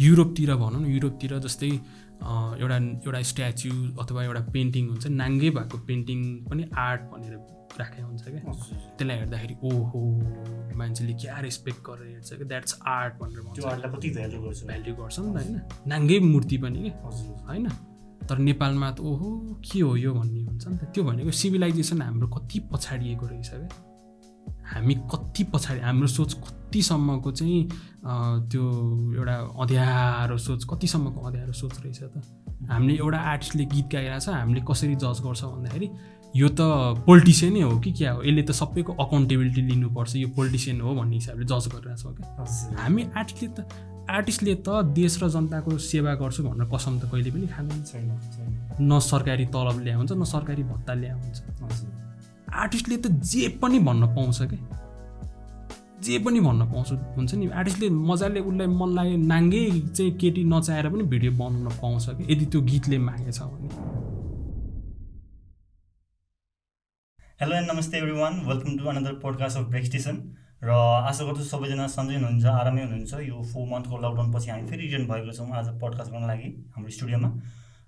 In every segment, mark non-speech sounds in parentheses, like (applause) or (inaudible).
युरोपतिर भनौँ न युरोपतिर जस्तै एउटा एउटा स्ट्याचु अथवा एउटा पेन्टिङ हुन्छ नाङ्गै भएको पेन्टिङ पनि आर्ट भनेर राखेको हुन्छ क्या। त्यसलाई हेर्दाखेरि ओहो मान्छेले क्या रेस्पेक्ट गरेर हेर्छ क्या द्याट्स आर्ट भनेर भन्छ। कति भ्यालु गर्छ? भ्याल्यु गर्छ नि त होइन। नाङ्गै मूर्ति पनि कि होइन? तर नेपालमा त ओहो के हो यो भन्ने हुन्छ नि त। त्यो भनेको सिभिलाइजेसन हाम्रो कति पछाडिएको रहेछ क्या। हामी कति पछाडि हाम्रो सोच कतिसम्मको चाहिँ त्यो एउटा अँध्यारो सोच कतिसम्मको अँध्यारो सोच रहेछ त? हामीले एउटा आर्टिस्टले गीत गाइरहेको छ हामीले कसरी जज गर्छ भन्दाखेरि यो त पोलिटिसियनै हो कि क्या हो? यसले त सबैको अकाउन्टेबिलिटी लिनुपर्छ यो पोलिटिसियन हो भन्ने हिसाबले जज गरिरहेछौँ क्या? हामी आर्टिस्टले त आर्टिस्टले त देश र जनताको सेवा गर्छु भनेर कसम त कहिले पनि खाँदैन। छैन न सरकारी तलब ल्याए हुन्छ न सरकारी भत्ता ल्याए हुन्छ आर्टिस्टले त जे पनि भन्न पाउँछ क्या जे पनि भन्न पाउँछ हुन्छ नि? आर्टिस्टले मजाले उसलाई मन लाग्यो नाङ्गै चाहिँ केटी नचाहेर पनि भिडियो बनाउन पाउँछ कि? यदि त्यो गीतले मागेछ भने। हेलो एन्ड नमस्ते everyone welcome to another podcast of break station र आशा गर्छु सबैजना सन्चै हुनुहुन्छ आरामै हुनुहुन्छ। यो फोर मन्थको लकडाउन पछि हामी फेरि रिटर्न भएको छौँ आज पडकास्ट गर्न लागि हाम्रो स्टुडियोमा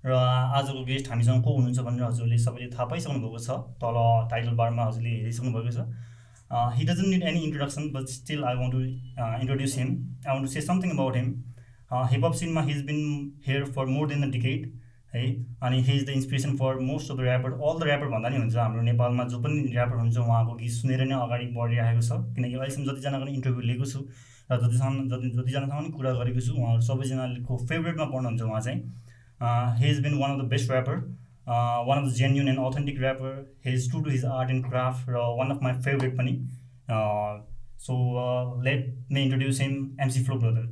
र आजको गेस्ट हामीसँग को हुनुहुन्छ भनेर हजुरले सबैले थाहा पाइसक्नु भएको छ तल टाइटल बारमा हजुरले हेरिसक्नु भएको छ। He doesn't need any introduction but still I want to introduce him I want to say something about him hip hop cinema he's been here for more than the decade है? अनि he is the inspiration for most of the rapper all the rapper भन्दा नि हुन्छ। हाम्रो नेपालमा जो पनि rapper हुन्छ उहाँको गीत सुनेर नै अगाडि बढिरहेको छ। किनकि अहिलेसम्म जतिजनाको इन्टरभ्यू लिएको छु र जतिसम्म जति जतिजनासँग पनि कुरा गरेको छु उहाँहरू सबैजनाको फेभरेटमा पर्नुहुन्छ उहाँ चाहिँ। Uh, he's been one of the best rapper, uh, one of the genuine and authentic rapper. He's true to his art and craft. Uh, one of my favorite pani. Uh, so uh, let me introduce him, MC Flow brother.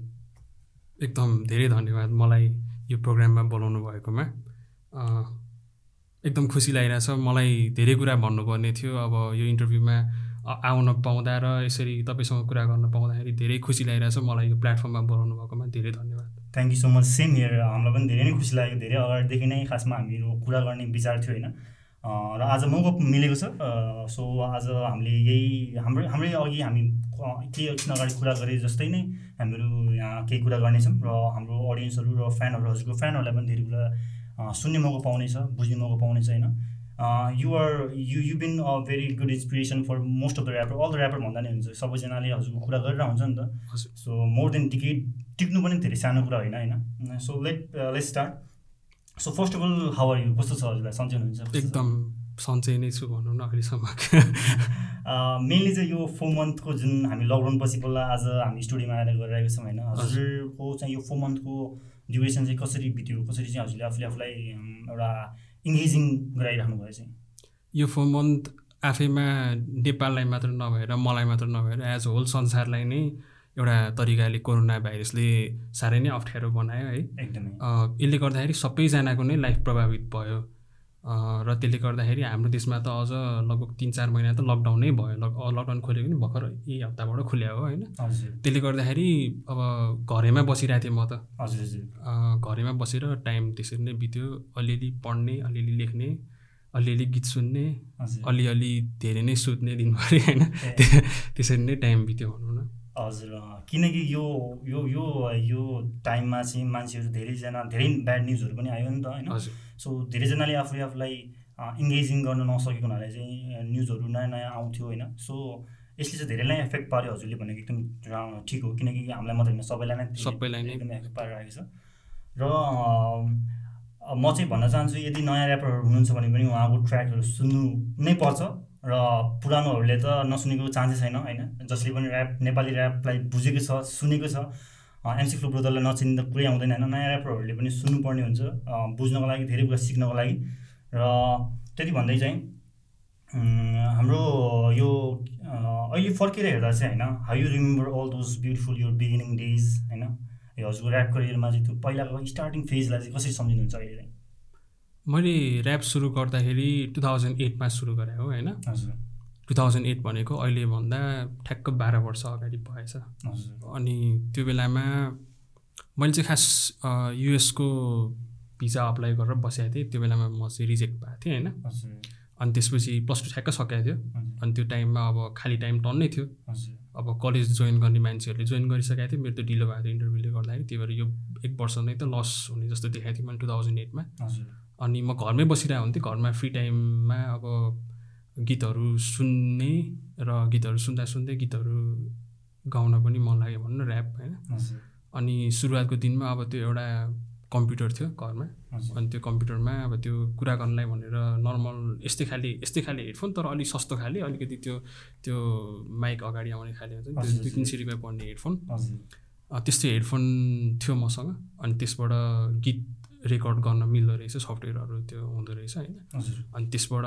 एकदम धेरै धन्यवाद मलाई यो प्रोग्राममा बोलाउनु भएकोमा एकदम खुसी लागिरहेछ मलाई धेरै कुरा भन्नुपर्ने थियो अब यो इन्टरभ्यूमा आउन पाउँदा र यसरी तपाईँसँग कुरा गर्न पाउँदाखेरि धेरै खुसी लागिरहेछ मलाई यो प्लेटफर्ममा बोलाउनु भएकोमा धेरै धन्यवाद thank you so much same here हामीलाई पनि धेरै नै खुसी लाग्यो धेरै अगाडिदेखि नै खासमा हामीहरू कुरा गर्ने विचार थियो होइन? र आज मौका मिलेको छ। सो आज हामीले यही हाम्रो हाम्रै अघि हामी केही अगाडि कुरा गरे जस्तै नै हामीहरू यहाँ केही कुरा गर्नेछौँ र हाम्रो अडियन्सहरू र फ्यानहरू हजुरको फ्यानहरूलाई पनि धेरै कुरा सुन्ने मौका पाउनेछ बुझ्ने मौका पाउनेछ होइन? You're you you been a very good inspiration for most of the rapper all the rapper भन्दा नै हुन्छ। सबैजनाले हजुरको कुरा गरेर हुन्छ नि त। सो मोर देन टिकट टिक्नु पनि धेरै सानो कुरा होइन होइन? So let let start so first of all how are you कस्तो छ हजुरलाई? सन्चै हुनुहुन्छ? एकदम सन्चै नै छु भनौँ न अहिलेसम्म। (laughs) मेनली चाहिँ यो फोर मन्थको जुन हामी लकडाउन पछि बल्ल आज हामी स्टुडियोमा आएर गरिरहेको छौँ होइन? हजुरको चाहिँ यो फोर मन्थको ड्युरेसन चाहिँ कसरी बित्यो? कसरी चाहिँ हजुरले आफूले आफूलाई एउटा इङ्गेजिङ गराइराख्नु भयो चाहिँ। यो फोर मन्थ आफैमा नेपाललाई मात्र नभएर मलाई मात्र नभएर एज होल संसारलाई नै एउटा तरिकाले कोरोना भाइरसले साह्रै नै अप्ठ्यारो बनायो है। एकदमै। यसले गर्दाखेरि सबैजनाको नै लाइफ प्रभावित भयो। र त्यसले गर्दाखेरि हाम्रो देशमा त अझ लगभग तिन चार महिना त लकडाउनै भयो। लकडाउन खोलेको नि भर्खर यही हप्ताबाट खुल्या हो होइन। त्यसले गर्दाखेरि अब घरैमा बसिरहेको थिएँ म त। हजुर घरैमा बसेर टाइम त्यसरी नै बित्यो। अलिअलि पढ्ने अलिअलि लेख्ने अलिअलि गीत सुन्ने अलिअलि धेरै नै सुत्ने दिनभरि होइन। (laughs) त्यसरी नै टाइम बित्यो भनौँ न। हजुर किनकि यो यो यो यो टाइममा चाहिँ मान्छेहरू धेरैजना धेरै ब्याड न्युजहरू पनि आयो नि त होइन? सो धेरैजनाले आफूले आफूलाई इङ्गेजिङ गर्न नसकेको हुनाले चाहिँ न्युजहरू नयाँ नयाँ आउँथ्यो होइन? सो यसले चाहिँ धेरै नै एफेक्ट पार्यो हजुरले भनेको एकदम ठिक हो। किनकि हामीलाई मात्रै होइन सबैलाई नै सबैलाई नै एकदमै एफेक्ट पारिरहेको छ। र म चाहिँ भन्न चाहन्छु यदि नयाँ ऱ्यापरहरू हुनुहुन्छ भने पनि उहाँको ट्र्याकहरू सुन्नु नै पर्छ। र पुरानोहरूले त नसुनेको चान्सै छैन होइन? जसले पनि ऱ्याप नेपाली ऱ्यापलाई बुझेको छ सुनेको छ एमसी फ्लु ब्रोदरलाई त कुरै आउँदैन होइन? नयाँ ऱ्यापरहरूले पनि सुन्नुपर्ने हुन्छ बुझ्नको लागि धेरै कुरा सिक्नको लागि। र त्यति भन्दै चाहिँ हाम्रो यो अहिले फर्केर हेर्दा चाहिँ होइन? How you remember all those beautiful यो बिगिनिङ डेज होइन? हजुरको ऱ्याप करियरमा चाहिँ त्यो पहिलाको स्टार्टिङ फेजलाई चाहिँ कसरी सम्झिनुहुन्छ अहिले मैले ऱ्याप सुरु गर्दाखेरि टु थाउजन्ड एटमा सुरु गरेँ हो होइन? टु थाउजन्ड एट भनेको अहिलेभन्दा ठ्याक्क बाह्र वर्ष अगाडि भएछ। अनि त्यो बेलामा मैले चाहिँ खास युएसको भिजा अप्लाई गरेर बसेको थिएँ। त्यो बेलामा म चाहिँ रिजेक्ट भएको थिएँ होइन? अनि त्यसपछि प्लस टू ठ्याक्क सकेको थियो। अनि त्यो टाइममा अब खाली टाइम टन्नै थियो। अब कलेज जोइन गर्ने मान्छेहरूले जोइन गरिसकेको थियो। मेरो त ढिलो भएको थियो इन्टरभ्यूले गर्दाखेरि। त्यही भएर यो एक वर्ष नै त लस हुने जस्तो देखाएको थियो मैले टु थाउजन्ड एटमा अनि म घरमै बसिरहेको हुन्थेँ घरमा फ्री टाइममा अब गीतहरू सुन्ने र गीतहरू सुन्दा सुन्दै गीतहरू गाउन पनि मन लाग्यो भनौँ न ऱ्याप होइन? अनि सुरुवातको दिनमा अब त्यो एउटा कम्प्युटर थियो घरमा। अनि त्यो कम्प्युटरमा अब त्यो कुरा गर्नलाई भनेर नर्मल यस्तै खाले यस्तै खाले हेडफोन तर अलिक सस्तो खाले अलिकति त्यो त्यो माइक अगाडि आउने खाले हुन्छ नि त्यो दुई तिन सय रुपियाँ पर्ने हेडफोन। त्यस्तै हेडफोन थियो मसँग। अनि त्यसबाट गीत रेकर्ड गर्न मिल्दो रहेछ सफ्टवेयरहरू त्यो हुँदो रहेछ होइन। हजुर। अनि त्यसबाट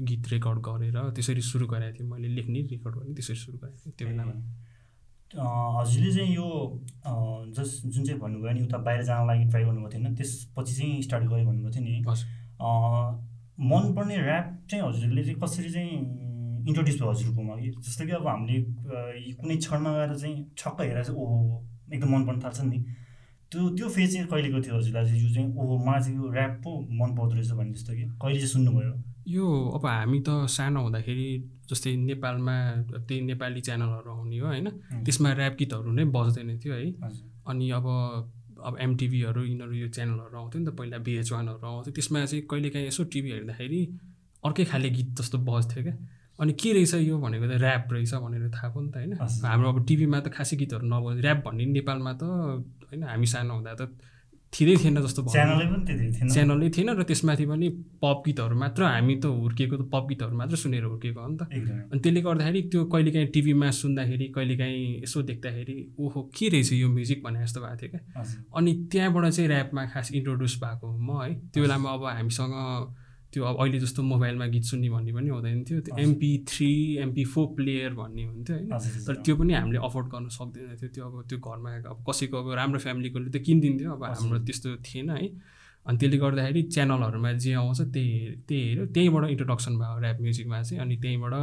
गीत रेकर्ड गरेर त्यसरी सुरु गरेको थिएँ मैले लेख्ने रेकर्ड गर्ने त्यसरी सुरु गरेको थिएँ त्यो बेलामा। हजुरले चाहिँ यो जस जुन चाहिँ भन्नुभयो नि उता बाहिर जान लागि ट्राई गर्नुभएको थिएन त्यसपछि चाहिँ स्टार्ट गरेँ भन्नुभएको थियो नि। मनपर्ने ऱ्याप चाहिँ हजुरले चाहिँ कसरी चाहिँ इन्ट्रोड्युस भयो हजुरकोमा कि जस्तो कि अब हामीले कुनै क्षणमा गएर चाहिँ छक्क हेरेर चाहिँ ओहो एकदम मन पर्न थाल्छ नि। त्यो त्यो फेज चाहिँ कहिलेको थियो हजुरलाई? चाहिँ यो चाहिँ ओहो मलाई चाहिँ यो ऱ्याप पो मन पर्दो रहेछ भन्ने जस्तो कि? कहिले चाहिँ सुन्नुभयो? यो अब हामी त सानो हुँदाखेरि जस्तै नेपालमा त्यही नेपाली च्यानलहरू आउने हो होइन? त्यसमा ऱ्याप गीतहरू नै बज्दैन थियो है? अनि अब अब एमटिभीहरू यिनीहरू यो च्यानलहरू आउँथ्यो नि त पहिला बिएच वानहरू आउँथ्यो। त्यसमा चाहिँ कहिलेकाहीँ यसो टिभी हेर्दाखेरि अर्कै खाले गीत जस्तो बज्थ्यो क्या। अनि के रहेछ यो भनेको त ऱ्याप रहेछ भनेर थाहा भयो नि त होइन। हाम्रो अब टिभीमा त खासै गीतहरू नबज ऱ्याप भन्ने नेपालमा त होइन? हामी सानो हुँदा त थिँदै थिएन जस्तो च्यानलै पनि त्यति थिएन। च्यानलै थिएन र त्यसमाथि पनि पप गीतहरू मात्र हामी त हुर्किएको त पप गीतहरू मात्र सुनेर हुर्किएको हो नि त। अनि त्यसले गर्दाखेरि त्यो कहिलेकाहीँ टिभीमा सुन्दाखेरि कहिलेकाहीँ यसो देख्दाखेरि ओहो के रहेछ यो म्युजिक भने जस्तो भएको थियो क्या। अनि त्यहाँबाट चाहिँ ऱ्यापमा खास इन्ट्रोड्युस भएको म है। त्यो बेलामा अब हामीसँग त्यो अब अहिले जस्तो मोबाइलमा गीत सुन्ने भन्ने पनि हुँदैन थियो। त्यो। MP three MP four player भन्ने हुन्थ्यो होइन। तर त्यो पनि हामीले अफोर्ड गर्न सक्दैन थियो त्यो अब त्यो घरमा अब कसैको अब राम्रो फ्यामिलीकोले त किनिदिन्थ्यो। अब। हाम्रो त्यस्तो थिएन है। अनि त्यसले गर्दाखेरि च्यानलहरूमा जे आउँछ त्यही त्यही हेऱ्यो। त्यहीँबाट इन्ट्रोडक्सन भयो ऱ्याप म्युजिकमा चाहिँ। अनि त्यहीँबाट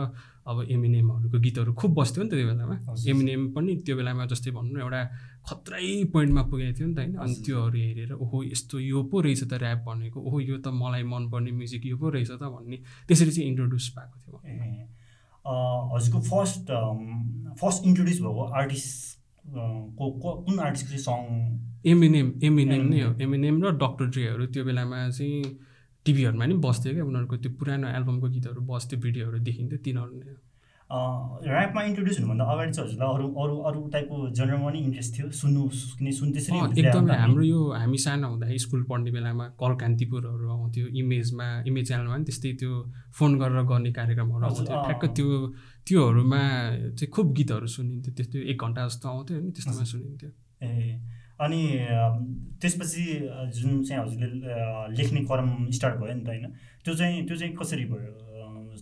अब एमिनेमहरूको गीतहरू खुब बस्थ्यो नि त त्यो बेलामा। एमिनेम पनि त्यो बेलामा जस्तै भनौँ न एउटा खत्रै पोइन्टमा पुगेको थियो नि त होइन। अनि। त्योहरू हेरेर ओहो यस्तो यो पो रहेछ त ऱ्याप भनेको। ओहो यो त मलाई मनपर्ने म्युजिक यो पो रहेछ त भन्ने। त्यसरी चाहिँ इन्ट्रोड्युस भएको थियो हजुरको फर्स्ट फर्स्ट इन्ट्रोड्युस भएको आर्टिस्ट को को- कुन आर्टिस्टको चाहिँ सङ एमिनेम एमिनेम नै हो। एमिनेम र डक्टर ड्रेहरू त्यो बेलामा चाहिँ टिभीहरूमा नि बस्थ्यो क्या। उनीहरूको त्यो पुरानो एल्बमको गीतहरू बस्थ्यो भिडियोहरू देखिन्थ्यो। तिनीहरू नै हो। ऱ्यापमा इन्ट्रोड्युस हुनुभन्दा अगाडि चाहिँ हजुरलाई अरू अरू अरू टाइपको जनरमा पनि इन्ट्रेस्ट थियो। सुन्नु किन सुन त्यसरी एकदमै हाम्रो यो हामी सानो हुँदाखेरि स्कुल पढ्ने बेलामा कल कान्तिपुरहरू आउँथ्यो इमेजमा इमेज च्यानलमा पनि त्यस्तै त्यो फोन गरेर गर्ने कार्यक्रमहरू आउँथ्यो। ठ्याक्क। त्यो त्योहरूमा चाहिँ खुब गीतहरू सुनिन्थ्यो। त्यस्तो एक घन्टा जस्तो आउँथ्यो होइन त्यस्तोमा। सुनिन्थ्यो। ए अनि त्यसपछि जुन चाहिँ हजुरले लेख्ने क्रम स्टार्ट भयो नि त होइन त्यो चाहिँ त्यो चाहिँ कसरी भयो?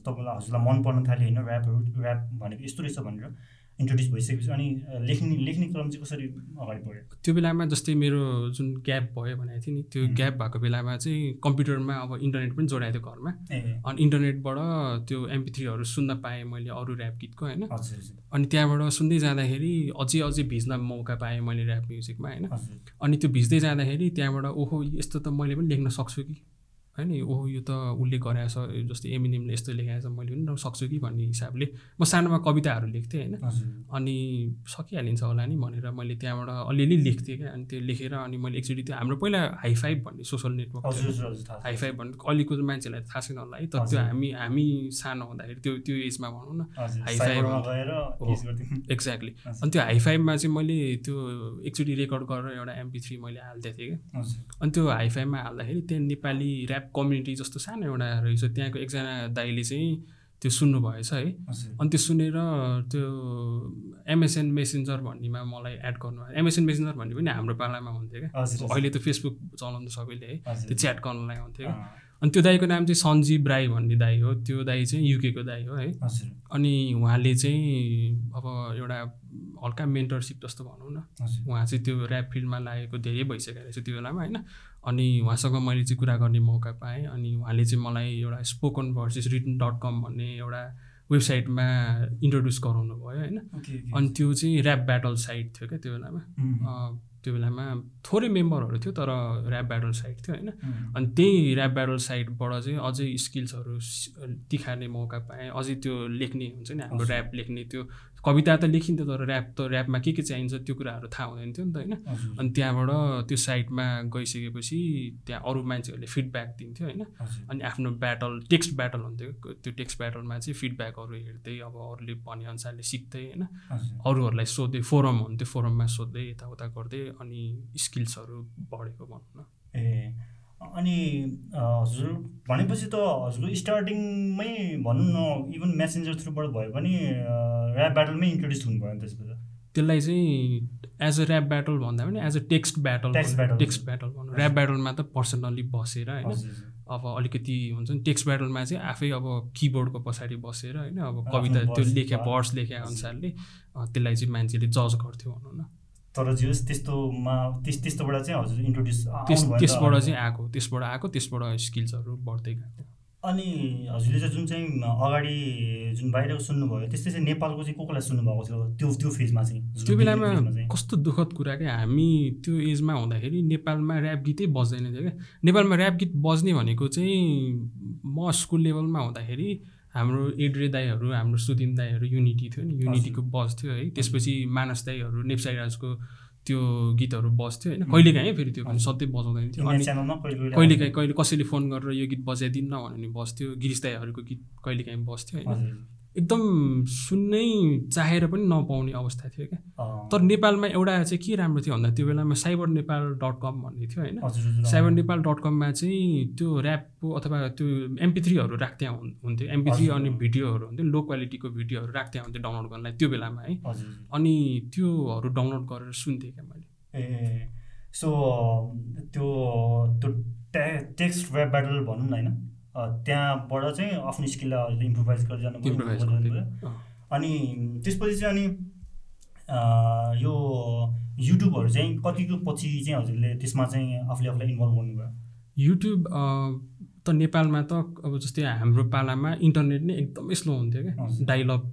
तपाईँलाई हजुरलाई मन पर्न थाल्यो होइन ऱ्यापहरू ऱ्याप भनेको यस्तो रहेछ भनेर इन्ट्रोड्युस भइसकेपछि अनि लेख्ने लेख्ने क्रम चाहिँ कसरी अगाडि बढ्यो? त्यो बेलामा जस्तै मेरो जुन ग्याप भयो भनेको थिएँ नि त्यो. ग्याप भएको बेलामा चाहिँ कम्प्युटरमा अब इन्टरनेट पनि जोडाएको थियो घरमा। अनि इन्टरनेटबाट त्यो एमपी थ्रीहरू सुन्न पाएँ मैले अरू ऱ्याप गीतको होइन। अनि त्यहाँबाट सुन्दै जाँदाखेरि अझै अझै भिज्न मौका पाएँ मैले ऱ्याप म्युजिकमा होइन। अनि त्यो भिज्दै जाँदाखेरि त्यहाँबाट ओहो यस्तो त मैले पनि लेख्न सक्छु कि? होइन ओहो यो त उसले गराएछ जस्तै एमिनिमले यस्तो लेखाएछ मैले पनि सक्छु कि भन्ने हिसाबले म सानोमा कविताहरू लेख्थेँ होइन। अनि सकिहालिन्छ होला नि भनेर मैले त्यहाँबाट अलिअलि लेख्थेँ क्या। अनि त्यो लेखेर अनि मैले एकचोटि त्यो हाम्रो पहिला हाई फाइभ भन्ने सोसल नेटवर्क। हाई फाइभ भन्ने अहिलेको मान्छेलाई थाहा छैन होला है। तर त्यो। हामी हामी सानो हुँदाखेरि त्यो त्यो एजमा भनौँ न हाई फाइभ एक्ज्याक्टली। अनि त्यो हाई फाइभमा चाहिँ मैले त्यो एकचोटि रेकर्ड गरेर एउटा एमपी थ्री मैले हालिदिएको थिएँ क्या। अनि त्यो हाई फाइभमा हाल्दाखेरि त्यहाँ नेपाली ऱ्याप कम्युनिटी जस्तो सानो एउटा रहेछ। त्यहाँको एकजना दाइले चाहिँ त्यो सुन्नुभएछ है। अनि त्यो सुनेर त्यो एमएसएन मेसेन्जर भन्नेमा मलाई एड गर्नु एमएसएन मेसेन्जर भन्ने पनि हाम्रो पालामा हुन्थ्यो क्या। अहिले त फेसबुक चलाउँछ सबैले। है। त्यो च्याट गर्नलाई हुन्थ्यो क्या। अनि त्यो दाईको नाम चाहिँ सञ्जीव राई भन्ने दाई हो। त्यो दाई चाहिँ युकेको दाई हो है। अनि उहाँले चाहिँ अब एउटा हल्का मेन्टरसिप जस्तो भनौँ न। उहाँ चाहिँ त्यो ऱ्याप फिल्डमा लागेको धेरै भइसकेको रहेछ त्यो बेलामा होइन? अनि उहाँसँग मैले चाहिँ कुरा गर्ने मौका पाएँ अनि उहाँले चाहिँ मलाई एउटा spoken verses written dot com भन्ने एउटा वेबसाइटमा इन्ट्रोड्युस गराउनु भयो होइन अनि त्यो चाहिँ ऱ्याप ब्याटल साइट थियो क्या त्यो बेलामा। अँ, त्यो बेलामा थोरै मेम्बरहरू थियो तर ऱ्याप ब्याटल साइट थियो होइन? अनि त्यही ऱ्याप ब्याटल साइटबाट चाहिँ अझै स्किल्सहरू तिखार्ने मौका पाएँ। अझै त्यो लेख्ने हुन्छ नि हाम्रो। ऱ्याप लेख्ने त्यो कविता त लेखिन्थ्यो तर ऱ्याप त ऱ्यापमा के के चाहिन्छ त्यो कुराहरू थाहा हुँदैन थियो नि त होइन। अनि त्यहाँबाट त्यो साइटमा गइसकेपछि त्यहाँ अरू मान्छेहरूले फिडब्याक दिन्थ्यो होइन। अनि आफ्नो ब्याटल टेक्स्ट ब्याटल हुन्थ्यो। त्यो टेक्स्ट ब्याटलमा चाहिँ फिडब्याकहरू हेर्दै अब अरूले भनेअनुसारले सिक्दै होइन। अरूहरूलाई सोध्दै फोरम हुन्थ्यो फोरममा सोध्दै यताउता गर्दै अनि स्किल्सहरू बढेको भनौँ न। ए अनि हजुर भनेपछि त हजुरको स्टार्टिङमै भनौँ न इभन मेसेन्जर थ्रुबाट भयो भने ऱ्याप ब्याटलमै इन्ट्रोड्युस हुनुभयो नि त्यसलाई चाहिँ एज अ ऱ्याप ब्याटल भन्दा पनि as a text battle. Text battle भनौँ ऱ्याप ब्याटलमा त पर्सनल्ली बसेर होइन अब अलिकति हुन्छ नि टेक्स्ट ब्याटलमा चाहिँ आफै अब किबोर्डको पछाडि बसेर होइन अब कविता त्यो लेखे वर्ड्स लेखे अनुसारले त्यसलाई चाहिँ मान्छेले जज गर्थ्यो भनौँ न। तर जे होस् त्यस्तोमा त्यस त्यस्तोबाट चाहिँ हजुर इन्ट्रोड्युस त्यस त्यसबाट चाहिँ आएको त्यसबाट आएको त्यसबाट स्किल्सहरू बढ्दै गएको। अनि हजुरले चाहिँ जुन चाहिँ अगाडि जुन बाहिरको सुन्नुभयो त्यस्तै चाहिँ नेपालको चाहिँ को कोलाई सुन्नुभएको थियो त्यो त्यो फेजमा चाहिँ त्यो बेलामा? कस्तो दुःखद कुरा क्या हामी त्यो एजमा हुँदाखेरि नेपालमा ऱ्याप गीतै बज्दैन थियो क्या। नेपालमा ऱ्याप गीत बज्ने भनेको चाहिँ म स्कुल लेभलमा हुँदाखेरि हाम्रो एड्रे दाईहरू हाम्रो सुदिन दाईहरू युनिटी थियो नि युनिटीको बज्थ्यो है। त्यसपछि मानस दाईहरू नेप्साई राजको त्यो गीतहरू बज्थ्यो होइन। कहिलेकाहीँ फेरि त्यो पनि सधैँ बजाउँदैन थियो। अनि कहिले कहिलेकाहीँ कहिले कसैले फोन गरेर यो गीत बजाइदिन्न भने बस्थ्यो गिरिश दाईहरूको गीत कहिलेकाहीँ बस्थ्यो होइन। एकदम सुन्नै चाहेर पनि नपाउने अवस्था थियो क्या। तर नेपालमा एउटा चाहिँ के राम्रो थियो भन्दा त्यो बेलामा साइबर नेपाल डट कम भन्ने थियो होइन। साइबर नेपाल डट कममा चाहिँ त्यो ऱ्यापको अथवा त्यो एमपी थ्रीहरू राख्दै हुन्- हुन्थ्यो। MP three. अनि भिडियोहरू हुन्थ्यो। लो क्वालिटीको भिडियोहरू राख्दै हुन्थ्यो डाउनलोड गर्नलाई त्यो बेलामा है। अनि त्योहरू डाउनलोड गरेर सुन्थेँ क्या मैले। ए। सो त्यो त्यो टे टेक्स्ट वेब ब्याटल भनौँ न होइन? त्यहाँबाट चाहिँ आफ्नो स्किललाई इम्प्रोभाइज गर्दै इम्प्रोभाइज। अँ। अनि त्यसपछि चाहिँ अनि अ, यो युट्युबहरू चाहिँ कतिको पछि चाहिँ हजुरले त्यसमा चाहिँ आफूले आफूलाई इन्भल्भ गर्नुभयो? युट्युब अ, त नेपालमा त अब जस्तै हाम्रो पालामा इन्टरनेट नै एकदमै स्लो हुन्थ्यो क्या। हजुर। डाइलअप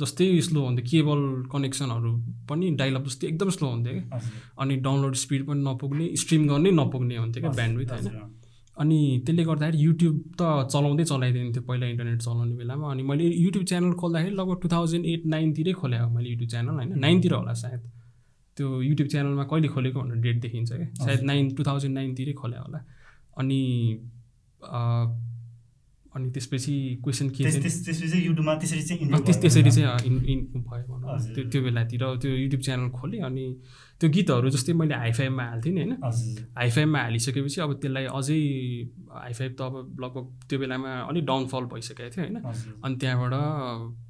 जस्तै स्लो हुन्थ्यो। केबल कनेक्सनहरू पनि डाइलअप जस्तै एकदम स्लो हुन्थ्यो क्या। अनि डाउनलोड स्पिड पनि नपुग्ने स्ट्रिम गर्नै नपुग्ने हुन्थ्यो क्या ब्यान्डविथ होइन। अनि त्यसले गर्दाखेरि युट्युब त चलाउँदै चलाइदिन्थ्यो पहिला इन्टरनेट चलाउने बेलामा। अनि मैले युट्युब च्यानल खोल्दाखेरि लगभग टु थाउजन्ड एट नाइनतिरै खोलेँ हो मैले युट्युब च्यानल होइन? नाइनतिर होला सायद। त्यो युट्युब च्यानलमा कहिले खोलेको भनेर डेट देखिन्छ क्या। सायद नाइन टु थाउजन्ड नाइनतिरै खोले होला। अनि अ, अनि त्यसपछि क्वेसन के त्यसरी चाहिँ भयो भनौँ। त्यो त्यो बेलातिर त्यो युट्युब च्यानल खोलेँ अनि त्यो गीतहरू जस्तै मैले हाइफाइभमा हाल्थेँ नि होइन। हाइफाइभमा हालिसकेपछि अब त्यसलाई अझै हाइफाइभ त अब लगभग त्यो बेलामा अलिक डाउनफल भइसकेको थियो होइन। अनि त्यहाँबाट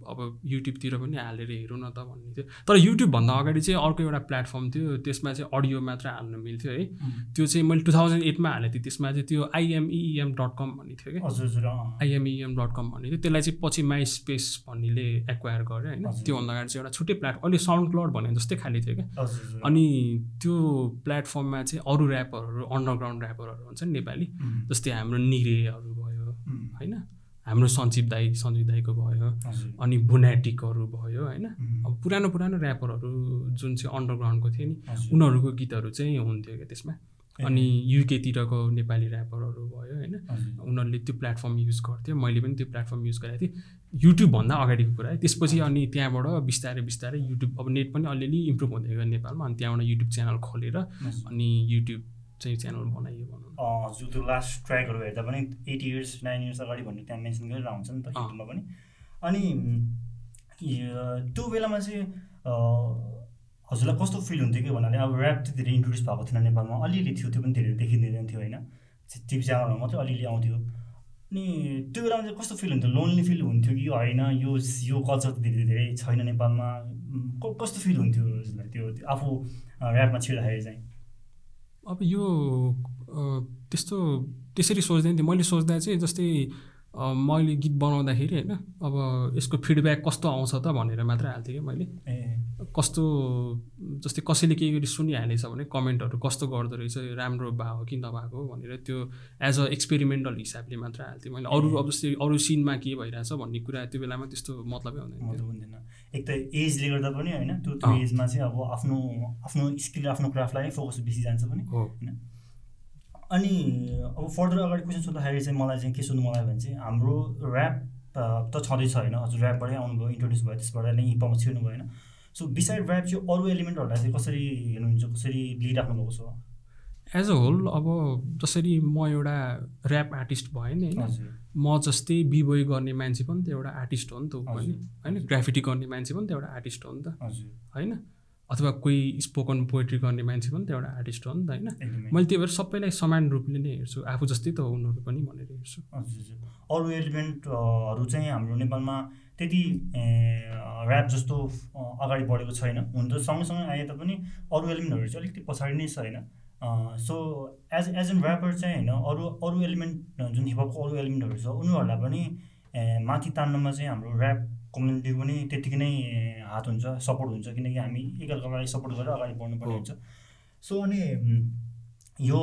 अब युट्युबतिर पनि हालेर हेरौँ न त भन्ने थियो। तर युट्युबभन्दा अगाडि चाहिँ अर्को एउटा प्लेटफर्म थियो त्यसमा चाहिँ अडियो मात्र हाल्नु मिल्थ्यो है। त्यो चाहिँ मैले टु थाउजन्ड एटमा हालेको थिएँ त्यसमा चाहिँ त्यो आइएमइएम डट कम भन्ने थियो हजुर अँ। आइएमइएम डट कम भन्ने थियो। त्यसलाई चाहिँ पछि माई स्पेस भन्नेले एक्वायर गर्यो होइन। त्योभन्दा अगाडि चाहिँ एउटा छुट्टै प्लेटफर्म अहिले साउन्ड क्लाउड भने जस्तै खाली थियो क्या अनि त्यो प्लेटफर्ममा चाहिँ अरू ऱ्यापरहरू अन्डरग्राउन्ड ऱ्यापरहरू हुन्छ नि नेपाली जस्तै हाम्रो निरेहरू भयो होइन? हाम्रो सञ्जीव दाई सञ्जीव दाईको भयो अनि बुनाटिकहरू भयो होइन? अब पुरानो पुरानो ऱ्यापरहरू जुन चाहिँ अन्डरग्राउन्डको थियो नि। उनीहरूको गीतहरू चाहिँ हुन्थ्यो क्या त्यसमा। अनि युकेतिरको नेपाली ऱ्यापरहरू भयो होइन। उनीहरूले त्यो प्लेटफर्म युज गर्थ्यो। मैले पनि त्यो प्लेटफर्म युज गरेको थिएँ। युट्युबभन्दा अगाडिको कुरा है त्यसपछि अनि त्यहाँबाट बिस्तारै बिस्तारै युट्युब अब नेट पनि अलिअलि इम्प्रुभ हुँदै गयो नेपालमा। अनि त्यहाँबाट युट्युब च्यानल खोलेर। अनि युट्युब चाहिँ च्यानल बनाइयो भनौँ हजुर त्यो लास्ट ट्र्याकहरू हेर्दा पनि एट इयर्स नाइन इयर्स अगाडि भन्ने त्यहाँ मेन्सन गरेर हुन्छ नि त। युट्युबमा पनि। अनि त्यो बेलामा चाहिँ हजुरलाई कस्तो फिल हुन्थ्यो कि भन्नाले अब ऱ्याप चाहिँ धेरै इन्ट्रोड्युस भएको थिएन नेपालमा। अलिअलि थियो त्यो पनि धेरै देखिँदैन थियो होइन? टिभी च्यानलहरू मात्रै अलिअलि आउँथ्यो। अनि त्यो बेलामा चाहिँ कस्तो फिल हुन्थ्यो? लोन्ली फिल हुन्थ्यो कि होइन? यो यो कल्चर त धेरै धेरै छैन नेपालमा। कस्तो फिल हुन्थ्यो हजुरलाई त्यो आफू ऱ्यापमा छिर्दाखेरि चाहिँ? अब यो त्यस्तो त्यसरी सोच्दैन थिएँ। मैले सोच्दा चाहिँ जस्तै मैले गीत बनाउँदाखेरि होइन अब यसको फिडब्याक कस्तो आउँछ त भनेर मात्रै हाल्थेँ कि मैले। ए। कस्तो जस्तै कसैले केही गरी सुनिहालेछ भने कमेन्टहरू कस्तो गर्दो रहेछ राम्रो भएको कि नभएको भनेर त्यो एज अ एक्सपेरिमेन्टल हिसाबले मात्र हाल्थेँ मैले। अरू अब जस्तै अरू सिनमा के भइरहेछ भन्ने कुरा त्यो बेलामा त्यस्तो मतलबै हुँदैन हुँदैन। एक त एजले गर्दा पनि होइन त्यो। एजमा चाहिँ अब आफ्नो आफ्नो स्किल आफ्नो क्राफ्टलाई नै फोकस बेसी जान्छ पनि। हो। अनि अब फर्दर अगाडि क्वेसन सोद्धाखेरि चाहिँ मलाई चाहिँ के सोध्नु मलाई भने चाहिँ हाम्रो ऱ्याप त छँदैछ होइन। हजुर ऱ्यापबाटै आउनुभयो इन्ट्रोड्युस भयो त्यसबाट नै हिपमा छिर्नु भयो होइन। सो बिसाइड ऱ्याप चाहिँ अरू एलिमेन्टहरूलाई चाहिँ कसरी हेर्नुहुन्छ कसरी लिइराख्नु भएको छ? एज अ होल अब जसरी म एउटा ऱ्याप आर्टिस्ट भएँ नि होइन म जस्तै बिबोय गर्ने मान्छे पनि त एउटा आर्टिस्ट हो नि त होइन। ग्राफिटी गर्ने मान्छे पनि त एउटा आर्टिस्ट हो नि त। होइन? अथवा कोही स्पोकन पोएट्री गर्ने मान्छे पनि त एउटा आर्टिस्ट हो नि त होइन? मैले त्यही भएर सबैलाई समान रूपले नै हेर्छु। आफू जस्तै त हो उनीहरू पनि भनेर हेर्छु। अरू एलिमेन्टहरू चाहिँ हाम्रो नेपालमा त्यति ऱ्याप जस्तो अगाडि बढेको छैन। हुन त सँगसँगै आए तापनि अरू एलिमेन्टहरू चाहिँ अलिकति पछाडि नै छ होइन। So as as an rapper चाहिँ होइन अरू अरू एलिमेन्ट जुन हिपहपको अरू एलिमेन्टहरू छ उनीहरूलाई पनि माथि तान्नमा चाहिँ हाम्रो ऱ्याप कम्युनिटीको पनि त्यत्तिकै नै हात हुन्छ सपोर्ट हुन्छ किनकि हामी एकअर्कालाई सपोर्ट गरेर अगाडि बढ्नुपर्ने। हुन्छ। सो अनि यो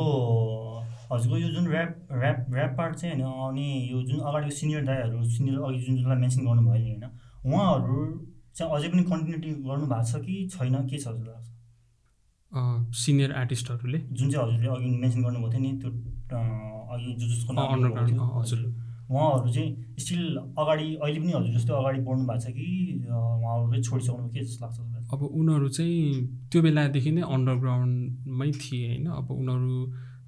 हजुरको यो जुन ऱ्याप ऱ्याप ऱ्याप पार्ट चाहिँ होइन अनि यो जुन अगाडिको सिनियर दाईहरू सिनियर अघि जुन जुनलाई मेन्सन गर्नुभयो नि होइन उहाँहरू चाहिँ अझै पनि कन्टिन्युटी गर्नु भएको छ कि छैन? के छ लाग्छ सिनियर आर्टिस्टहरूले जुन चाहिँ हजुरले अघि मेन्सन गर्नुभएको थियो नि त्यो अघि जो जसको नाम हजुर। उहाँहरू चाहिँ स्टिल अगाडि अहिले पनि हजुर जस्तो अगाडि बढ्नु भएको छ कि उहाँहरू छोडिसक्नु के जस्तो लाग्छ? अब उनीहरू चाहिँ त्यो बेलादेखि नै अन्डरग्राउन्डमै थिए होइन। अब उनीहरू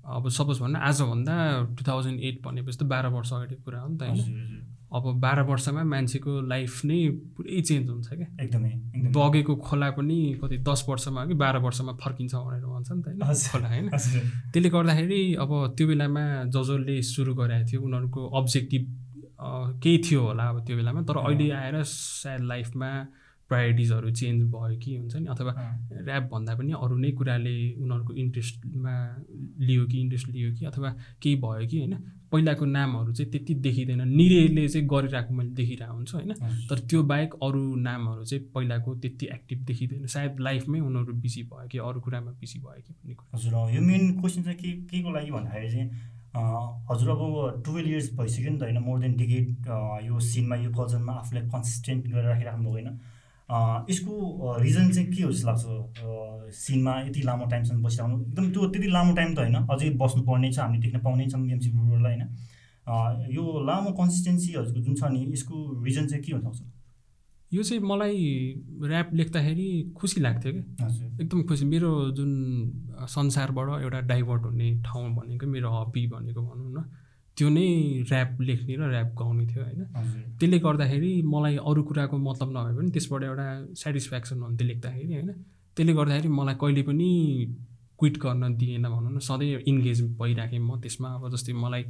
अब सपोज भन्न आजभन्दा टु थाउजन्ड एट भनेपछि त बाह्र वर्ष अगाडिको कुरा हो नि त होइन। अब बाह्र वर्षमा मान्छेको लाइफ नै पुरै चेन्ज हुन्छ क्या। एकदमै बगेको खोला पनि कति दस वर्षमा कि बाह्र वर्षमा फर्किन्छ भनेर भन्छ नि त होइन। खोला होइन। त्यसले गर्दाखेरि अब त्यो बेलामा ज जसले सुरु गरेको थियो उनीहरूको अब्जेक्टिभ केही थियो होला अब त्यो बेलामा। तर। अहिले आएर सायद लाइफमा प्रायोरिटिजहरू चेन्ज भयो कि हुन्छ नि? अथवा ऱ्याप भन्दा पनि अरू नै कुराले उनीहरूको इन्ट्रेस्टमा लियो कि इन्ट्रेस्ट लियो कि? अथवा केही भयो कि होइन? पहिलाको नामहरू चाहिँ त्यति देखिँदैन। निरेले चाहिँ गरिरहेको मैले देखिरहेको हुन्छु होइन। तर त्यो बाहेक अरू नामहरू चाहिँ पहिलाको त्यति एक्टिभ देखिँदैन। सायद लाइफमै उनीहरू बिजी भयो कि अरू कुरामा बिजी भयो कि भन्ने कुरा। हजुर यो मेन क्वेसन चाहिँ के के को लागि भन्दाखेरि चाहिँ हजुर अब टुवेल्भ इयर्स भइसक्यो नि त होइन? मोर देन डिकेट यो सिनमा यो कल्चरमा आफूलाई कन्सिस्टेन्ट गरेर राखिराख्नु भएको होइन। यसको रिजन चाहिँ के हो जस्तो लाग्छ? सिनमा यति लामो टाइमसम्म बसिरहनु एकदम त्यो त्यति लामो टाइम त होइन अझै बस्नुपर्ने छ हामीले देख्न पाउने छौँ एमसी ब्रुवरलाई होइन। यो लामो कन्सिस्टेन्सीहरूको जुन छ नि यसको रिजन चाहिँ के हुन सक्छ? यो चाहिँ मलाई ऱ्याप लेख्दाखेरि खुसी लाग्थ्यो क्या। एकदम खुसी। मेरो जुन संसारबाट एउटा डाइभर्ट हुने ठाउँ भनेको मेरो हबी भनेको भनौँ न त्यो नै ऱ्याप लेख्ने र ऱ्याप गाउने थियो होइन? त्यसले गर्दाखेरि मलाई अरू कुराको मतलब नभए पनि त्यसबाट एउटा सेटिस्फ्याक्सन हुन्थ्यो लेख्दाखेरि होइन? त्यसले गर्दाखेरि मलाई कहिले पनि क्विट गर्न दिएन भनौँ न सधैँ इन्गेज भइराखेँ म त्यसमा। अब जस्तै मलाई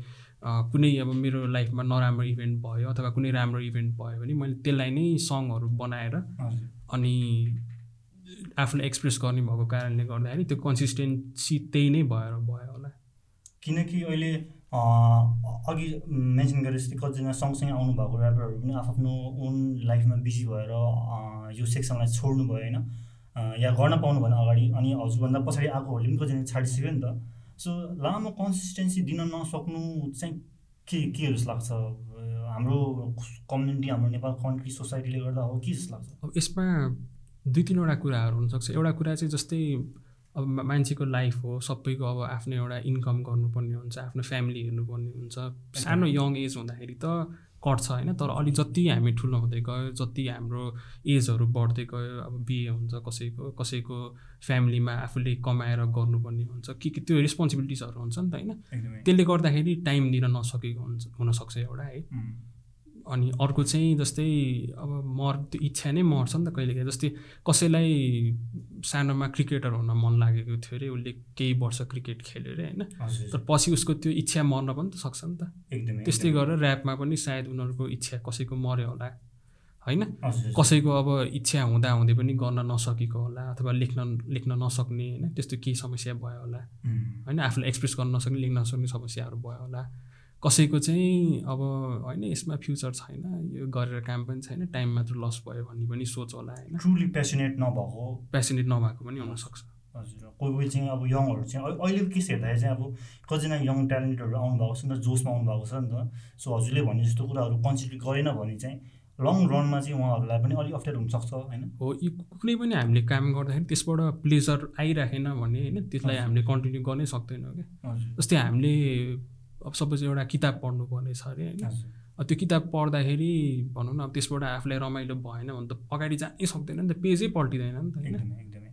कुनै अब मेरो लाइफमा नराम्रो इभेन्ट भयो अथवा कुनै राम्रो इभेन्ट भयो भने मैले त्यसलाई नै सङहरू बनाएर अनि आफूलाई एक्सप्रेस गर्ने भएको कारणले गर्दाखेरि त्यो कन्सिस्टेन्सी त्यही नै भएर भयो होला। किनकि अहिले अघि मेन्सन गरे जस्तै कतिजना सँगसँगै आउनुभएको ऱ्यापरहरू पनि आफ्नो ओन लाइफमा बिजी भएर यो सेक्सनलाई छोड्नु भयो होइन। या गर्न पाउनु भएन अगाडि अनि हजुरभन्दा पछाडि आएकोहरूले पनि कतिजना छाडिसक्यो नि त। सो लामो कन्सिस्टेन्सी दिन नसक्नु चाहिँ के के जस्तो लाग्छ? हाम्रो कम्युनिटी हाम्रो नेपाल कन्ट्री सोसाइटीले गर्दा हो के जस्तो लाग्छ? अब यसमा दुई तिनवटा कुराहरू हुनसक्छ। एउटा कुरा चाहिँ जस्तै अब मान्छेको लाइफ हो सबैको अब आफ्नो एउटा इन्कम गर्नुपर्ने हुन्छ आफ्नो फ्यामिली हेर्नुपर्ने हुन्छ। सानो यङ एज हुँदाखेरि त कट्छ होइन तर अलि जति हामी ठुलो हुँदै गयो जति हाम्रो एजहरू बढ्दै गयो अब बिहे हुन्छ कसैको कसैको फ्यामिलीमा आफूले कमाएर गर्नुपर्ने हुन्छ। के के त्यो रेस्पोन्सिबिलिटिजहरू हुन्छ नि त होइन। त्यसले गर्दाखेरि टाइम दिन नसकेको हुन्छ हुनसक्छ एउटा है। अनि अर्को चाहिँ जस्तै अब मर त्यो इच्छा नै मर्छ नि त कहिलेकाहीँ। जस्तै कसैलाई सानोमा क्रिकेटर हुन मन लागेको थियो अरे उसले केही वर्ष क्रिकेट खेल्यो अरे होइन? तर पछि उसको त्यो इच्छा मर्न पनि त सक्छ नि त। एकदमै त्यस्तै गरेर ऱ्यापमा पनि सायद उनीहरूको इच्छा कसैको मऱ्यो होला होइन? कसैको अब इच्छा हुँदा हुँदै पनि गर्न नसकेको होला अथवा लेख्न लेख्न नसक्ने होइन? त्यस्तो केही समस्या भयो होला होइन? आफूलाई एक्सप्रेस गर्न नसक्ने लेख्न नसक्ने समस्याहरू भयो होला। कसैको चाहिँ अब होइन यसमा फ्युचर छैन यो गरेर काम पनि छैन टाइम मात्र लस भयो भन्ने पनि सोच होला होइन। ट्रुली पेसनेट नभएको। पेसनेट नभएको पनि हुनसक्छ हजुर कोही कोही चाहिँ अब यङहरू चाहिँ अहि- अहिलेको केस हेर्दाखेरि चाहिँ अब कतिजना यङ ट्यालेन्टेडहरू आउनुभएको छ नि त जोसमा आउनुभएको छ नि त। सो हजुरले भने जस्तो कुराहरू कन्सिडर गरेन भने चाहिँ लङ रनमा चाहिँ उहाँहरूलाई पनि अलिक अप्ठ्यारो हुनसक्छ होइन? हो यी कुनै पनि हामीले काम गर्दाखेरि त्यसबाट प्लेजर आइराखेन भने होइन त्यसलाई हामीले कन्टिन्यू गर्नै सक्दैनौँ क्या? जस्तै हामीले अब सपोज एउटा किताब पढ्नु पर्ने छ अरे होइन। त्यो किताब पढ्दाखेरि भनौँ न अब त्यसबाट आफूलाई रमाइलो भएन भने त अगाडि जानै सक्दैन नि त पेजै पल्टिँदैन नि त होइन।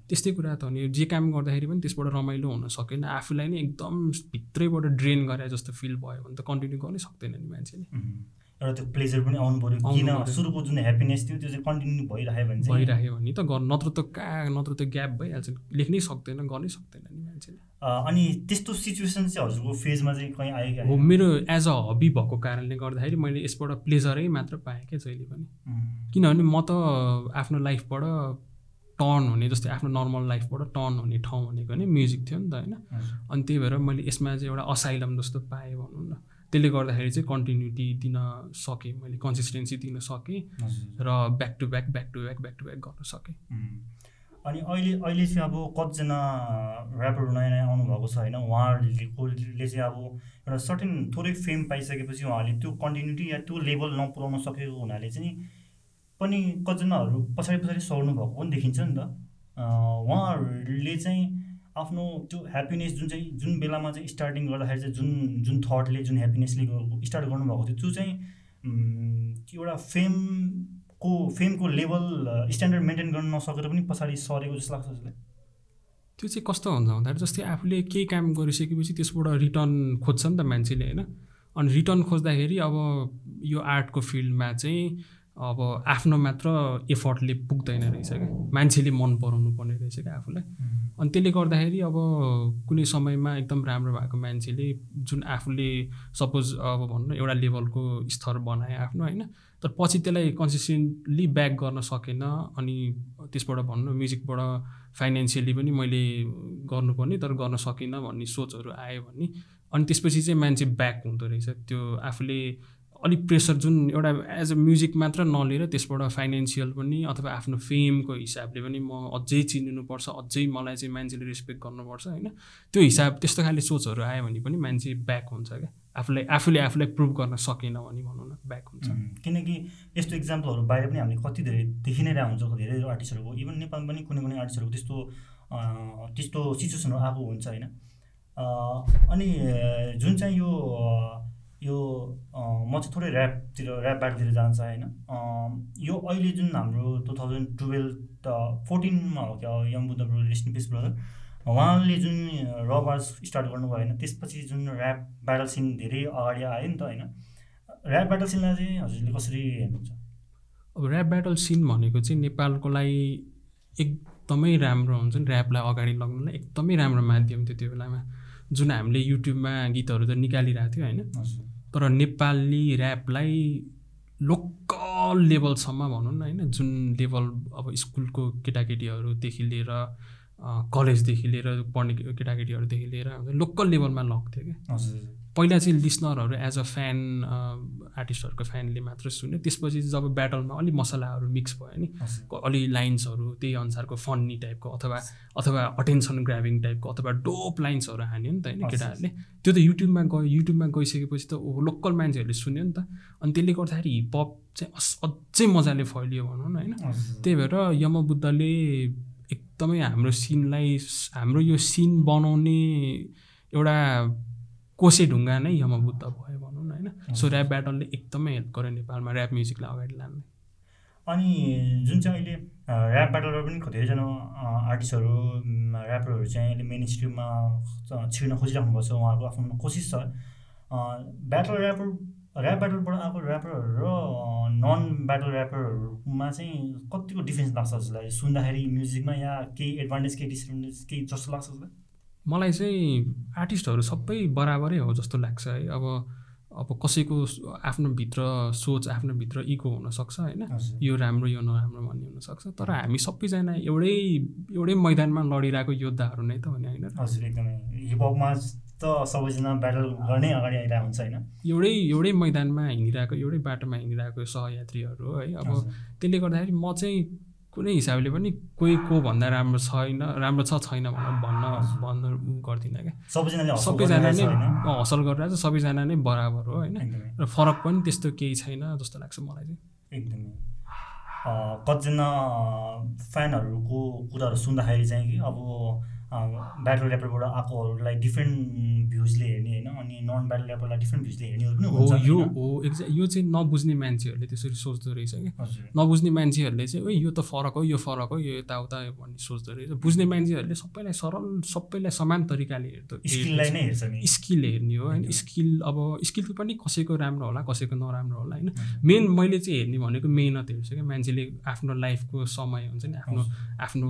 त्यस्तै कुरा त हो नि। जे काम गर्दाखेरि पनि त्यसबाट रमाइलो हुन सकेन आफूलाई नै एकदम भित्रैबाट ड्रेन गरे जस्तो फिल भयो भने त कन्टिन्यू गर्नै सक्दैन नि मान्छेले. एउटा त्यो प्लेजर पनि आउनु पऱ्यो। किन। सुरुको जुन ह्याप्पिनेस थियो त्यो चाहिँ कन्टिन्यू भइरह्यो भने चाहिँ। भइराख्यो भने त गर् नत्र त कहाँ नत्र त ग्याप भइहाल्छ। लेख्नै सक्दैन गर्नै सक्दैन नि मान्छेले। अनि त्यस्तो सिचुएसन चाहिँ हजुरको फेजमा चाहिँ कहीँ आयो क्या? हो मेरो एज अ हबी भएको कारणले गर्दाखेरि मैले यसबाट प्लेजरै मात्र पाएँ क्या जहिले पनि. किनभने म त आफ्नो लाइफबाट टर्न हुने जस्तै आफ्नो नर्मल लाइफबाट टर्न हुने ठाउँ भनेको नै म्युजिक थियो नि त होइन. अनि त्यही भएर मैले यसमा चाहिँ एउटा असाइलम जस्तो पाएँ भनौँ न। त्यसले गर्दाखेरि चाहिँ कन्टिन्युटी दिन सकेँ मैले कन्सिस्टेन्सी दिन सकेँ. र back to back back to back back to back गर्न सकेँ. अनि अहिले अहिले चाहिँ अब कतिजना ऱ्यापरहरू नयाँ नयाँ आउनुभएको छ होइन उहाँहरूले चाहिँ अब एउटा सर्टेन थोरै फेम पाइसकेपछि उहाँहरूले त्यो कन्टिन्युटी या त्यो लेभल नपुऱ्याउन सकेको हुनाले चाहिँ पनि कतिजनाहरू पछाडि पछाडि सर्नु भएको पनि देखिन्छ नि त उहाँहरूले चाहिँ आफ्नो त्यो ह्याप्पिनेस जुन चाहिँ जुन बेलामा चाहिँ स्टार्टिङ गर्दाखेरि चाहिँ जुन जुन थटले जुन ह्याप्पिनेसले स्टार्ट गर्नुभएको थियो त्यो चाहिँ एउटा फेमको फेमको लेभल स्ट्यान्डर्ड मेन्टेन गर्न नसकेर पनि पछाडि सरेको जस्तो लाग्छ जसलाई त्यो चाहिँ कस्तो हुन्छ भन्दाखेरि जस्तै आफूले केही काम गरिसकेपछि त्यसबाट रिटर्न खोज्छ नि त मान्छेले होइन? अनि रिटर्न खोज्दाखेरि अब यो आर्टको फिल्डमा चाहिँ अब आफ्नो मात्र एफर्टले पुग्दैन रहेछ क्या। मान्छेले मन पराउनु पर्ने रहेछ क्या आफूलाई। अनि त्यसले गर्दाखेरि अब कुनै समयमा एकदम राम्रो भएको मान्छेले जुन आफूले सपोज अब भनौँ न एउटा लेभलको स्तर बनाए आफ्नो होइन। तर पछि त्यसलाई कन्सिस्टेन्टली ब्याक गर्न सकेन अनि त्यसबाट भनौँ न म्युजिकबाट फाइनेन्सियली पनि मैले गर्नुपर्ने तर गर्न सकिनँ भन्ने सोचहरू आयो भने। अनि त्यसपछि चाहिँ मान्छे ब्याक हुँदो रहेछ। त्यो आफूले अलिक प्रेसर जुन एउटा एज अ म्युजिक मात्र नलिएर त्यसबाट फाइनेन्सियल पनि अथवा आफ्नो फेमको हिसाबले पनि म अझै चिनिनुपर्छ अझै मलाई चाहिँ मान्छेले रेस्पेक्ट गर्नुपर्छ होइन? त्यो हिसाब त्यस्तो खाले सोचहरू आयो भने पनि मान्छे ब्याक हुन्छ क्या। आफूलाई आफूले आफूलाई प्रुभ गर्न सकेन भने भनौँ न ब्याक हुन्छ। किनकि यस्तो इक्जाम्पलहरू बाहिर पनि हामीले कति धेरै देखि नै हुन्छ धेरै आर्टिस्टहरूको इभन नेपालमा पनि कुनै कुनै आर्टिस्टहरूको त्यस्तो त्यस्तो सिचुएसनहरू आएको हुन्छ होइन? अनि जुन चाहिँ यो यो म चाहिँ थोरै ऱ्यापतिर ऱ्याप ब्याटतिर जान्छ होइन। यो अहिले जुन हाम्रो टु थाउजन्ड टुवेल्भ फोर्टिनमा हो क्या young Buddha bro rest peace brother उहाँले जुन र बार्स स्टार्ट गर्नुभयो होइन त्यसपछि जुन ऱ्याप ब्याटल सिन धेरै अगाडि आयो नि त होइन। ऱ्याप ब्याटल सिनलाई चाहिँ हजुरले कसरी हेर्नुहुन्छ? अब ऱ्याप ब्याटल सिन भनेको चाहिँ नेपालको लागि एकदमै राम्रो हुन्छ नि ऱ्यापलाई अगाडि लग्नलाई। एकदमै राम्रो माध्यम थियो त्यो बेलामा। जुन हामीले युट्युबमा गीतहरू त निकालिरहेको थियो होइन। हजुर। तर नेपाली ऱ्यापलाई लोकल लेभलसम्म भनौँ न होइन जुन लेभल अब स्कुलको केटाकेटीहरूदेखि लिएर कलेजदेखि लिएर पढ्ने केटाकेटीहरूदेखि लिएर लोकल लेभलमा लग्थ्यो क्या। पहिला चाहिँ लिसनरहरू एज अ फ्यान आर्टिस्टहरूको फ्यानले मात्र सुन्यो। त्यसपछि जब ब्याटलमा अलिक मसलाहरू मिक्स भयो नि अलि लाइन्सहरू त्यही अनुसारको फन्नी टाइपको अथवा अथवा अटेन्सन ग्राभिङ टाइपको अथवा डोप लाइन्सहरू हान्यो नि त होइन। केटाहरूले। त्यो त युट्युबमा गयो युट्युबमा गइसकेपछि त ओ लोकल मान्छेहरूले सुन्यो नि त। अनि त्यसले गर्दाखेरि हिपहप चाहिँ अस अझै मजाले फैलियो भनौँ न होइन। त्यही भएर यमबुद्धले एकदमै हाम्रो सिनलाई हाम्रो यो सिन बनाउने एउटा कोसे ढुङ्गा नै यमबुद्ध भयो भनौँ न होइन? सो ऱ्याप ब्याटलले एकदमै हेल्प गर्यो नेपालमा ऱ्याप म्युजिकलाई अगाडि लानु। अनि जुन चाहिँ अहिले ऱ्याप ब्याटलबाट पनि धेरैजना आर्टिस्टहरू ऱ्यापरहरू चाहिँ अहिले मेन स्ट्रिममा छिर्न खोजिराख्नु भएको छ उहाँहरूको आफ्नो कोसिस छ। ब्याटल ऱ्यापर ऱ्याप ब्याटलबाट आएको ऱ्यापरहरू र नन ब्याटल ऱ्यापरहरूमा चाहिँ कतिको डिफ्रेन्स लाग्छ जसलाई सुन्दाखेरि म्युजिकमा या केही एडभान्टेज केही डिसएडभान्टेज केही जस्तो लाग्छ जसलाई? मलाई चाहिँ आर्टिस्टहरू सबै बराबरै हो जस्तो लाग्छ है। अब अब कसैको आफ्नो भित्र सोच आफ्नो भित्र इगो हुनसक्छ होइन। यो राम्रो यो नराम्रो भन्ने हुनसक्छ। तर हामी सबैजना एउटै एउटै मैदानमा लडिरहेको योद्धाहरू नै त भने होइन? र? हजुर एकदमै। हिपहपमा त सबैजना ब्याटल गर्नै अगाडि आइरहेको हुन्छ होइन। एउटै एउटै मैदानमा हिँडिरहेको एउटै बाटोमा हिँडिरहेको सहयात्रीहरू है। अब हजुर। त्यसले गर्दाखेरि म चाहिँ कुनै हिसाबले पनि कोही को भन्दा राम्रो छैन राम्रो छ छैन भनेर भन्न भन्न गर्दिनँ क्या। सबैजना नै हसल गरिरहेको छ सबैजना नै बराबर हो होइन। र फरक पनि त्यस्तो केही छैन जस्तो लाग्छ मलाई चाहिँ। एकदमै। कतिजना फ्यानहरूको कुराहरू सुन्दाखेरि चाहिँ कि अब ब्याटल ऱ्यापरबाट आएकोहरूलाई डिफ्रेन्ट भ्युजले हेर्ने होइन अनि नन ब्याटल ऱ्यापरलाई डिफ्रेन्ट भ्युजले हेर्नेहरू पनि हो यो? हो एक्ज्याक्ट यो चाहिँ नबुझ्ने मान्छेहरूले त्यसरी सोच्दो रहेछ कि नबुझ्ने मान्छेहरूले चाहिँ ओइ यो त फरक हो यो फरक हो यो यताउता भन्ने सोच्दो रहेछ। बुझ्ने मान्छेहरूले सबैलाई सरल सबैलाई समान तरिकाले हेर्दो स्किललाई नै हेर्छ नि। स्किल हेर्ने हो होइन। स्किल अब स्किल पनि कसैको राम्रो होला कसैको नराम्रो होला होइन। मेन मैले चाहिँ हेर्ने भनेको मेहनत हेर्छु क्या। मान्छेले आफ्नो लाइफको समय हुन्छ नि आफ्नो आफ्नो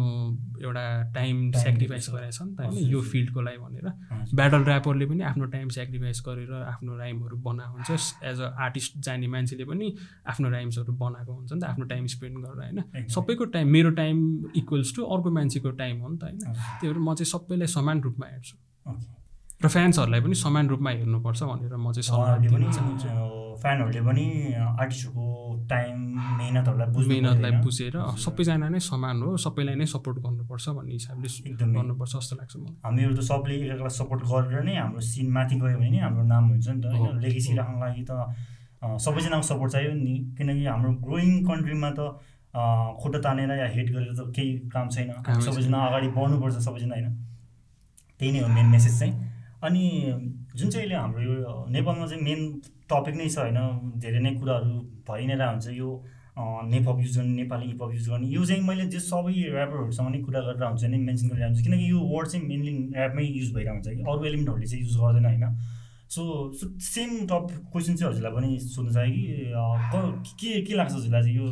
एउटा टाइम सेक्रिफाइस गरेछ नि त होइन यो फिल्डको लागि भनेर। ब्याटल ऱ्यापरले पनि आफ्नो टाइम सेक्रिफाइस गरेर आफ्नो राइमहरू बनाएको हुन्छ एज अ आर्टिस्ट जाने मान्छेले पनि आफ्नो राइम्सहरू बनाएको हुन्छ नि त आफ्नो टाइम स्पेन्ड गरेर होइन। सबैको टाइम मेरो टाइम इक्वल्स टु अर्को मान्छेको टाइम हो नि त होइन। त्यही भएर म चाहिँ सबैलाई समान रूपमा हेर्छु। र फ्यान्सहरूलाई पनि समान रूपमा हेर्नुपर्छ भनेर म चाहिँ सल्लाह फ्यानहरूले पनि आर्टिस्टहरूको टाइम मेहनतहरूलाई बुझ्नु मेहनतलाई। बुझेर सबैजना नै समान हो सबैलाई नै सपोर्ट गर्नुपर्छ भन्ने हिसाबले एकदमै। गर्नुपर्छ जस्तो लाग्छ मलाई। हामीहरू त सबले एकअर्कालाई सपोर्ट गरेर नै हाम्रो सिन माथि गयो भने नै हाम्रो नाम हुन्छ नि त होइन? लेगेसी राख्नको लागि त सबैजनाको सपोर्ट चाहियो नि। किनकि हाम्रो ग्रोइङ कन्ट्रीमा त खुट्टा तानेर या हेट गरेर त केही काम छैन। सबैजना अगाडि बढ्नुपर्छ सबैजना होइन? त्यही नै हो मेन मेसेज चाहिँ। अनि जुन चाहिँ अहिले हाम्रो यो नेपालमा चाहिँ मेन टपिक नै छ होइन धेरै नै कुराहरू भइ नै रहेको हुन्छ यो नेपअप युज गर्ने नेपाली हिपहप युज गर्ने। यो चाहिँ मैले जो सबै ऱ्यापरहरूसँग नै कुरा गरेर हुन्छ नि मेन्सन गरिरहेको हुन्छ किनकि यो वर्ड चाहिँ मेनली ऱ्यापमै युज भइरहेको हुन्छ। कि अरू एलिमेन्टहरूले चाहिँ युज गर्दैन होइन। So so same topic question चाहिँ हजुरलाई पनि सोध्नु चाहेँ कि क- के लाग्छ हजुरलाई चाहिँ यो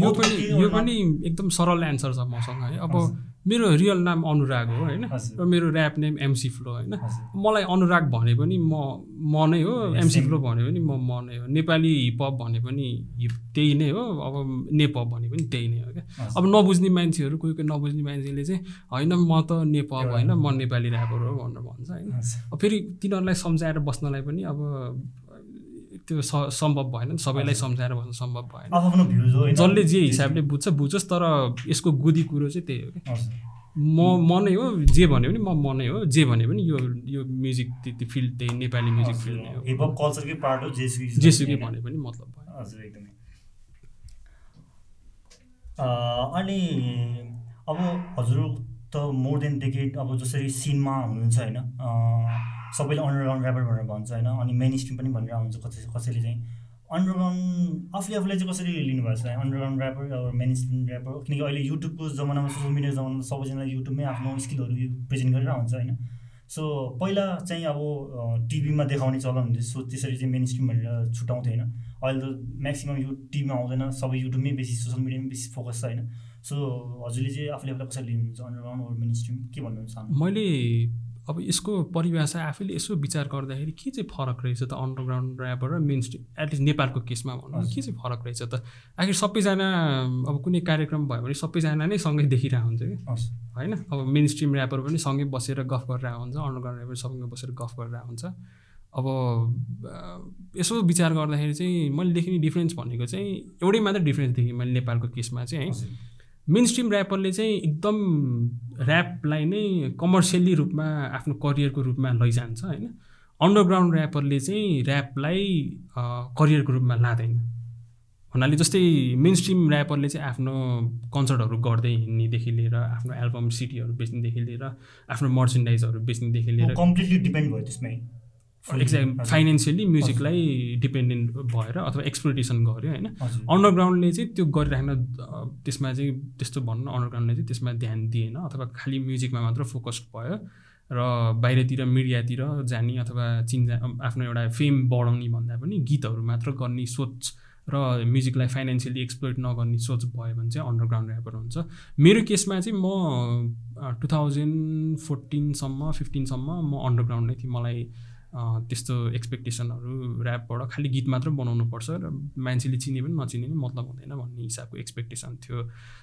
यो पनि यो? पनि एकदम सरल एन्सर छ मसँग है। अब। मेरो रियल नाम अनुराग हो होइन। र मेरो ऱ्याप नेम एमसी फ्लो होइन। मलाई अनुराग भने पनि म म नै हो एमसी. फ्लो भने पनि म म नै हो नेपाली हिपहप भने पनि हिप त्यही नै हो अब नेपप भने पनि त्यही नै हो क्या। अब नबुझ्ने मान्छेहरू कोही कोही नबुझ्ने मान्छेले चाहिँ होइन म त नेपप होइन म नेपाली ऱ्यापर हो भनेर भन्छ होइन फेरि तिनीहरूलाई सम्झाएर बस्नलाई पनि अब त्यो सम्भव भएन नि सबैलाई सम्झाएर बस्नु सम्भव भएन? जसले जे हिसाबले बुझ्छ बुझोस् तर यसको गुदी कुरो चाहिँ त्यही हो कि। म म नै हो जे भन्यो भने म म नै हो जे भने पनि यो यो म्युजिक त्यति फिल्ड त्यही नेपाली म्युजिक फिल्ड नै हो। हिपहप कल्चरकै पार्ट हो जेसुकै जेसुकै भने पनि मतलब भयो। हजुर एकदमै। अ, अनि अब हजुर त मोर देन डेकेड अब जसरी सिनमा हुनुहुन्छ होइन सबैले अन्डरग्राउन्ड ऱ्यापर भनेर भन्छ होइन? अनि मेन स्ट्रिम पनि भनेर हुन्छ कसै कसैले चाहिँ। अन्डरग्राउन्ड आफूले आफूलाई चाहिँ कसरी लिनुभएको छ? अन्डरग्राउन्ड ऱ्यापर अब मेन स्ट्रिम ऱ्यापर किनकि अहिले युट्युबको जमानामा सोसियल मिडियाको जमानामा सबैजनाले युट्युबमै आफ्नो स्किलहरू प्रेजेन्ट गरेर हुन्छ होइन? सो पहिला चाहिँ अब टिभीमा देखाउने चलन हुन्थ्यो। सो त्यसरी चाहिँ मेन स्ट्रिम भनेर छुट्याउँथ्यो होइन? अहिले त म्याक्सिमम् यो टिभीमा आउँदैन सबै युट्युबमै बेसी सोसियल मिडियामै बेसी फोकस छ होइन? सो हजुरले चाहिँ आफूले आफूलाई कसरी लिनुहुन्छ अन्डरग्राउन्ड मेन स्ट्रिम के भन्नुहुन्छ मैले अब यसको परिभाषा आफैले यसो विचार गर्दाखेरि के चाहिँ फरक रहेछ त अन्डरग्राउन्ड ऱ्यापर र मेन स्ट्रिम एटलिस्ट नेपालको केसमा भनौँ के चाहिँ फरक रहेछ त? आखिर सबैजना अब कुनै कार्यक्रम भयो भने सबैजना नै सँगै देखिरहेको हुन्छ कि? होइन? अब मेन स्ट्रिम ऱ्यापर पनि सँगै बसेर गफ गरिरहेको हुन्छ अन्डरग्राउन्ड ऱ्यापर सँगै बसेर गफ गरिरहेको हुन्छ। अब यसो विचार गर्दाखेरि चाहिँ मैले देख्ने डिफ्रेन्स भनेको चाहिँ एउटै मात्र डिफ्रेन्स देखेँ मैले नेपालको केसमा चाहिँ है। मेन स्ट्रिम ऱ्यापरले चाहिँ एकदम ऱ्यापलाई नै कमर्सियली रूपमा आफ्नो करियरको रूपमा लैजान्छ होइन? अन्डरग्राउन्ड ऱ्यापरले चाहिँ ऱ्यापलाई करियरको रूपमा लाँदैन। भन्नाले जस्तै मेन स्ट्रिम ऱ्यापरले चाहिँ आफ्नो कन्सर्टहरू गर्दै हिँड्नेदेखि लिएर आफ्नो एल्बम सिडीहरू बेच्नेदेखि लिएर आफ्नो मर्चेन्डाइजहरू बेच्नेदेखि लिएर कम्प्लिटली डिपेन्ड भयो त्यसमै। एक्ज्याक्ट फाइनेन्सियली म्युजिकलाई डिपेन्डेन्ट भएर अथवा एक्सप्लोटेसन गर्यो होइन? अन्डरग्राउन्डले चाहिँ त्यो गरिराख्न त्यसमा चाहिँ त्यस्तो भनौँ न अन्डरग्राउन्डले चाहिँ त्यसमा ध्यान दिएन अथवा खालि म्युजिकमा मात्र फोकस्ड भयो र बाहिरतिर मिडियातिर जाने अथवा चिन्जा आफ्नो एउटा फेम बढाउने भन्दा पनि गीतहरू मात्र गर्ने सोच र म्युजिकलाई फाइनेन्सियली एक्सप्लोइट नगर्ने सोच भयो भने चाहिँ अन्डरग्राउन्ड ऱ्यापर हुन्छ। मेरो केसमा चाहिँ म टु थाउजन्ड फोर्टिनसम्म फिफ्टिनसम्म म अन्डरग्राउन्ड नै थिएँ। मलाई त्यस्तो एक्सपेक्टेसनहरू ऱ्यापबाट खालि गीत मात्र बनाउनुपर्छ र मान्छेले चिने पनि नचिने पनि मतलब हुँदैन भन्ने हिसाबको एक्सपेक्टेसन थियो।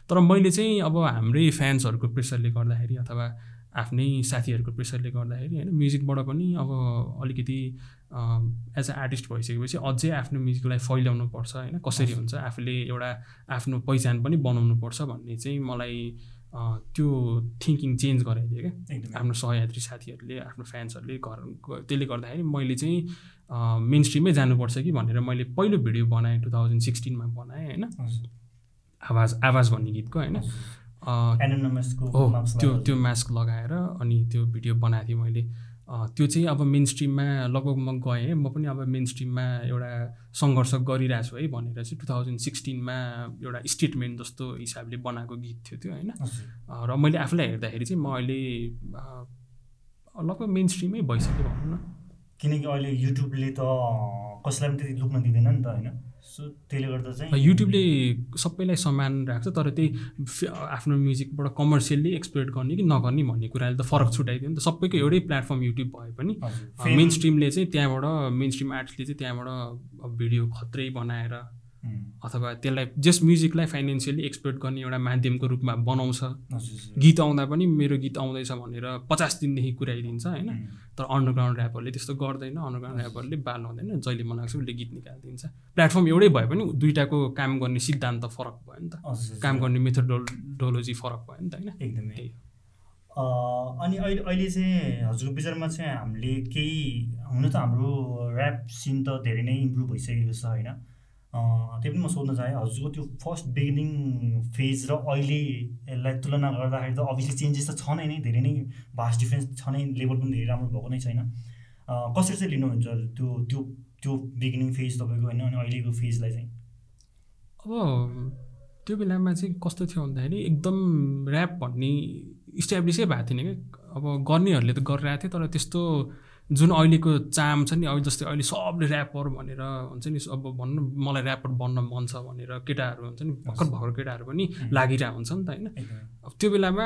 तर मैले चाहिँ अब हाम्रै फ्यान्सहरूको प्रेसरले गर्दाखेरि अथवा आफ्नै साथीहरूको प्रेसरले गर्दाखेरि होइन म्युजिकबाट पनि अब अलिकति एज अ आर्टिस्ट भइसकेपछि अझै आफ्नो म्युजिकलाई फैलाउनु पर्छ होइन कसरी हुन्छ आफूले एउटा आफ्नो पहिचान पनि बनाउनु पर्छ भन्ने चाहिँ मलाई त्यो थिङ्किङ चेन्ज गराइदियो क्या। आफ्नो सहयात्री साथीहरूले आफ्नो फ्यान्सहरूले घर त्यसले गर्दाखेरि मैले चाहिँ मेन स्ट्रिममै जानुपर्छ कि भनेर मैले पहिलो भिडियो बनाएँ टु थाउजन्ड सिक्सटिनमा बनाएँ होइन। आवाज आवाज भन्ने गीतको होइन। हो त्यो त्यो मास्क लगाएर अनि त्यो भिडियो बनाएको थिएँ मैले। त्यो चाहिँ अब मेन स्ट्रिममा लगभग म गएँ म पनि अब मेन स्ट्रिममा एउटा सङ्घर्ष गरिरहेको छु है भनेर चाहिँ टु थाउजन्ड सिक्सटिनमा एउटा स्टेटमेन्ट जस्तो हिसाबले बनाएको गीत थियो त्यो होइन? र मैले आफूलाई हेर्दाखेरि चाहिँ म अहिले लगभग मेन स्ट्रिमै भइसक्यो भनौँ न। किनकि अहिले युट्युबले त कसैलाई पनि त्यति लुक्न दिँदैन नि त होइन। सो त्यसले गर्दा चाहिँ युट्युबले सबैलाई समान राख्छ तर त्यही आफ्नो म्युजिकबाट कमर्सियल्ली एक्सप्लोर गर्ने कि नगर्ने भन्ने कुराले त फरक छुट्याइदियो नि त। सबैको एउटै प्लेटफर्म युट्युब भए पनि मेन स्ट्रिमले चाहिँ त्यहाँबाट मेन स्ट्रिम आर्टिस्टले चाहिँ त्यहाँबाट भिडियो खत्रै बनाएर अथवा त्यसलाई जस म्युजिकलाई फाइनेन्सियली एक्सप्लोर गर्ने एउटा माध्यमको रूपमा बनाउँछ। गीत आउँदा पनि मेरो गीत आउँदैछ भनेर पचास दिनदेखि कुराइदिन्छ होइन। तर अन्डरग्राउन्ड ऱ्यापरले त्यस्तो गर्दैन अन्डरग्राउन्ड ऱ्यापरले बाल हुँदैन। जहिले मन लाग्छ उसले गीत निकालिदिन्छ। प्लेटफर्म एउटै भए पनि दुइटाको काम गर्ने सिद्धान्त फरक भयो नि त। काम गर्ने मेथोडोलोजी फरक भयो नि त होइन। एकदमै। अनि अहिले अहिले चाहिँ हजुरको विचारमा चाहिँ हामीले केही हुन त हाम्रो ऱ्याप सिन त धेरै नै इम्प्रुभ भइसकेको छ होइन। त्यही पनि म सोध्न चाहेँ हजुरको त्यो फर्स्ट बिगिनिङ फेज र अहिले यसलाई तुलना गर्दाखेरि त अभियसली चेन्जेस त छ नै नै धेरै नै भास्ट डिफ्रेन्स छ नै लेभल पनि धेरै राम्रो भएको नै छैन। कसरी चाहिँ लिनुहुन्छ त्यो त्यो त्यो बिगिनिङ फेज तपाईँको होइन अनि अहिलेको फेजलाई चाहिँ? अब त्यो बेलामा चाहिँ कस्तो थियो भन्दाखेरि एकदम ऱ्याप भन्ने इस्ट्याब्लिसै भएको थिएन क्या अब गर्नेहरूले त गरिरहेको थियो तर त्यस्तो जुन अहिलेको चाम छ नि अहिले जस्तै अहिले सबले ऱ्यापर भनेर हुन्छ नि अब भनौँ न मलाई ऱ्यापर बन्न मन छ भनेर केटाहरू हुन्छ नि भर्खर भर्खर केटाहरू पनि लागिरहेको हुन्छ नि त होइन। अब त्यो बेलामा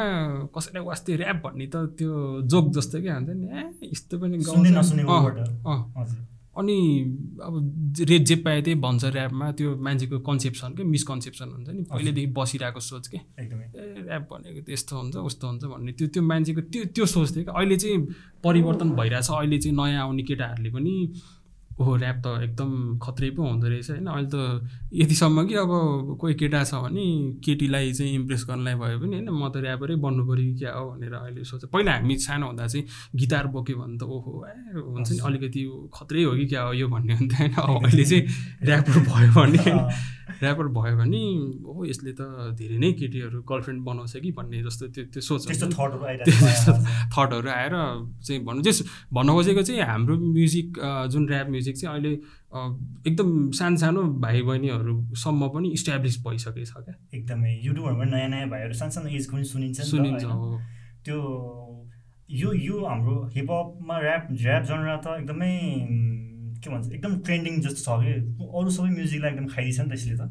कसैलाई वास्ते ऱ्याप भन्ने त त्यो जोक जस्तो क्या हुन्छ नि ए यस्तो पनि गाउँछ। अनि अब रे जे पाए त्यही भन्छ ऱ्यापमा। त्यो मान्छेको कन्सेप्सन के? मिसकन्सेप्सन हुन्छ नि। पहिल्यैदेखि बसिरहेको सोच के? ए ऱ्याप भनेको त यस्तो हुन्छ उस्तो हुन्छ भन्ने। त्यो त्यो मान्छेको त्यो त्यो सोच थियो क्या अहिले चाहिँ परिवर्तन भइरहेछ। अहिले चाहिँ नयाँ आउने केटाहरूले पनि ओहो ऱ्याप त एकदम खत्रै पो हुँदो रहेछ होइन। अहिले त यतिसम्म कि अब कोही केटा छ भने केटीलाई चाहिँ इम्प्रेस गर्नलाई भयो भने होइन। म त ऱ्यापरै बन्नु पऱ्यो कि क्या हो भनेर अहिले सोच पहिला हामी सानो हुँदा चाहिँ गिटार बोक्यो भने त ओहो ए हुन्छ नि। अलिकति खत्रै हो कि क्या हो यो भन्ने हुन्थ्यो होइन। अब (laughs) अहिले चाहिँ ऱ्यापर भयो भने ऱ्यापर भयो भने हो यसले त धेरै नै केटीहरू गर्लफ्रेन्ड बनाउँछ कि? भन्ने जस्तो त्यो त्यो सोच थटहरू आएर चाहिँ भन्नु चाहिँ भन्न खोजेको चाहिँ हाम्रो म्युजिक जुन ऱ्याप म्युजिक चाहिँ अहिले एकदम सानो सानो भाइ बहिनीहरूसम्म पनि इस्ट्याब्लिस भइसकेको छ क्या। एकदमै। युट्युबहरूमा नयाँ नयाँ भाइहरू सानो सानो एजको पनि सुनिन्छ सुनिन्छ त्यो यो यो हाम्रो हिपहपमा ऱ्याप ऱ्याप जनरा त एकदमै के भन्छ एकदम ट्रेन्डिङ जस्तो छ कि अरू सबै म्युजिकलाई एकदम खाइदिन्छ नि त यसले त।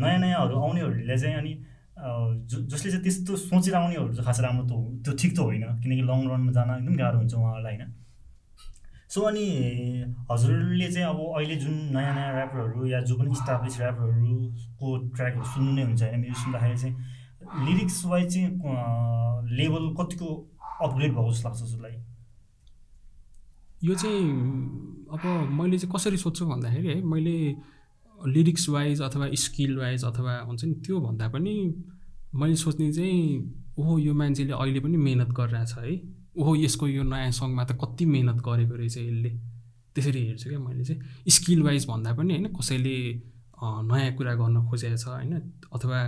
नयाँ नयाँहरू आउनेहरूले चाहिँ अनि जसले चाहिँ त्यस्तो सोचेर आउनेहरू चाहिँ खास राम्रो त त्यो ठिक त होइन किनकि लङ रनमा जान एकदम गाह्रो हुन्छ उहाँहरूलाई होइन। सो अनि हजुरले चाहिँ अब अहिले जुन नयाँ नयाँ ऱ्यापरहरू या जो पनि इस्टाब्लिस ऱ्यापरहरूको ट्र्याकहरू सुन्नु नै हुन्छ होइन म्युजिक सुन्दाखेरि चाहिँ लिरिक्स वाइज चाहिँ लेभल कतिको अपग्रेड भएको जस्तो लाग्छ हजुरलाई? यो चाहिँ अब मैले चाहिँ कसरी सोध्छु भन्दाखेरि है मैले लिरिक्स वाइज अथवा स्किल वाइज अथवा हुन्छ नि त्यो भन्दा पनि मैले सोच्ने चाहिँ ओहो यो मान्छेले अहिले पनि मिहिनेत गरिरहेछ है। ओहो यसको यो नयाँ सङमा त कति मिहिनेत गरेको रहेछ यसले। त्यसरी हेर्छु क्या मैले चाहिँ। स्किल वाइज भन्दा पनि होइन कसैले नयाँ कुरा गर्न खोजेको छ होइन अथवा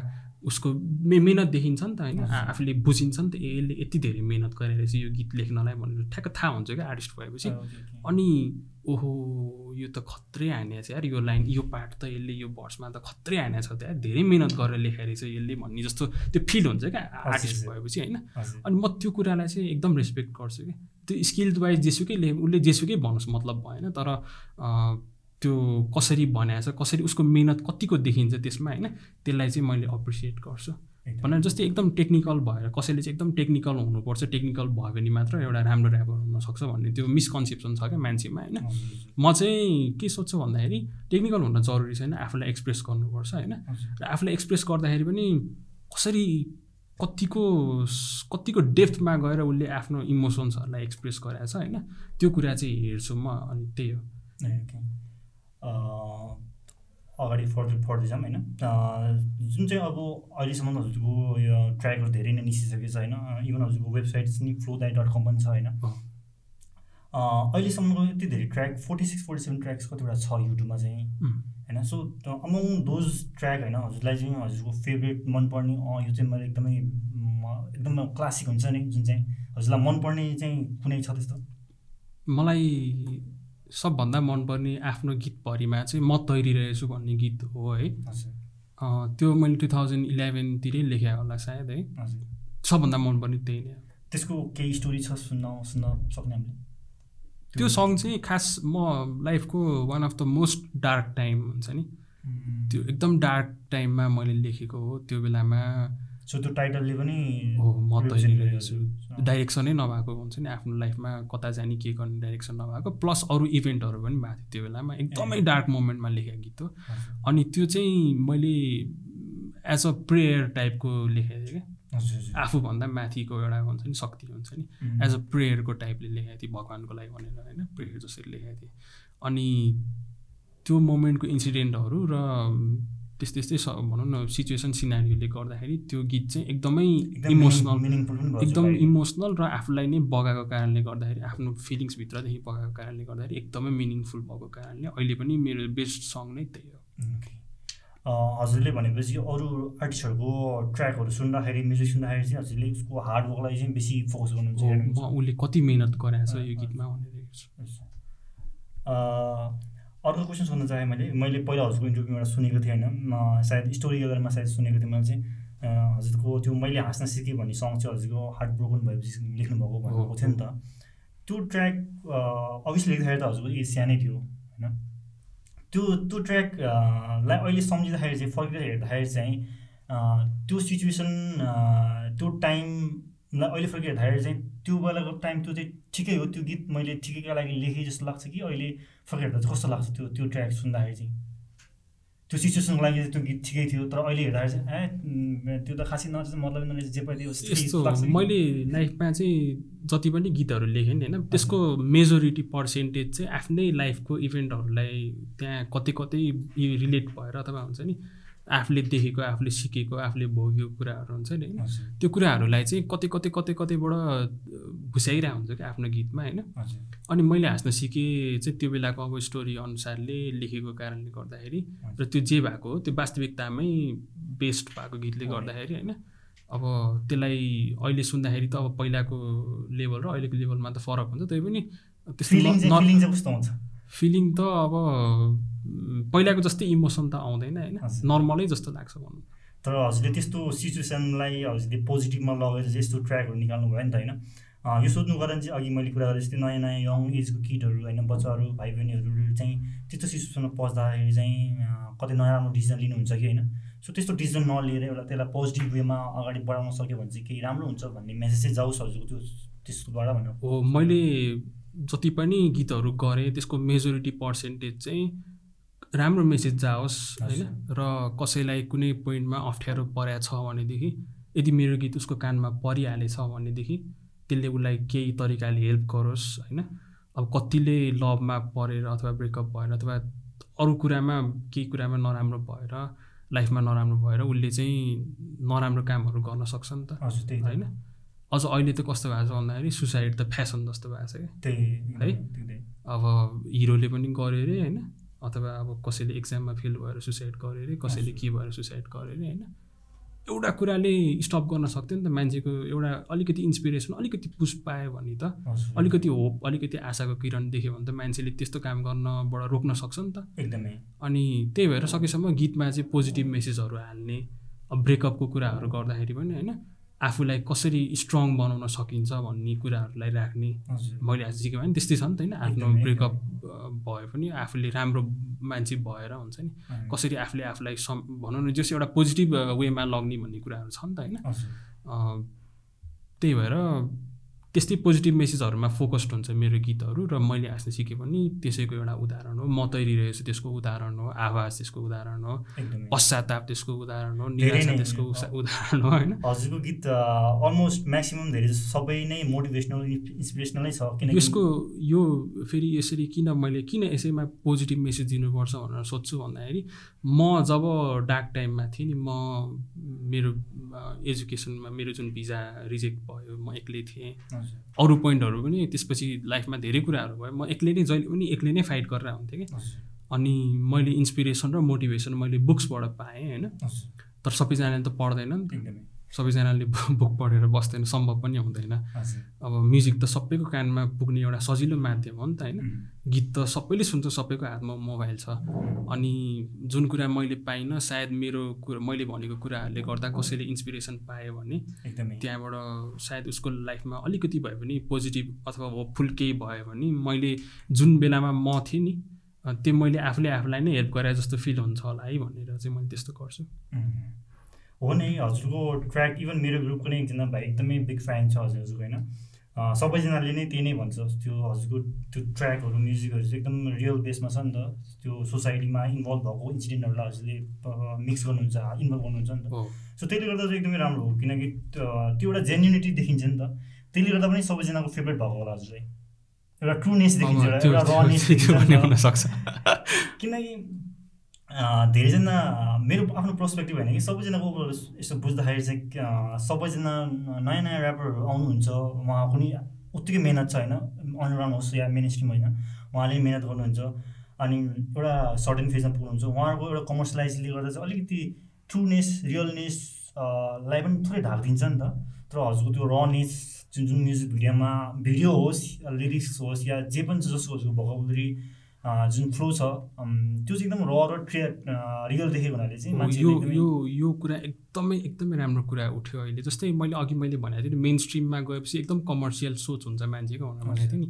उसको मे मिहिनेत देखिन्छ नि त होइन आफूले बुझिन्छ नि त यसले यति धेरै मिहिनेत गरेर चाहिँ यो गीत लेख्नलाई भनेर। ठ्याक्क थाहा हुन्छ क्या आर्टिस्ट भएपछि। अनि ओहो यो त खत्रै हाने छ यार यो लाइन यो पार्ट त यसले यो भर्समा त खत्रै हाने छ त यार। धेरै मिहिनेत गरेर लेखेर यसले भन्ने जस्तो त्यो फिल हुन्छ क्या आर्टिस्ट भएपछि होइन। अनि म त्यो कुरालाई चाहिँ एकदम रेस्पेक्ट गर्छु कि। त्यो स्किल वाइज जेसुकै ले उसले जेसुकै भन्नुहोस् मतलब भएन तर त्यो कसरी बनाएको छ कसरी उसको मिहिनेत कतिको देखिन्छ त्यसमा होइन त्यसलाई चाहिँ मैले एप्रिसिएट गर्छु। भनेर जस्तै एकदम टेक्निकल भएर कसैले चाहिँ एकदम टेक्निकल हुनुपर्छ टेक्निकल भयो भने मात्र एउटा राम्रो ऱ्यापर हुनसक्छ भन्ने त्यो मिसकन्सेप्सन छ क्या मान्छेमा होइन? म चाहिँ के सोध्छु भन्दाखेरि टेक्निकल हुन जरुरी छैन आफूलाई एक्सप्रेस गर्नुपर्छ होइन? र आफूलाई एक्सप्रेस गर्दाखेरि पनि कसरी कतिको कतिको डेप्थमा गएर उसले आफ्नो इमोसन्सहरूलाई एक्सप्रेस गरेको छ होइन? त्यो कुरा चाहिँ हेर्छु म अनि त्यही हो। अगाडि फर्दै फर्दै जाऊँ होइन जुन चाहिँ अब अहिलेसम्म हजुरको यो ट्र्याकहरू धेरै नै निस्किसकेको छ होइन इभन हजुरको वेबसाइट नि फ्लो दाई डट कम पनि छ होइन। अहिलेसम्मको यति धेरै track forty six forty seven tracks कतिवटा छ युट्युबमा चाहिँ। होइन सो अमङ दोज ट्र्याक होइन हजुरलाई चाहिँ हजुरको फेभरेट मनपर्ने यो चाहिँ मैले एकदमै एकदमै क्लासिक हुन्छ नि जुन चाहिँ हजुरलाई मनपर्ने चाहिँ कुनै छ त्यस्तो? मलाई सबभन्दा मनपर्ने आफ्नो गीतभरिमा चाहिँ म तैरिरहेछु भन्ने गीत हो है। त्यो मैले टु थाउजन्ड इलेभेनतिरै लेखेँ होला सायद है। सबभन्दा मनपर्ने त्यही नै त्यसको केही स्टोरी छ सुन्न सुन्न सक्ने हामीले? त्यो सङ चाहिँ खास म लाइफको one of the most dark time हुन्छ नि। त्यो एकदम डार्क टाइममा मैले लेखेको हो त्यो बेलामा सो त्यो टाइटलले पनि हो म। डाइरेक्सनै नभएको हुन्छ नि आफ्नो लाइफमा कता जाने के गर्ने डाइरेक्सन नभएको। प्लस अरू इभेन्टहरू पनि भएको थियो त्यो बेलामा। एकदमै डार्क मोमेन्टमा लेखेको गीत हो। अनि त्यो चाहिँ मैले एज अ प्रेयर टाइपको लेखेको थिएँ क्या। आफूभन्दा माथिको एउटा हुन्छ नि शक्ति हुन्छ नि। एज अ प्रेयरको टाइपले लेखेको थिएँ भगवान्को लागि भनेर होइन प्रेयर जसरी लेखेको थिएँ। अनि त्यो मोमेन्टको इन्सिडेन्टहरू र त्यस्तै त्यस्तै स भनौँ न सिचुएसन सिनारीहरूले गर्दाखेरि त्यो गीत चाहिँ एकदमै इमोसनल एकदम। इमोसनल र आफूलाई नै बगाएको कारणले गर्दाखेरि आफ्नो फिलिङ्सभित्रदेखि बगाएको कारणले गर्दाखेरि एकदमै मिनिङफुल भएको कारणले अहिले पनि मेरो बेस्ट सङ नै त्यही हो। हजुरले भनेपछि अरू आर्टिस्टहरूको ट्र्याकहरू सुन्दाखेरि म्युजिक सुन्दाखेरि चाहिँ हजुरले उसको हार्डवर्कलाई चाहिँ बेसी फोकस गर्नुहुन्छ उसले कति मिहिनेत गराएको छ यो। गीतमा भनेर अर्को क्वेसन सोध्न चाहेँ मैले। मैले पहिला हजुरको इन्टरभ्यूबाट सुनेको थिएँ होइन। सायद स्टोरी गलेरमा सायद सुनेको थिएँ मैले चाहिँ। हजुरको त्यो मैले हाँस्न सिकेँ भन्ने सङ चाहिँ हजुरको हार्ट ब्रोकन भएपछि लेख्नुभएको भन्नुभएको थियो नि त। त्यो ट्र्याक अभियसली लेख्दाखेरि त हजुरको एज सानै थियो होइन। त्यो त्यो ट्र्याक अँ, लाई अहिले सम्झिँदाखेरि चाहिँ फर्केर हेर्दाखेरि चाहिँ त्यो सिचुएसन त्यो टाइमलाई अहिले फर्केर हेर्दाखेरि चाहिँ त्यो बेलाको टाइम त्यो चाहिँ ठिकै हो त्यो गीत मैले ठिकैका लागि लेखेँ जस्तो लाग्छ कि अहिले फर्केर हेर्दा चाहिँ कस्तो लाग्छ त्यो त्यो ट्र्याक सुन्दाखेरि चाहिँ त्यो सिचुएसनको लागि त्यो गीत ठिकै थियो तर अहिले हेर्दाखेरि चाहिँ ए त्यो त खासै नरहेछ मतलब जे पनि? मैले लाइफमा चाहिँ जति पनि गीतहरू लेखेँ नि होइन त्यसको मेजोरिटी पर्सेन्टेज चाहिँ आफ्नै लाइफको इभेन्टहरूलाई त्यहाँ कतै कतै रिलेट भएर अथवा हुन्छ नि आफूले देखेको आफूले सिकेको आफूले भोगेको कुराहरू हुन्छ नि होइन? त्यो कुराहरूलाई चाहिँ कतै कतै कतै कतैबाट घुसाइरहेको हुन्छ क्या आफ्नो गीतमा होइन? अनि मैले हाँस्न सिकेँ चाहिँ त्यो बेलाको अब स्टोरी अनुसारले लेखेको कारणले गर्दाखेरि र त्यो जे भएको हो त्यो वास्तविकतामै बेस्ट भएको गीतले गर्दाखेरि होइन अब त्यसलाई अहिले सुन्दाखेरि त अब पहिलाको लेभल र अहिलेको लेभलमा त फरक हुन्छ त्यही पनि त्यस्तो फिलिङ त अब पहिलाको जस्तै इमोसन त आउँदैन होइन। नर्मलै जस्तो लाग्छ भनौँ तर हजुरले त्यस्तो सिचुएसनलाई हजुरले पोजिटिभमा लगेर चाहिँ यस्तो ट्र्याकहरू निकाल्नु भयो नि त होइन? यो सोध्नु कारण चाहिँ अघि मैले कुरा गरेँ जस्तै नयाँ नयाँ यङ एजको किडहरू होइन? बच्चाहरू भाइ बहिनीहरू चाहिँ त्यस्तो सिचुएसनमा पस्दाखेरि चाहिँ कतै नराम्रो डिसिजन लिनुहुन्छ कि होइन? सो त्यस्तो डिसिजन नलिएर एउटा त्यसलाई पोजिटिभ वेमा अगाडि बढाउन सक्यो भने चाहिँ केही राम्रो हुन्छ भन्ने मेसेज चाहिँ जाओस् हजुरको त्यो त्यसकोबाट भनेर। हो मैले जति पनि गीतहरू गरेँ त्यसको मेजोरिटी पर्सेन्टेज चाहिँ राम्रो मेसेज जाओस् होइन? र कसैलाई कुनै पोइन्टमा अप्ठ्यारो परेको छ भनेदेखि यदि मेरो गीत उसको कानमा परिहालेछ भनेदेखि त्यसले उसलाई केही तरिकाले हेल्प गरोस् होइन? अब कतिले लभमा परेर अथवा ब्रेकअप भएर अथवा अरू कुरामा केही कुरामा नराम्रो भएर लाइफमा नराम्रो भएर उसले चाहिँ नराम्रो कामहरू गर्न सक्छ नि त। होइन? अझ अहिले त कस्तो भएको छ भन्दाखेरि सुसाइड त फेसन जस्तो भएको छ क्या। है? अब हिरोले पनि गर्यो अरे होइन? अथवा अब कसैले एक्जाममा फेल भएर सुसाइड गर्यो अरे कसैले के भएर सुसाइड गर्यो अरे होइन? एउटा कुराले स्टप गर्न सक्थ्यो नि त मान्छेको एउटा अलिकति इन्सपिरेसन अलिकति पुस पायो भने त अलिकति होप अलिकति आशाको किरण देख्यो भने त मान्छेले त्यस्तो काम गर्नबाट रोक्न सक्छ नि त। एकदमै। अनि त्यही भएर सकेसम्म गीतमा चाहिँ पोजिटिभ मेसेजहरू हाल्ने अब ब्रेकअपको कुराहरू गर्दाखेरि पनि होइन? आफूलाई कसरी स्ट्रङ बनाउन सकिन्छ भन्ने कुराहरूलाई राख्ने मैले आज सिकेँ भने त्यस्तै छ नि त होइन। आफ्नो ब्रेकअप भए पनि आफूले राम्रो मान्छे भएर हुन्छ नि। कसरी आफूले आफूलाई सम भनौँ न जस एउटा पोजिटिभ वेमा लग्ने भन्ने कुराहरू छ नि त होइन। त्यही भएर त्यस्तै पोजिटिभ मेसेजहरूमा फोकस्ड हुन्छ मेरो गीतहरू र मैले हाँस्न सिकेँ पनि त्यसैको एउटा उदाहरण हो। म तैरिरहेको छु त्यसको उदाहरण हो आवाज त्यसको उदाहरण हो पश्चाताप त्यसको उदाहरण हो निराशा त्यसको उदाहरण हो होइन? हजुरको गीत अलमोस्ट म्याक्सिमम् धेरै सबै नै मोटिभेसनल इन्सपिरेसनलै छ। किनकि यसको यो फेरि यसरी किन मैले किन यसैमा पोजिटिभ मेसेज दिनुपर्छ भनेर सोध्छु भन्दाखेरि म जब डार्क टाइममा थिएँ नि म मेरो एजुकेसनमा मेरो जुन भिजा रिजेक्ट भयो म एक्लै थिएँ। अरू पोइन्टहरू पनि त्यसपछि लाइफमा धेरै कुराहरू भयो। म एक्लै नै जहिले पनि एक्लै नै फाइट गरेर हुन्थेँ कि अनि मैले इन्सपिरेसन र मोटिभेसन मैले बुक्सबाट पाएँ होइन। तर सबैजनाले त पढ्दैन नि त एकदमै। सबैजनाले बुक पढेर बस्दैन सम्भव पनि हुँदैन। अब म्युजिक त सबैको कानमा पुग्ने एउटा सजिलो माध्यम हो नि त होइन। गीत त सबैले सुन्छ सबैको हातमा मोबाइल छ। अनि जुन कुरा मैले पाइनँ सायद मेरो कुरा मैले भनेको कुराहरूले गर्दा कसैले इन्सपिरेसन पायो भने एकदमै। त्यहाँबाट सायद उसको लाइफमा अलिकति भए पनि पोजिटिभ अथवा होपफुल केही भयो भने मैले जुन बेलामा म थिएँ नि त्यो मैले आफूले आफूलाई नै हेल्प गरे जस्तो फिल हुन्छ होला है भनेर चाहिँ मैले त्यस्तो गर्छु। हो नै हजुरको ट्र्याक इभन मेरो ग्रुपको नै एकजना भाइ एकदमै बिग फ्यान छ हजुर हजुरको होइन? सबैजनाले नै त्यही नै भन्छ त्यो हजुरको त्यो ट्र्याकहरू म्युजिकहरू चाहिँ एकदम रियल बेसमा छ नि त। त्यो सोसाइटीमा इन्भल्भ भएको इन्सिडेन्टहरूलाई हजुरले मिक्स गर्नुहुन्छ इन्भल्भ गर्नुहुन्छ नि त। सो त्यसले गर्दा चाहिँ एकदमै राम्रो हो किनकि त्यो एउटा जेन्युनिटी देखिन्छ नि त। त्यसले गर्दा पनि सबैजनाको फेभरेट भएको होला हजुरलाई। एउटा ट्रुनेस देखिन्छ एउटा पनि देखिन्छ किनकि धेरैजना मेरो आफ्नो पर्सपेक्टिभ होइन कि सबैजनाको यस्तो बुझ्दाखेरि चाहिँ सबैजना नयाँ नयाँ ऱ्यापरहरू आउनुहुन्छ उहाँको नि उत्तिकै मिहिनेत छ होइन अन्डरग्राउन्ड होस् या मेन स्ट्रिम होइन उहाँले मिहिनेत गर्नुहुन्छ अनि एउटा सर्टेन फेजमा पुग्नुहुन्छ उहाँहरूको एउटा कमर्सियलाइजले गर्दा चाहिँ अलिकति ट्रुनेस रियलनेस लाई पनि थोरै ढाक दिन्छ नि त। तर हजुरको त्यो रनेस जुन जुन म्युजिक भिडियोमा भिडियो होस् लिरिक्स होस् या जे पनि छ जसको हजुरको भोकाबुलरी जुन फ्लो छ त्यो चाहिँ एकदम र र रियल देखेको हुनाले चाहिँ यो यो यो कुरा एकदमै एकदमै राम्रो कुरा उठ्यो अहिले। जस्तै मैले अघि मैले भनेको थिएँ नि मेन स्ट्रिममा गएपछि एकदम कमर्सियल सोच हुन्छ मान्छेको भनेर भनेको थिएँ नि।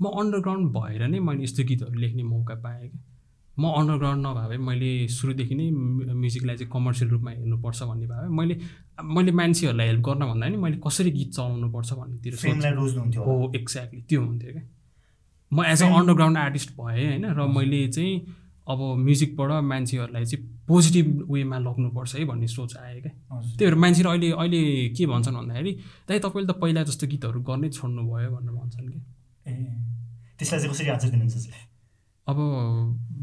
म अन्डरग्राउन्ड भएर नै मैले यस्तो गीतहरू लेख्ने मौका पाएँ कि म अन्डरग्राउन्ड नभए मैले सुरुदेखि नै म्यु- म्युजिकलाई चाहिँ कमर्सियल रूपमा हेर्नुपर्छ भन्ने भए मैले मैले मान्छेहरूलाई हेल्प गर्न भन्दा नि मैले कसरी गीत चलाउनुपर्छ भन्नेतिर हो। एक्ज्याक्टली त्यो हुन्थ्यो क्या। म एज अ अन्डरग्राउन्ड आर्टिस्ट भएँ होइन र मैले चाहिँ अब म्युजिकबाट मान्छेहरूलाई चाहिँ पोजिटिभ वेमा लग्नुपर्छ है भन्ने सोच आयो क्या। त्यही भएर मान्छेले अहिले अहिले के भन्छन् भन्दाखेरि दाइ तपाईँले त पहिला जस्तो गीतहरू गर्नै छोड्नु भयो भनेर भन्छन् कि ए त्यसलाई चाहिँ कसरी आन्सर दिनुहुन्छ? अब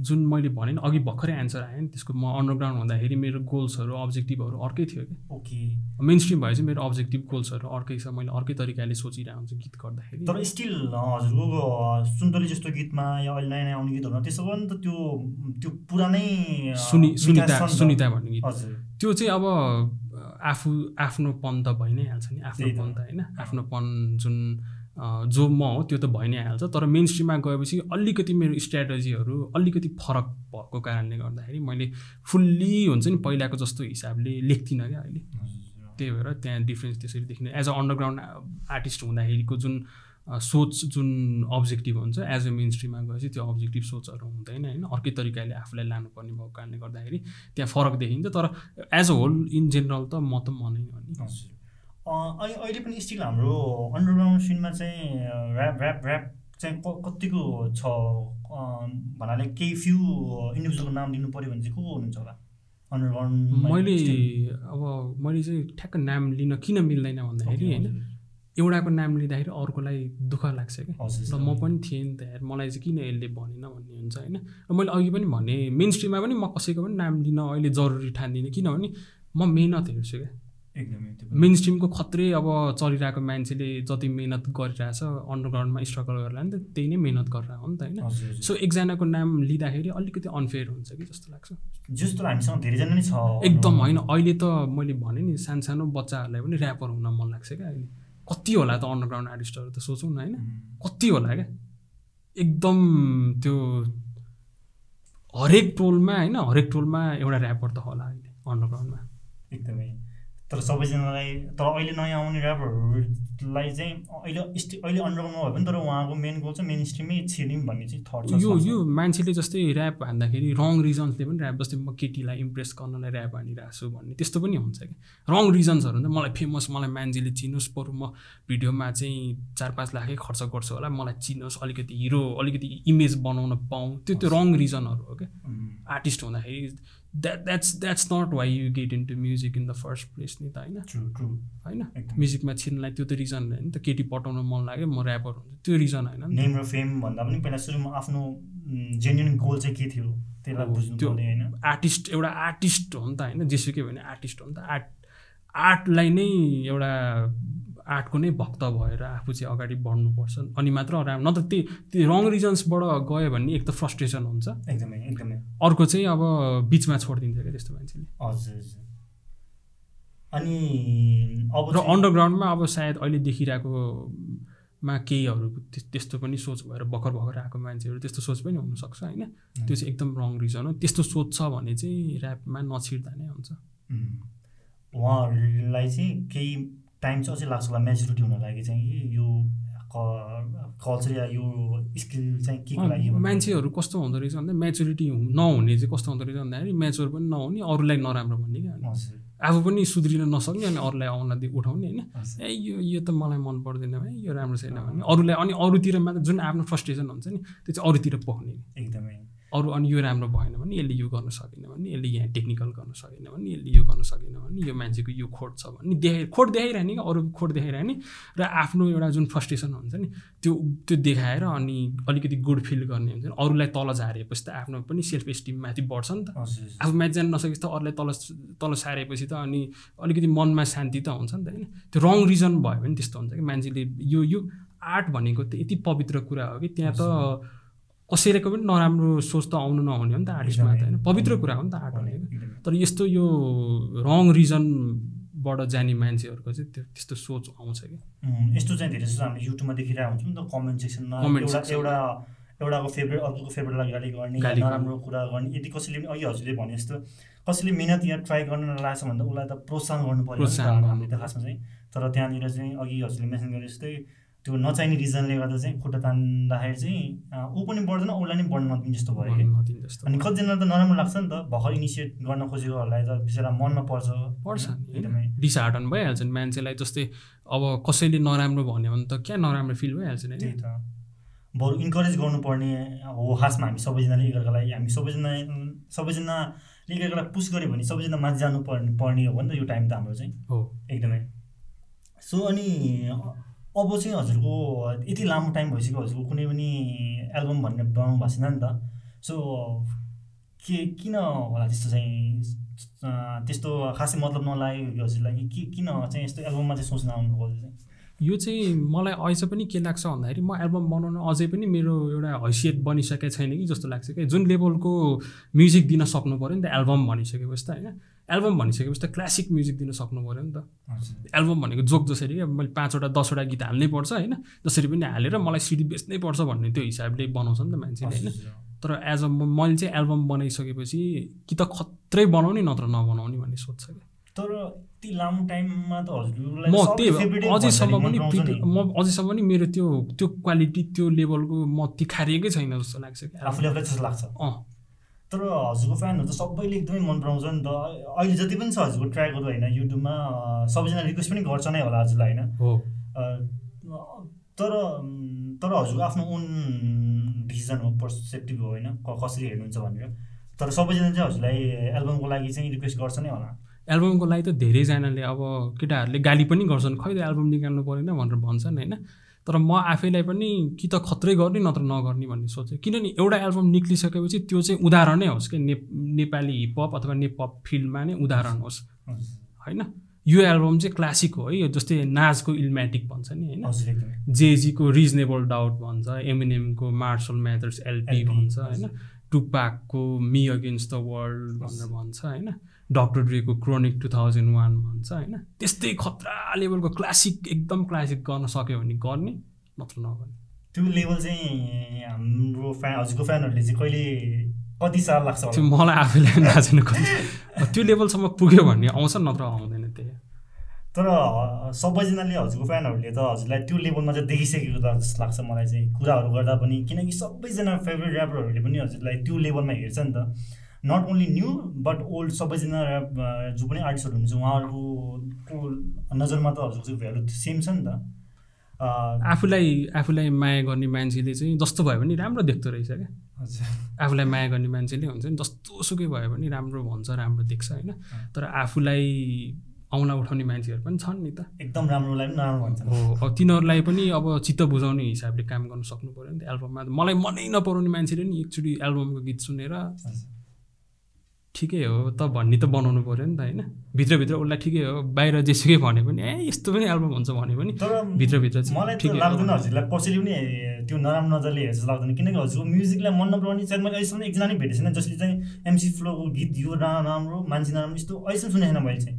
जुन मैले भने नि अघि भर्खरै एन्सर आयो नि त्यसको म अन्डरग्राउन्ड हुँदाखेरि मेरो गोल्सहरू अब्जेक्टिभहरू अर्कै थियो कि। ओके मेन स्ट्रिम भएपछि मेरो अब्जेक्टिभ गोल्सहरू अर्कै छ मैले अर्कै तरिकाले सोचिरहेको हुन्छु गीत गर्दाखेरि। तर स्टिल हजुरको सुन्तली जस्तो गीतमा या अहिले नयाँ नयाँ आउने गीतहरूमा त्यसो पनि त त्यो त्यो पुरानै सुनि सुनिता। सुनिता भन्ने गीत। त्यो चाहिँ अब आफू आफ्नोपन त भइ नै हाल्छ नि आफ्नोपन त। होइन। आफ्नोपन जुन जो म हो त्यो त भइ नै हाल्छ तर मेन स्ट्रिममा गएपछि अलिकति मेरो स्ट्राटेजीहरू अलिकति फरक भएको कारणले गर्दाखेरि मैले फुल्ली हुन्छ नि पहिलाको जस्तो हिसाबले लेख्दिनँ क्या अहिले। त्यही भएर त्यहाँ डिफ्रेन्स त्यसरी देखिने। एज अ अन्डरग्राउन्ड आर्टिस्ट हुँदाखेरिको जुन सोच जुन अब्जेक्टिभ हुन्छ एज अ मेन स्ट्रिममा गएपछि त्यो अब्जेक्टिभ सोचहरू हुँदैन होइन। अर्कै तरिकाले आफूलाई लानुपर्ने भएको कारणले गर्दाखेरि त्यहाँ फरक देखिन्छ। तर as a whole in general त म त म नै हो नि। अहिले पनि स्टिल हाम्रो अन्डरग्राउन्ड सिनमा चाहिँ ऱ्याप ऱ्याप ऱ्याप चाहिँ कतिको छ? भन्नाले केही फ्यु इन्डिभिजुअलको नाम लिनु पऱ्यो भने चाहिँ को को हुनुहुन्छ होला? अन्डरग्राउन्ड मैले अब मैले चाहिँ ठ्याक्क नाम लिन किन मिल्दैन भन्दाखेरि होइन एउटाको नाम लिँदाखेरि अर्कोलाई दुःख लाग्छ क्या। र म पनि थिएँ नि त यार मलाई चाहिँ किन यसले भनेन भन्ने हुन्छ होइन। र मैले अघि पनि भने मेन स्ट्रिममा पनि म कसैको पनि नाम लिन अहिले जरुरी ठान्दिनँ। किनभने म मेहनत हेर्छु क्या। मेन स्ट्रिमको खत्रै अब चलिरहेको मान्छेले जति मेहनत गरिरहेछ अन्डरग्राउन्डमा स्ट्रगल गरेर नि त त्यही नै मेहनत गरेर हो नि त होइन? सो एकजनाको नाम लिँदाखेरि अलिकति अनफेयर हुन्छ कि जस्तो लाग्छ? जस्तो हामीसँग धेरैजना नै छ। एकदम होइन। अहिले त मैले भने नि सानो सानो बच्चाहरूलाई पनि ऱ्यापर हुन मन लाग्छ क्या अहिले। कति होला त अन्डरग्राउन्ड आर्टिस्टहरू त सोचौँ न होइन? कति होला क्या? एकदम त्यो हरेक टोलमा होइन? हरेक टोलमा एउटा ऱ्यापर त होला अहिले अन्डरग्राउन्डमा एकदमै। तर सबैजनालाई तर अहिले नयाँ आउने ऱ्यापरहरूलाई चाहिँ अहिले स्टि अहिले अन्डरग्राउन्डमा भए पनि तर उहाँको मेन गोल चाहिँ मेन स्ट्रिमै छिरिम भन्ने चाहिँ थट छ यो यो मान्छेले जस्तै ऱ्याप हान्दाखेरि रङ रिजन्सले पनि ऱ्याप जस्तै म केटीलाई इम्प्रेस गर्नलाई ऱ्याप हानिरहेको छु भन्ने त्यस्तो पनि हुन्छ कि रङ रिजन्सहरू हुन्छ। मलाई फेमस मलाई मान्छेले चिनोस् बरु म भिडियोमा चाहिँ चार पाँच लाखै खर्च गर्छु होला मलाई चिनोस् अलिकति हिरो अलिकति इमेज बनाउन पाऊँ। त्यो त्यो रङ रिजनहरू हो क्या। आर्टिस्ट हुँदाखेरि that that's that's not why you get into music in the first place नि त होइन? होइन। म्युजिकमा छिन्नलाई त्यो त रिजन होइन नि त. केटी पटाउन मन लाग्यो म ऱ्यापर हुन्छु। त्यो रिजन होइन। नेम र फेम भन्दा पनि पहिला सुरुमा आफ्नो जेन्युन गोल चाहिँ के थियो? त्यसलाई बुझ्नु त्यो- होइन। आर्टिस्ट एउटा आर्टिस्ट हो नि त होइन? जेसुकै भने आर्टिस्ट हो नि त। आर्ट आर्टलाई नै एउटा आर्टको नै भक्त भएर आफू चाहिँ अगाडि बढ्नुपर्छ अनि मात्र राम्रो नत्र त्यही त्यो रङ रिजन्सबाट गयो भने एक त फ्रस्ट्रेसन हुन्छ। एकदमै एकदमै। अर्को चाहिँ अब बिचमा छोडिदिन्छ क्या त्यस्तो मान्छेले। हजुर हजुर। अनि अब र अन्डरग्राउन्डमा अब सायद अहिले देखिरहेको मा केहीहरू त्यस- त्यस्तो पनि सोच भएर भर्खर भर्खर आएको मान्छेहरू त्यस्तो सोच पनि हुनसक्छ होइन? त्यो चाहिँ एकदम रङ रिजन हो। त्यस्तो सोच छ भने चाहिँ ऱ्यापमा नछिर्दा नै हुन्छ। उहाँहरूलाई चाहिँ केही टाइम चाहिँ अझै लाग्छ होला मेच्युरिटी हुन लागि चाहिँ कि यो कल्चर या यो स्किल चाहिँ के को लागि मान्छेहरू कस्तो हुँदो रहेछ भन्दा मेच्युरिटी नहुने चाहिँ कस्तो हुँदो रहेछ भन्दाखेरि मेच्योर पनि नहुने अरूलाई नराम्रो भन्ने क्या आफू पनि सुध्रिन नसक्ने अनि अरूलाई दि उठाउने होइन। ए यो यो त मलाई मन पर्दैन है यो राम्रो छैन भने अरूलाई अनि अरूतिर मात्र जुन आफ्नो फ्रस्ट्रेसन हुन्छ नि त्यो चाहिँ अरूतिर पोख्ने एकदमै। अरू अनि यो राम्रो भएन भने यसले यो गर्न सकेन भने यसले यहाँ टेक्निकल गर्न सकेन भने यसले यो गर्न सकेन भने यो मान्छेको यो खोट छ भने देखाइ खोट देखाइरहने कि अरू खोट देखाइरहने र आफ्नो एउटा जुन फ्रस्ट्रेसन हुन्छ नि त्यो त्यो देखाएर अनि अलिकति गुड फिल गर्ने हुन्छ नि अरूलाई तल झारेपछि त आफ्नो पनि सेल्फ एस्टिम माथि बढ्छ नि त। आफू म्याच जान नसकेपछि त अरूलाई तल तल सारेपछि त अनि अलिकति मनमा शान्ति त हुन्छ नि त होइन। त्यो रङ रिजन भयो भने त्यस्तो हुन्छ कि मान्छेले यो यो आर्ट भनेको त यति पवित्र कुरा हो कि त्यहाँ त कसैको पनि नराम्रो सोच त आउनु नहुने हो नि त आर्टिस्टमा त होइन? पवित्र कुरा हो नि त आर्ट एकदमै। तर यस्तो यो रङ रिजनबाट जाने मान्छेहरूको चाहिँ त्यो त्यस्तो सोच आउँछ कि यस्तो चाहिँ धेरै जस्तो हामीले युट्युबमा देखिरहेको हुन्छौँ नि त कमेन्ट सेक्सनमा एउटा एउटाको फेभरेट अर्कोको फेभरेटलाई गाली गर्ने। नराम्रो कुरा गर्ने यदि कसैले पनि अघि हजुरले भने जस्तो कसैले मिहिनेत यहाँ ट्राई गर्न लागेको छ भने त उसलाई त प्रोत्साहन गर्नु प्रोत्साहन हामीले त खासमा चाहिँ। तर त्यहाँनिर चाहिँ अघि हजुरले मेन्सन गरे जस्तै त्यो नचाहिने रिजनले गर्दा चाहिँ खुट्टा तान्दाखेरि चाहिँ ऊ पनि बढ्दैन उसलाई नै बढ्न नदिने जस्तो भयो कि अनि कतिजनालाई त नराम्रो लाग्छ नि त भर्खर इनिसिएट गर्न खोजेकोहरूलाई त बिचरा मनमा पर्छ। पर्छ एकदमै। डिसहार्टन भइहाल्छ नि मान्छेलाई जस्तै अब कसैले नराम्रो भन्यो भने त क्या नराम्रो फिल भइहाल्छ नि त्यही त। बरु इन्करेज गर्नुपर्ने हो खासमा हामी सबैजनाले एकअर्कालाई हामी सबैजना सबैजनाले एकअर्कालाई पुस गऱ्यो भने सबैजना माथि जानु पर्ने पर्ने हो नि त यो टाइम त हाम्रो चाहिँ। हो। एकदमै। सो अनि अब चाहिँ हजुरको यति लामो टाइम भइसक्यो हजुरको कुनै पनि एल्बम भन्ने बनाउनु भएको छैन नि त। सो के किन होला त्यस्तो चाहिँ? त्यस्तो खासै मतलब नलाग्यो हजुरलाई कि किन चाहिँ यस्तो एल्बममा चाहिँ सोच्न आउनुभयो हजुर यो चाहिँ मलाई अझ पनि के लाग्छ भन्दाखेरि म एल्बम बनाउन अझै पनि मेरो एउटा हैसियत बनिसकेको छैन कि जस्तो लाग्छ कि जुन लेभलको म्युजिक दिन सक्नु पऱ्यो नि त एल्बम भनिसकेपछि त होइन। एल्बम भनिसकेपछि त क्लासिक म्युजिक दिन सक्नु पऱ्यो नि त। एल्बम भनेको जोक जसरी क्या मैले पाँचवटा दसवटा गीत हाल्नै पर्छ होइन जसरी पनि हालेर मलाई सिडी बेच्नै पर्छ भन्ने त्यो हिसाबले बनाउँछ नि त मान्छेले होइन। तर एज अ मैले चाहिँ एल्बम बनाइसकेपछि कि त खत्रै बनाउने नत्र नबनाउने भन्ने सोध्छ क्या। तर यति लामो टाइममा त हजुरलाई म त्यही अझैसम्म पनि। म अझैसम्म पनि मेरो त्यो त्यो क्वालिटी त्यो लेभलको म तिखारिएकै छैन जस्तो लाग्छ क्या। आफूले जस्तो लाग्छ। अँ। तर हजुरको फ्यानहरू त सबैले एकदमै मन पराउँछ नि त। अहिले जति पनि छ हजुरको ट्र्याकहरू होइन युट्युबमा सबैजना रिक्वेस्ट पनि गर्छ नै होला हजुरलाई होइन। हो। तर तर हजुरको आफ्नो ओन डिसिजन हो पर्सेप्टिभ हो होइन कसरी हेर्नुहुन्छ भनेर। तर सबैजना चाहिँ हजुरलाई एल्बमको लागि चाहिँ रिक्वेस्ट गर्छ नै होला। एल्बमको लागि त धेरैजनाले अब केटाहरूले गाली पनि गर्छन्। खै त एल्बम निकाल्नु परेन भनेर भन्छन् होइन। तर म आफैलाई पनि कि त खत्रै गर्ने नत्र नगर्ने भन्ने सोच्छु किनभने एउटा एल्बम निक्लिसकेपछि त्यो चाहिँ उदाहरणै होस् कि ने नेपाली हिपहप अथवा नेपप फिल्डमा नै उदाहरण होस्। होइन? यो एल्बम चाहिँ क्लासिक हो है यो जस्तै नाजको इल्मेटिक भन्छ नि होइन? जेजीको रिजनेबल डाउट भन्छ एमिनेमको मार्सल म्याथर्स एलपी भन्छ। होइन? टुपाकको मी अगेन्स्ट द वर्ल्ड भनेर भन्छ होइन? डक्टर ड्रेको क्रोनिक टु थाउजन्ड वान भन्छ होइन? त्यस्तै खतरा लेभलको क्लासिक एकदम क्लासिक गर्न सक्यो भने गर्ने नत्र नगर्ने। त्यो लेभल चाहिँ हाम्रो फ्यान हजुरको फ्यानहरूले चाहिँ कहिले कति साल लाग्छ त्यो मलाई थाहा छैन कति त्यो लेभलसम्म पुग्यो भन्ने आउँछ नत्र आउँदैन त्यही। तर सबैजनाले हजुरको फ्यानहरूले त हजुरलाई त्यो लेभलमा चाहिँ देखिसकेको त जस्तो लाग्छ मलाई चाहिँ। कुराहरू गर्दा पनि किनकि सबैजना फेभरेट ऱ्यापरहरूले पनि हजुरलाई त्यो लेभलमा हेर्छ नि त। Not only new but old सबैजना जो पनि आर्टिस्टहरू हुनुहुन्छ उहाँहरूको नजरमा त हजुरको चाहिँ भ्यालु सेम छ नि त। आफूलाई आफूलाई माया गर्ने मान्छेले चाहिँ जस्तो भयो भने राम्रो देख्दो रहेछ क्या। हजुर। आफूलाई माया गर्ने मान्छेले हुन्छ नि जस्तो सुकै भयो भने राम्रो भन्छ राम्रो देख्छ होइन। तर आफूलाई औँला उठाउने मान्छेहरू पनि छन् नि त। एकदम राम्रोलाई पनि नराम्रो भन्छ हो अब तिनीहरूलाई पनि अब चित्त बुझाउने हिसाबले काम गर्नु सक्नु पऱ्यो नि त एल्बममा। मलाई मनै नपराउने मान्छेले नि एकचोटि एल्बमको गीत सुनेर ठिकै हो त भन्ने त बनाउनु पऱ्यो नि त होइन। भित्रभित्र उसलाई ठिकै हो बाहिर जेसुकै भने पनि ए यस्तो पनि एल्बम हुन्छ भने पनि तर भित्रभित्र मलाई ठिकै। लाग्दैन हजुरलाई कसैले पनि त्यो नराम्रो नजरले हेर्छ लाग्दैन। किनकि हजुरको म्युजिकलाई मन नपराउने सायद मैले अहिलेसम्म एकजना नि भेटेको छैन जसले चाहिँ एमसी फ्लोको गीत यो राम्रो मान्छे नराम्रो यस्तो अहिलेसम्म सुनेको छैन मैले चाहिँ।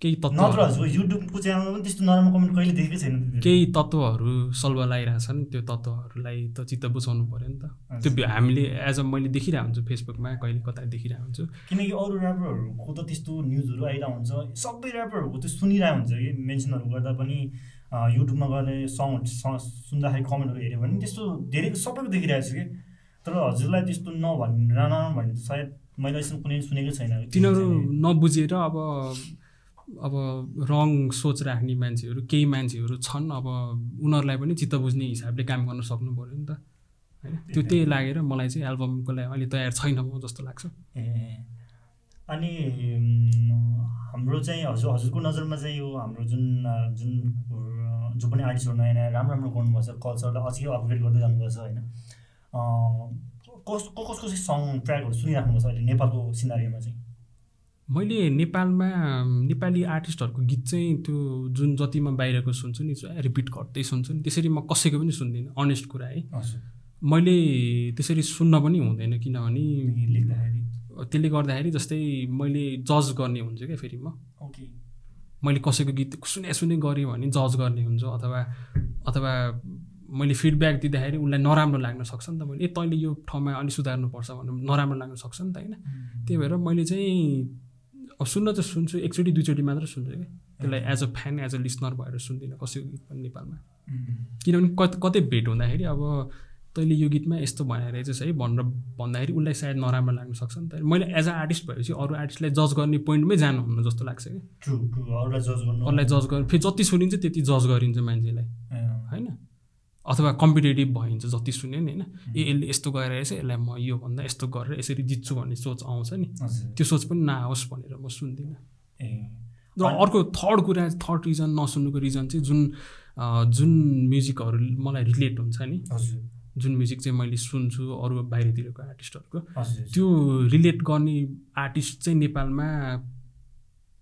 केही नत्र तत्त्व हजुरको युट्युबको च्यानलमा पनि त्यस्तो नराम्रो कमेन्ट कहिले देखेको छैन। केही तत्त्वहरू सल्भ लगाइरहेछन् त्यो तत्त्वहरूलाई त चित्त बुझाउनु पऱ्यो नि त। त्यो हामीले एज अ मैले देखिरहेको हुन्छु फेसबुकमा कहिले कता देखिरहेको हुन्छु। किनकि अरू ऱ्यापरहरूको त त्यस्तो न्युजहरू आइरहेको हुन्छ सबै ऱ्यापरहरूको त्यो सुनिरहेको हुन्छ कि मेन्सनहरू गर्दा पनि युट्युबमा गएर सङ्ग स- सुन्दाखेरि कमेन्टहरू हेऱ्यो भने त्यस्तो धेरै सबैको देखिरहेको छु कि। तर हजुरलाई त्यस्तो नभन् नराम्रो भने सायद मैले अहिलेसम्म कुनै सुनेकै छैन। तिनीहरू नबुझेर अब अब रङ सोच राख्ने मान्छेहरू केही मान्छेहरू छन् अब उनीहरूलाई पनि चित्त बुझ्ने हिसाबले काम गर्न सक्नु पऱ्यो नि त। होइन? त्यो त्यही लागेर मलाई चाहिँ एल्बमको लागि अहिले तयार छैन म जस्तो लाग्छ। ए अनि हाम्रो चाहिँ हजुर हजुरको नजरमा चाहिँ यो हाम्रो जुन जुन जो पनि आर्टिस्टहरू नयाँ नयाँ राम्रो राम्रो गर्नुपर्छ कल्चरलाई अझै अपग्रेड गर्दै जानुपर्छ होइन? कस कसको चाहिँ सङ ट्र्याकहरू सुनिराख्नुपर्छ अहिले नेपालको सिनारीमा चाहिँ? मैले नेपालमा नेपाली आर्टिस्टहरूको गीत चाहिँ त्यो जुन जतिमा बाहिरको सुन्छु नि रिपिट गर्दै सुन्छु नि त्यसरी म कसैको पनि सुन्दिनँ अनेस्ट कुरा है। मैले त्यसरी सुन्न पनि हुँदैन किनभने लेख्दाखेरि? त्यसले गर्दाखेरि जस्तै मैले जज गर्ने हुन्छु क्या फेरि म। ओके। मैले कसैको गीत सुने सुने गरेँ भने जज गर्ने हुन्छु अथवा अथवा मैले फिडब्याक दिँदाखेरि उसलाई नराम्रो लाग्न सक्छ नि त मैले ए तैँले यो ठाउँमा अलिक सुधार्नुपर्छ भनेर नराम्रो लाग्न सक्छ नि त होइन। त्यही भएर मैले चाहिँ सुन्न त सुन्छु एकचोटि दुईचोटि मात्र सुन्छु क्या त्यसलाई as a fan as a listener भएर सुन्दिनँ कसैको गीत पनि नेपालमा। किनभने कत कतै भेट हुँदाखेरि अब तैँले यो गीतमा यस्तो भनेर रहेछस् है भनेर भन्दाखेरि उसलाई सायद नराम्रो लाग्न सक्छ नि त। मैले एज अ आर्टिस्ट भएपछि अरू आर्टिस्टलाई जज गर्ने पोइन्टमै जानुहुन्न जस्तो लाग्छ कि। अरूलाई जज गर्नु अरूलाई जज गर्नु फेरि जति सुनिन्छ त्यति जज गरिन्छ मान्छेलाई। होइन? अथवा कम्पिटेटिभ भइन्छ जति सुन्यो नि होइन। ए यसले यस्तो गरेर रहेछ यसलाई म यो भन्दा यस्तो गरेर यसरी जित्छु भन्ने सोच आउँछ नि। त्यो सोच पनि नआओस् भनेर म सुन्दिनँ। ए। र अर्को थर्ड कुरा थर्ड रिजन नसुन्नुको रिजन चाहिँ जुन जुन म्युजिकहरू मलाई रिलेट हुन्छ नि। जुन म्युजिक चाहिँ मैले सुन्छु अरू बाहिरतिरको आर्टिस्टहरूको त्यो रिलेट गर्ने आर्टिस्ट चाहिँ नेपालमा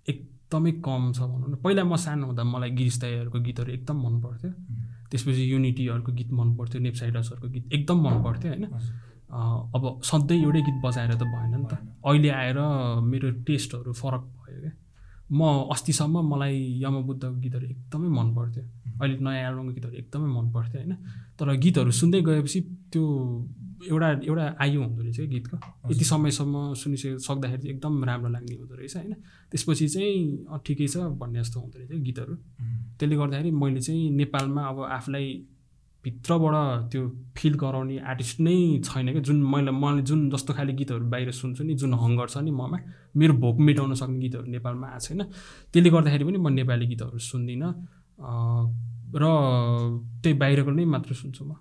एकदमै कम छ भनौँ न। पहिला म सानो हुँदा मलाई गिरिश दाईहरूको गीतहरू एकदम मन पर्थ्यो त्यसपछि युनिटीहरूको गीत मन पर्थ्यो नेप्साइडर्सहरूको गीत एकदम मन पर्थ्यो होइन अब सधैँ एउटै गीत बजाएर त भएन नि त। अहिले आएर मेरो टेस्टहरू फरक भयो क्या। म अस्तिसम्म मलाई यमबुद्धको गीतहरू एकदमै मन पर्थ्यो अहिले नयाँ एल्बमको गीतहरू एकदमै मन पर्थ्यो होइन? तर गीतहरू सुन्दै गएपछि त्यो एउटा एउटा आयु हुँदो रहेछ क्या गीतको। यति समयसम्म सुनिसके सक्दाखेरि चाहिँ एकदम राम्रो लाग्ने हुँदो रहेछ होइन। त्यसपछि चाहिँ ठिकै छ भन्ने जस्तो हुँदो रहेछ गीतहरू। त्यसले गर्दाखेरि मैले चाहिँ नेपालमा अब आफूलाई भित्रबाट त्यो फिल गराउने आर्टिस्ट नै छैन क्या। जुन मैले मैले जुन जस्तो खाले गीतहरू बाहिर सुन्छु नि जुन हङ्गर छ नि ममा मेरो भोक मेटाउन सक्ने गीतहरू नेपालमा आएको छैन। त्यसले गर्दाखेरि पनि म नेपाली गीतहरू सुन्दिनँ। र त्यही बाहिरको नै मात्र सुन्छु म।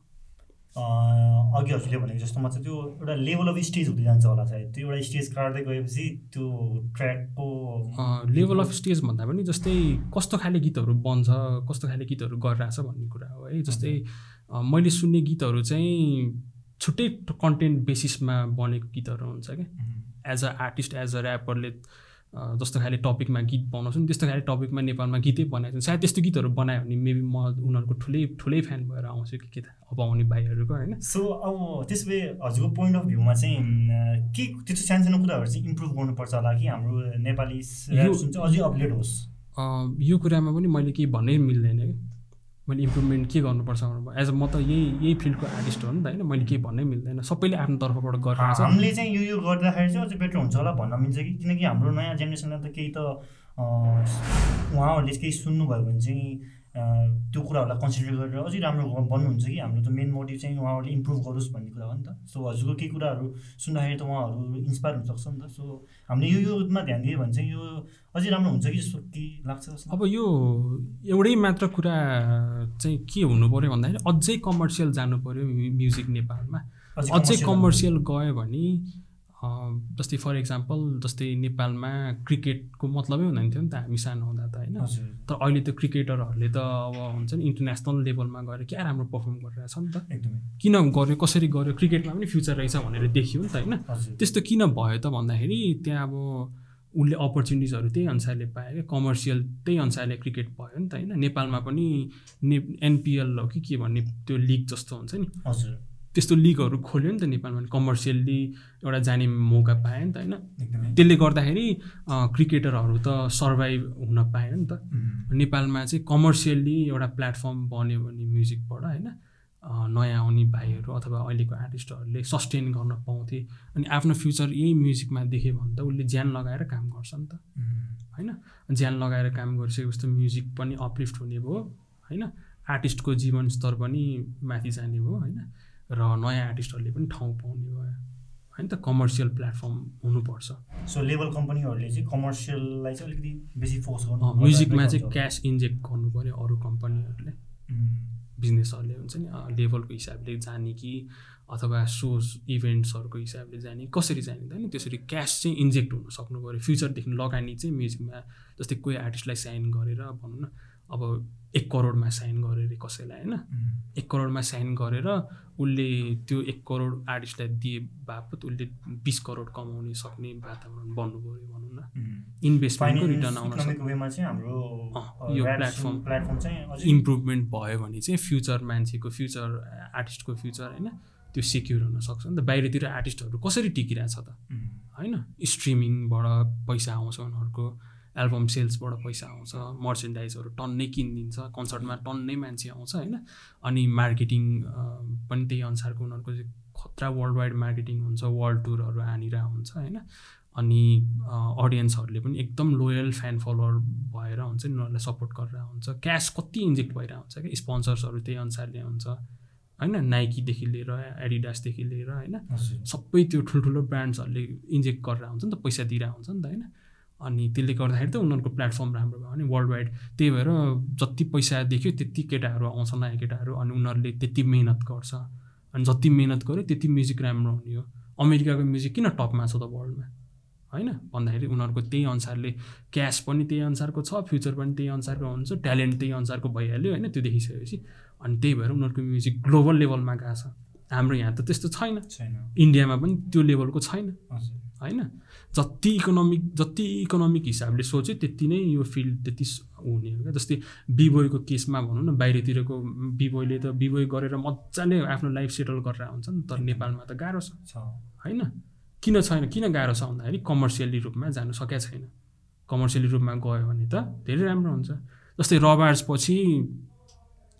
अघि हजुरले भनेको जस्तोमा चाहिँ त्यो एउटा लेभल अफ स्टेज हुँदै जान्छ होला सायद। त्यो एउटा स्टेज काट्दै गएपछि त्यो ट्र्याकको लेभल अफ स्टेज भन्दा पनि जस्तै कस्तो खाले गीतहरू बन्छ कस्तो खाले गीतहरू गरिरहेछ भन्ने कुरा हो है। जस्तै मैले सुन्ने गीतहरू चाहिँ छुट्टै कन्टेन्ट बेसिसमा बनेको गीतहरू हुन्छ क्या। As a artist as a ऱ्यापरले जस्तो खाले टपिकमा गीत बनाउँछु नि त्यस्तो खाले टपिकमा नेपालमा गीतै बनाएको छ सायद त्यस्तो गीतहरू बनायो भने मेबी म उनीहरूको ठुलै ठुलै फ्यान भएर आउँछु कि के थाहा अब आउने भाइहरूको होइन? सो अब त्यसो भए हजुरको पोइन्ट अफ भ्यूमा चाहिँ के त्यस्तो सानसानो कुराहरू चाहिँ इम्प्रुभ गर्नुपर्छ होला कि हाम्रो नेपाली अझै अपग्रेड होस्? यो कुरामा पनि मैले केही भन्नै मिल्दैन कि मैले इम्प्रुभमेन्ट के गर्नुपर्छ भनेर एज अ म त यही यही फिल्डको आर्टिस्ट हो नि त होइन। मैले केही भन्नै मिल्दैन। सबैले आफ्नो तर्फबाट गरिरहेको छ। हामीले चाहिँ यो यो गर्दाखेरि चाहिँ अझै बेटर हुन्छ होला भन्न मिल्छ कि? किनकि हाम्रो नयाँ जेनेरेसनलाई त केही त उहाँहरूले केही सुन्नुभयो भने चाहिँ त्यो कुराहरूलाई कन्सिडर गरेर अझै राम्रो बन्नुहुन्छ कि? हाम्रो त मेन मोटिभ चाहिँ उहाँहरूले इम्प्रुभ गरोस् भन्ने कुरा हो नि त। सो हजुरको केही कुराहरू सुन्दाखेरि त उहाँहरू इन्सपायर हुनसक्छ नि त। सो हामीले यो योमा ध्यान दियो भने चाहिँ यो अझै राम्रो हुन्छ कि जस्तो कि लाग्छ जस्तो? अब यो एउटै मात्र कुरा चाहिँ के हुनु पऱ्यो भन्दाखेरि अझै कमर्सियल जानु पऱ्यो म्यु- म्युजिक नेपालमा। अझै कमर्सियल गयो भने जस्तै फर इक्जाम्पल जस्तै नेपालमा क्रिकेटको मतलबै हुँदैन थियो नि त हामी सानो हुँदा त होइन। तर अहिले त क्रिकेटरहरूले त अब हुन्छ नि इन्टरनेसनल लेभलमा गएर क्या राम्रो पर्फर्म गरिरहेछ नि त। एकदमै। किन गर्यो कसरी गर्यो क्रिकेटमा पनि फ्युचर रहेछ भनेर देखियो नि त होइन। त्यस्तो किन भयो त भन्दाखेरि त्यहाँ अब उसले अपर्च्युनिटिजहरू त्यही अनुसारले पायो क्या कमर्सियल त्यही अनुसारले क्रिकेट भयो नि त होइन। नेपालमा पनि ने एनपिएल हो कि के भन्ने त्यो लिग जस्तो हुन्छ नि। हजुर। त्यस्तो लिगहरू खोल्यो नि त नेपालमा। कमर्सियल्ली एउटा जाने मौका पायो नि त होइन। त्यसले गर्दाखेरि क्रिकेटरहरू त सर्भाइभ हुन पायो नि त। नेपालमा चाहिँ कमर्सियल्ली एउटा प्लेटफर्म बन्यो भने म्युजिकबाट होइन। नयाँ आउने भाइहरू अथवा अहिलेको आर्टिस्टहरूले सस्टेन गर्न पाउँथे। अनि आफ्नो फ्युचर यही म्युजिकमा देख्यो भने त उसले ज्यान लगाएर काम गर्छ नि त। होइन? ज्यान लगाएर काम गरिसकेपछि त म्युजिक पनि अपलिफ्ट हुने भयो। होइन? आर्टिस्टको जीवन स्तर पनि माथि जाने भयो। होइन? र नयाँ आर्टिस्टहरूले पनि ठाउँ पाउने भयो। होइन त? कमर्सियल प्लेटफर्म हुनुपर्छ। सो लेभल कम्पनीहरूले चाहिँ कमर्सियललाई चाहिँ अलिकति बेसी फोकस गर्नु म्युजिकमा चाहिँ क्यास इन्जेक्ट गर्नु पऱ्यो अरू कम्पनीहरूले बिजनेसहरूले हुन्छ नि लेभलको हिसाबले जाने कि अथवा सोज इभेन्ट्सहरूको हिसाबले जाने कसरी जाने त होइन त्यसरी क्यास चाहिँ इन्जेक्ट हुन सक्नु पऱ्यो फ्युचरदेखि लगानी चाहिँ म्युजिकमा जस्तै कोही आर्टिस्टलाई साइन गरेर भनौँ न। अब एक करोडमा साइन गरेर अरे कसैलाई होइन? एक करोडमा साइन गरेर उसले त्यो एक करोड आर्टिस्टलाई दिए बापत उसले बिस करोड कमाउने सक्ने वातावरण बन्नु पऱ्यो भनौँ न। इन्भेस्टमेन्टको रिटर्न आउन सक्छ यो प्लेटफर्म- प्लेटफर्म चाहिँ इम्प्रुभमेन्ट भयो भने चाहिँ फ्युचर मान्छेको फ्युचर आर्टिस्टको फ्युचर होइन? त्यो सेक्युर हुनसक्छ नि त बाहिरतिर आर्टिस्टहरू कसरी टिकिरहेछ त? होइन? स्ट्रिमिङबाट पैसा आउँछ उनीहरूको। एल्बम सेल्सबाट पैसा आउँछ मर्चेन्डाइजहरू टन्नै किनिदिन्छ कन्सर्टमा टन्नै मान्छे आउँछ होइन? अनि मार्केटिङ पनि त्यही अनुसारको उनीहरूको चाहिँ खतरा वर्ल्ड वाइड मार्केटिङ हुन्छ वर्ल्ड टुरहरू हानिरहेको हुन्छ होइन? अनि अडियन्सहरूले पनि एकदम लोयल फ्यान फलोवर भएर हुन्छ नि उनीहरूलाई सपोर्ट गरेर हुन्छ। क्यास कति इन्जेक्ट भइरहेको हुन्छ क्या? स्पोन्सर्सहरू त्यही अनुसारले हुन्छ होइन? नाइकीदेखि लिएर एडिडासदेखि लिएर होइन? सबै त्यो ठुल्ठुलो ब्रान्ड्सहरूले इन्जेक्ट गरेर हुन्छ नि त पैसा दिइरहेको हुन्छ नि त होइन? अनि त्यसले गर्दाखेरि त उनीहरूको प्लेटफर्म राम्रो भयो भने वर्ल्ड वाइड त्यही भएर जति पैसा देख्यो त्यति केटाहरू आउँछ नयाँ केटाहरू अनि उनीहरूले त्यति मिहिनेत गर्छ। अनि जति मिहिनेत गर्यो त्यति म्युजिक राम्रो हुने हो। अमेरिकाको म्युजिक किन टपमा छ त वर्ल्डमा होइन? भन्दाखेरि उनीहरूको त्यही अनुसारले क्यास पनि त्यही अनुसारको छ फ्युचर पनि त्यही अनुसारको हुन्छ ट्यालेन्ट त्यही अनुसारको भइहाल्यो होइन त्यो देखिसकेपछि। अनि त्यही भएर उनीहरूको म्युजिक ग्लोबल लेभलमा गएको छ। हाम्रो यहाँ त त्यस्तो छैन। छैन। इन्डियामा पनि त्यो लेभलको छैन। होइन? जति इकोनोमिक जति इकोनोमिक हिसाबले सोच्यो त्यति नै यो फिल्ड त्यति हुने हो क्या। जस्तै बिबोयको केसमा भनौँ न बाहिरतिरको बिबोयले त बिबोय गरेर मजाले आफ्नो लाइफ सेटल गरेर हुन्छ नि तर नेपालमा त गाह्रो छ। छ। होइन? किन छैन? किन गाह्रो छ भन्दाखेरि कमर्सियली रूपमा जानु सकेको छैन। कमर्सियली रूपमा गयो भने त धेरै राम्रो हुन्छ। जस्तै रबार्स पछि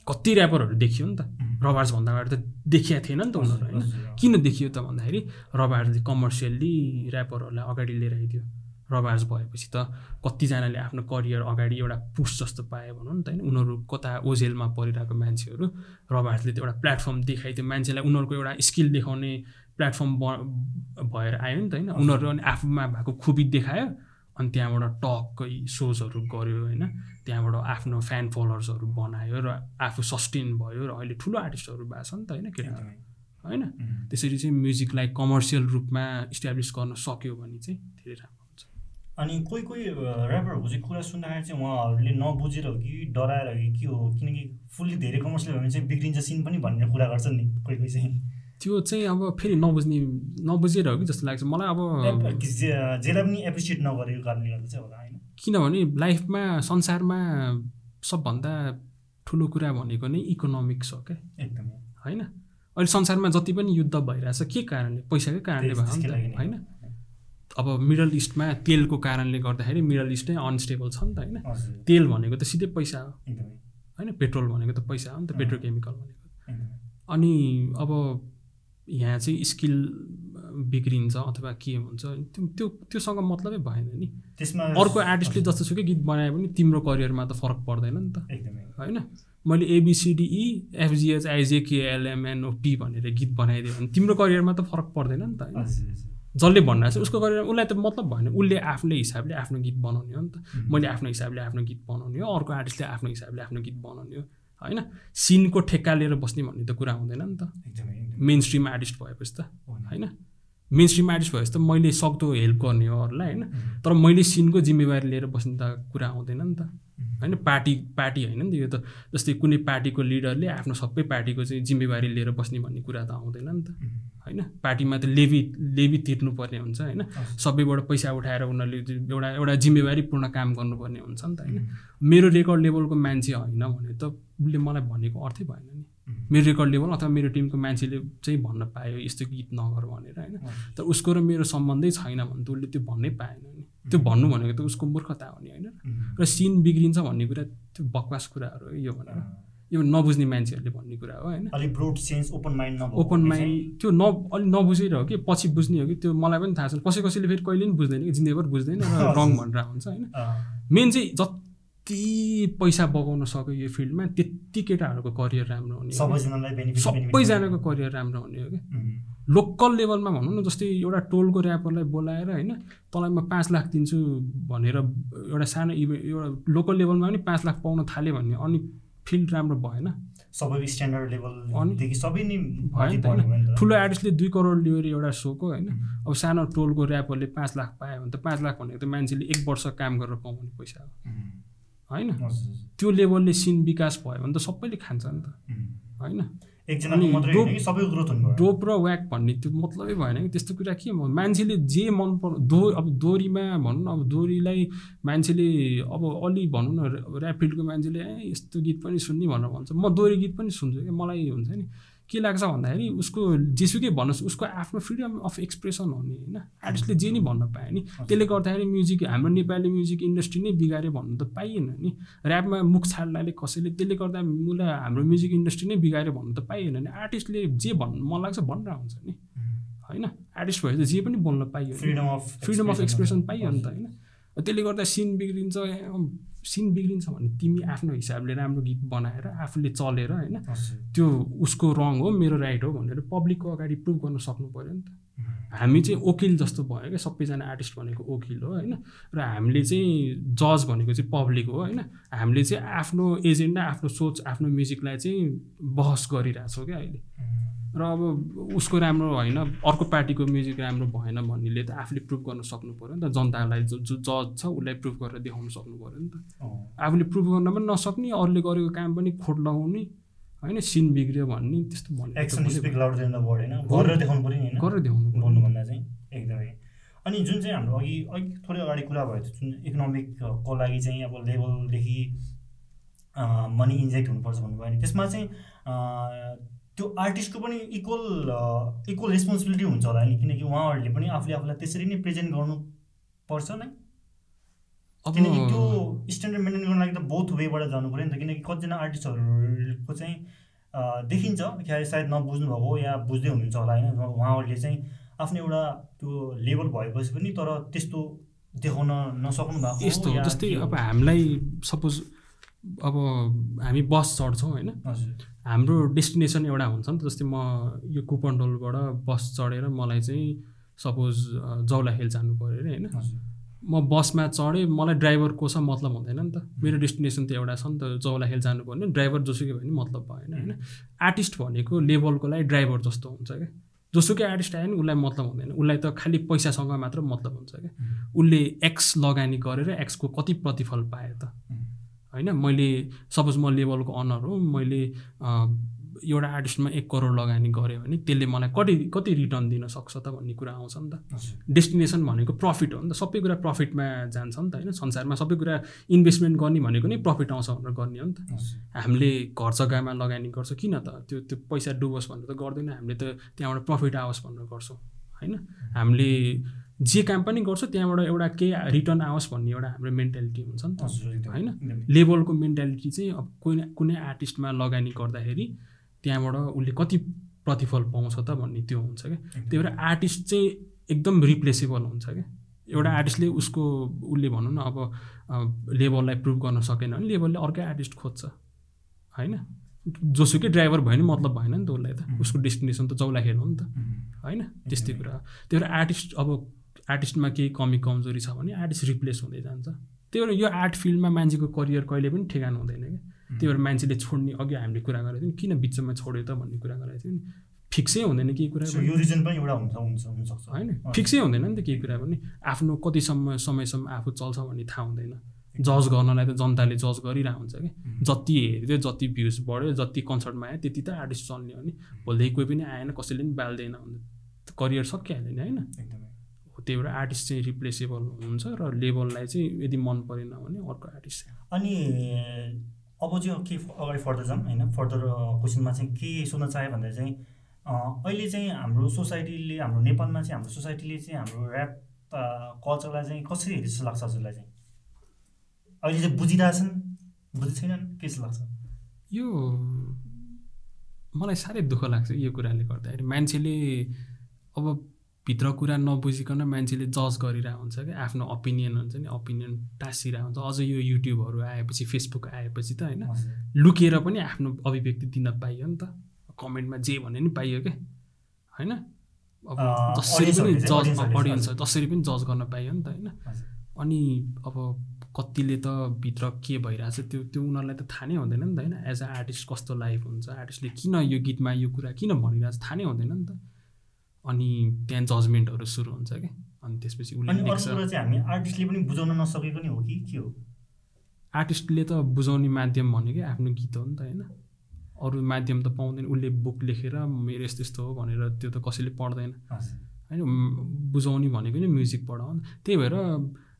कति ऱ्यापरहरू देखियो नि त। रबार्स भन्दा अगाडि त देखिया थिएन नि त उनीहरू होइन। किन देखियो त भन्दाखेरि रबार्सले कमर्सियल्ली ऱ्यापरहरूलाई अगाडि लिएर आइदियो। रबार्स भएपछि त कतिजनाले आफ्नो करियर अगाडि एउटा पुस जस्तो पायो भनौँ न त होइन। उनीहरू कता ओझेलमा परिरहेको मान्छेहरू रबार्सले त एउटा प्लेटफर्म देखाइदियो मान्छेलाई उनीहरूको एउटा स्किल देखाउने प्लेटफर्म ब भएर आयो नि त होइन। उनीहरू अनि आफूमा भएको खुबी देखायो। अनि त्यहाँबाट टक्कै सोजहरू गऱ्यो होइन। त्यहाँबाट आफ्नो फ्यान फलोवर्सहरू बनायो र आफू सस्टेन भयो र अहिले ठुलो आर्टिस्टहरू भएको छ नि त होइन केटाहरू। एकदमै। होइन? त्यसरी चाहिँ म्युजिकलाई कमर्सियल रूपमा इस्टाब्लिस गर्न सक्यो भने चाहिँ धेरै राम्रो हुन्छ। अनि कोही कोही ऱ्यापरहरूको चाहिँ कुरा सुन्दाखेरि चाहिँ उहाँहरूले नबुझेर हो कि डराएर हो कि के हो? किनकि फुल्ली धेरै कमर्सियल भयो भने चाहिँ बिग्रिन्छ सिन पनि भन्ने कुरा गर्छन् नि कोही कोही चाहिँ। त्यो चाहिँ अब फेरि नबुझ्ने नबुझेर हो कि जस्तो लाग्छ। मलाई अब जेलाई पनि एप्रिसिएट नगरेको कारणले गर्दा चाहिँ होला होइन? किनभने लाइफमा संसारमा सबभन्दा ठुलो कुरा भनेको नै इकोनोमिक्स हो क्या? एकदमै। होइन? अहिले संसारमा जति पनि युद्ध भइरहेछ के कारणले? पैसाकै कारणले नै। होइन? अब मिडल इस्टमा तेलको कारणले गर्दाखेरि मिडल इस्ट नै अनस्टेबल छ नि त होइन? तेल भनेको त सिधै पैसा हो। होइन? पेट्रोल भनेको त पैसा हो नि त। पेट्रोकेमिकल भनेको। अनि अब यहाँ चाहिँ स्किल बिग्रिन्छ अथवा के हुन्छ त्यो त्यो त्योसँग मतलबै भएन नि। त्यसमा अर्को आर्टिस्टले जस्तोसुकै गीत बनाए पनि तिम्रो करियरमा त फरक पर्दैन नि त। एकदमै। होइन? मैले एबिसिडिई एफजिएच आइजेकेएलएमएनओपी भनेर गीत बनाइदियो भने तिम्रो करियरमा त फरक पर्दैन नि त होइन। जसले भनिरहेको छ उसको करियर उसलाई त मतलब भएन। उसले आफ्नै हिसाबले आफ्नो गीत बनाउने हो नि त। मैले आफ्नो हिसाबले आफ्नो गीत बनाउने हो अर्को आर्टिस्टले आफ्नो हिसाबले आफ्नो गीत बनाउने हो। होइन? सिनको ठेक्का लिएर बस्ने भन्ने त कुरा हुँदैन नि त। मेन स्ट्रिम आर्टिस्ट भएपछि त। होइन? मेन स्ट्रिम आर्टिस्ट भएपछि त मैले सक्दो हेल्प गर्ने हो अरूलाई होइन तर मैले सिनको जिम्मेवारी लिएर बस्ने त कुरा आउँदैन नि त। होइन? पार्टी पार्टी होइन नि त यो त। जस्तै कुनै पार्टीको लिडरले आफ्नो सबै पार्टीको चाहिँ जिम्मेवारी लिएर बस्ने भन्ने कुरा त आउँदैन नि त। होइन? पार्टीमा त लेबी लेबी तिर्नुपर्ने हुन्छ होइन। सबैबाट पैसा उठाएर उनीहरूले एउटा एउटा जिम्मेवारीपूर्ण काम गर्नुपर्ने हुन्छ नि त होइन? मेरो रेकर्ड लेभलको मान्छे होइन भने त उसले मलाई भनेको अर्थै भएन नि। मेरो रेकर्ड लेभल अथवा मेरो टिमको मान्छेले चाहिँ भन्न पायो यस्तो गीत नगर भनेर होइन। तर उसको र मेरो सम्बन्धै छैन भने त उसले त्यो भन्नै पाएन नि। त्यो भन्नु भनेको त उसको मूर्खता हो नि होइन। र सिन बिग्रिन्छ भन्ने कुरा त्यो बकवास कुराहरू हो यो भनेर। यो नबुझ्ने मान्छेहरूले भन्ने कुरा हो होइन। अलिक broad sense open mind open mind त्यो न अलिक नबुझेर हो कि पछि बुझ्ने हो कि त्यो मलाई पनि थाहा छ कसै कसैले फेरि कहिले पनि बुझ्दैन कि जिन्दगीभर बुझ्दैन र (laughs) रङ भनेर हुन्छ होइन। मेन चाहिँ जति पैसा बगाउन सक्यो यो फिल्डमा त्यति केटाहरूको करियर राम्रो हुने सबैजनाको करियर राम्रो हुने हो कि लोकल लेभलमा भनौँ न जस्तै एउटा टोलको ऱ्यापरलाई बोलाएर होइन तँलाई म पाँच लाख दिन्छु भनेर एउटा सानो इभे एउटा लोकल लेभलमा पनि पाँच लाख पाउन थाल्यो भने अनि फिल्ड राम्रो भएन। सबैको स्ट्यान्डर्ड अनि? लेभलदेखि सबै नै। ठुलो आर्टिस्टले दुई करोड लियो अरे एउटा सोको होइन। अब सानो टोलको ऱ्यापरले पाँच लाख पायो भने त पाँच लाख भनेको त मान्छेले एक वर्ष काम गरेर पाउने पैसा हो। होइन? त्यो लेभलले सिन विकास भयो भने त सबैले खान्छ नि त। होइन? डोप- र व्याक भन्ने त्यो मतलबै भएन कि। त्यस्तो कुरा के मान्छेले जे मन पर दो अब दोरीमा भनौँ न अब दोरीलाई मान्छेले अब अलि भनौँ न ऱ्याप फिल्डको मान्छेले ए यस्तो गीत पनि सुन्ने भनेर भन्छ। म दोरी गीत पनि सुन्छु क्या मलाई हुन्छ नि। के लाग्छ भन्दाखेरि उसको जेसुकै भन्नुहोस् उसको आफ्नो फ्रिडम अफ एक्सप्रेसन हो नि होइन? आर्टिस्टले जे नि भन्न पायो नि। त्यसले गर्दाखेरि म्युजिक हाम्रो नेपाली म्युजिक इन्डस्ट्री नै बिगाऱ्यो भन्नु त पाइएन नि। ऱ्यापमा मुख छाड्नाले कसैले त्यसले गर्दा मुला हाम्रो म्युजिक इन्डस्ट्री नै बिगाऱ्यो भन्नु त पाइएन नि। आर्टिस्टले जे भन्नु मन लाग्छ भनेर हुन्छ नि। होइन? आर्टिस्ट भए त जे पनि बोल्न पाइयो। Freedom of freedom of expression पाइयो नि त होइन? त्यसले गर्दा सिन बिग्रिन्छ सिन बिग्रिन्छ भने तिमी आफ्नो हिसाबले राम्रो गीत बनाएर आफूले चलेर होइन त्यो उसको रङ हो मेरो राइट हो भनेर पब्लिकको अगाडि प्रुभ गर्न सक्नु पऱ्यो नि त। हामी चाहिँ वकिल जस्तो भयो क्या सबैजना आर्टिस्ट भनेको वकिल हो होइन र हामीले चाहिँ जज भनेको चाहिँ पब्लिक हो होइन। हामीले चाहिँ आफ्नो एजेन्डा आफ्नो सोच आफ्नो म्युजिकलाई चाहिँ बहस गरिरहेछौँ क्या अहिले। र अब उसको राम्रो होइन अर्को पार्टीको म्युजिक राम्रो भएन भन्नेले त आफूले प्रुभ गर्न सक्नु पऱ्यो नि त। जनतालाई जो जो जज छ उसलाई प्रुभ गरेर देखाउनु सक्नु पऱ्यो नि त। आफूले प्रुभ गर्न पनि नसक्ने अरूले गरेको काम पनि खोट लगाउने होइन सिन बिग्रियो भन्ने त्यस्तो गरेर देखाउनु चाहिँ एकदमै। अनि जुन चाहिँ हाम्रो अघि अघि थोरै अगाडि कुरा भयो जुन इकोनोमिकको लागि चाहिँ अब लेभलदेखि मनी इन्जेक्ट हुनुपर्छ भन्नुभयो नि त्यसमा चाहिँ त्यो आर्टिस्टको पनि इक्वल इक्वल रेस्पोन्सिबिलिटी हुन्छ होला नि किनकि उहाँहरूले पनि आफूले आफूलाई त्यसरी नै प्रेजेन्ट गर्नुपर्छ नै किनकि त्यो स्ट्यान्डर्ड मेन्टेन गर्नु लागि त बोथ वेबाट जानु पऱ्यो नि त किनकि कतिजना आर्टिस्टहरूको चाहिँ देखिन्छ क्या सायद नबुझ्नु भएको या बुझ्दै हुनुहुन्छ होला होइन उहाँहरूले चाहिँ आफ्नो एउटा त्यो लेभल भएपछि पनि तर त्यस्तो देखाउन नसक्नु भएको यस्तो जस्तै? अब हामीलाई सपोज अब हामी बस चढ्छौँ होइन। हाम्रो डेस्टिनेसन एउटा हुन्छ नि त जस्तै म यो कुपनडोलबाट बस चढेर मलाई चाहिँ सपोज जौला हिल जानु पऱ्यो अरे होइन। म बसमा चढेँ मलाई ड्राइभर को छ मतलब हुँदैन नि त। मेरो डेस्टिनेसन त एउटा छ नि त जौला हिल जानु पर्ने ड्राइभर जोसुकै भयो भने मतलब भएन होइन। आर्टिस्ट भनेको लेभलको लागि ड्राइभर जस्तो हुन्छ क्या। जोसुकै आर्टिस्ट आयो नि उसलाई मतलब हुँदैन। उसलाई त खालि पैसासँग मात्र मतलब हुन्छ क्या। उसले एक्स लगानी गरेर एक्सको कति प्रतिफल पाए त। होइन मैले सपोज म लेभलको अनर हो मैले एउटा आर्टिस्टमा एक करोड लगानी गरेँ भने त्यसले मलाई कति कति रिटर्न दिन सक्छ त भन्ने कुरा आउँछ नि त। डेस्टिनेसन भनेको प्रफिट हो नि त। सबै कुरा प्रफिटमा जान्छ नि त होइन। संसारमा सबै कुरा इन्भेस्टमेन्ट गर्ने भनेको नै प्रफिट आउँछ भनेर गर्ने हो नि त। हामीले घर जग्गामा लगानी गर्छ? किन त? त्यो त्यो पैसा डुबोस् भनेर त गर्दैन। हामीले त त्यहाँबाट प्रफिट आओस् भनेर गर्छौँ। होइन? हामीले जे काम पनि गर्छु त्यहाँबाट एउटा केही रिटर्न आओस् भन्ने एउटा हाम्रो मेन्टालिटी हुन्छ नि त। होइन? लेभलको मेन्टालिटी चाहिँ अब कुनै कुनै आर्टिस्टमा लगानी गर्दाखेरि त्यहाँबाट उसले कति प्रतिफल पाउँछ त भन्ने त्यो हुन्छ क्या। त्यही भएर आर्टिस्ट चाहिँ एकदम रिप्लेसेबल हुन्छ क्या। एउटा आर्टिस्टले उसको उसले भनौँ न अब लेभललाई प्रुभ गर्न सकेन भने लेभलले अर्कै आर्टिस्ट खोज्छ। होइन? जोसुकै ड्राइभर भयो भने मतलब भएन नि त उसलाई त. उसको डेस्टिनेसन त जौलाखेल हो नि त। होइन? त्यस्तै। कुरा हो। त्यही भएर आर्टिस्ट अब आर्टिस्टमा केही कमी कमजोरी छ भने आर्टिस्ट रिप्लेस हुँदै जान्छ। त्यही भएर यो आर्ट फिल्डमा मान्छेको करियर कहिले पनि ठेगान हुँदैन क्या। त्यही भएर मान्छेले छोड्ने अघि हामीले कुरा गरेको थियौँ किन बिचमा छोड्यो त भन्ने कुरा गरेको थियौँ नि। फिक्सै हुँदैन केही कुरा यो रिजन पनि एउटा हुन्छ हुन्छ होइन। फिक्सै हुँदैन नि त केही कुरा पनि। आफ्नो कतिसम्म समयसम्म आफू चल्छ भन्ने थाहा हुँदैन। जज गर्नलाई त जनताले जज गरिरहेको हुन्छ कि जति हेऱ्यो जति भ्युज बढ्यो जति कन्सर्टमा आयो त्यति त आर्टिस्ट चल्ने हो नि। भोलिदेखि कोही पनि आएन कसैले पनि बाल्दैन करियर सकिहाल्यो नि होइन। एकदमै। त्यही भएर आर्टिस्ट चाहिँ रिप्लेसेबल हुन्छ र लेभललाई चाहिँ यदि मन परेन भने अर्को आर्टिस्ट अनि अब चाहिँ के अगाडि फर्दर जाऊँ होइन? फर्दर क्वेसनमा चाहिँ के सोध्न चाहेँ भन्दा चाहिँ अहिले चाहिँ हाम्रो सोसाइटीले हाम्रो नेपालमा चाहिँ हाम्रो सोसाइटीले चाहिँ हाम्रो ऱ्याप कल्चरलाई चाहिँ कसरी जस्तो लाग्छ हजुरलाई चाहिँ? अहिले चाहिँ बुझिरहेछन्? बुझेको छैनन् के जस्तो लाग्छ? यो मलाई साह्रै दुःख लाग्छ यो कुराले गर्दाखेरि। मान्छेले अब भित्र कुरा नबुझिकन मान्छेले जज गरिरहेको हुन्छ क्या। आफ्नो ओपिनियन हुन्छ नि ओपिनियन टाँसिरहेको हुन्छ। अझ यो युट्युबहरू आएपछि फेसबुक आएपछि त होइन। लुकेर पनि आफ्नो अभिव्यक्ति दिन पाइयो नि त। कमेन्टमा जे भने नि पाइयो क्या। होइन? अब जसरी पनि जज अडियन्स जसरी पनि जज गर्न पाइयो नि त होइन। अनि अब कतिले त भित्र के भइरहेछ त्यो त्यो उनीहरूलाई त थाहा नै हुँदैन नि त होइन। एज अ आर्टिस्ट कस्तो लाइफ हुन्छ? आर्टिस्टले किन यो गीतमा यो कुरा किन भनिरहेछ? थाहा नै हुँदैन नि त। अनि त्यहाँ जजमेन्टहरू सुरु हुन्छ क्या अनि त्यसपछि उसले हामी आर्टिस्टले पनि बुझाउन नसकेको नि हो कि? के हो? आर्टिस्टले त बुझाउने माध्यम भनेकै आफ्नो गीत हो नि त होइन? अरू माध्यम त पाउँदैन। उसले बुक लेखेर मेरो यस्तो यस्तो हो भनेर त्यो त कसैले पढ्दैन। होइन? बुझाउने भनेको नि म्युजिकबाट हो त्यही भएर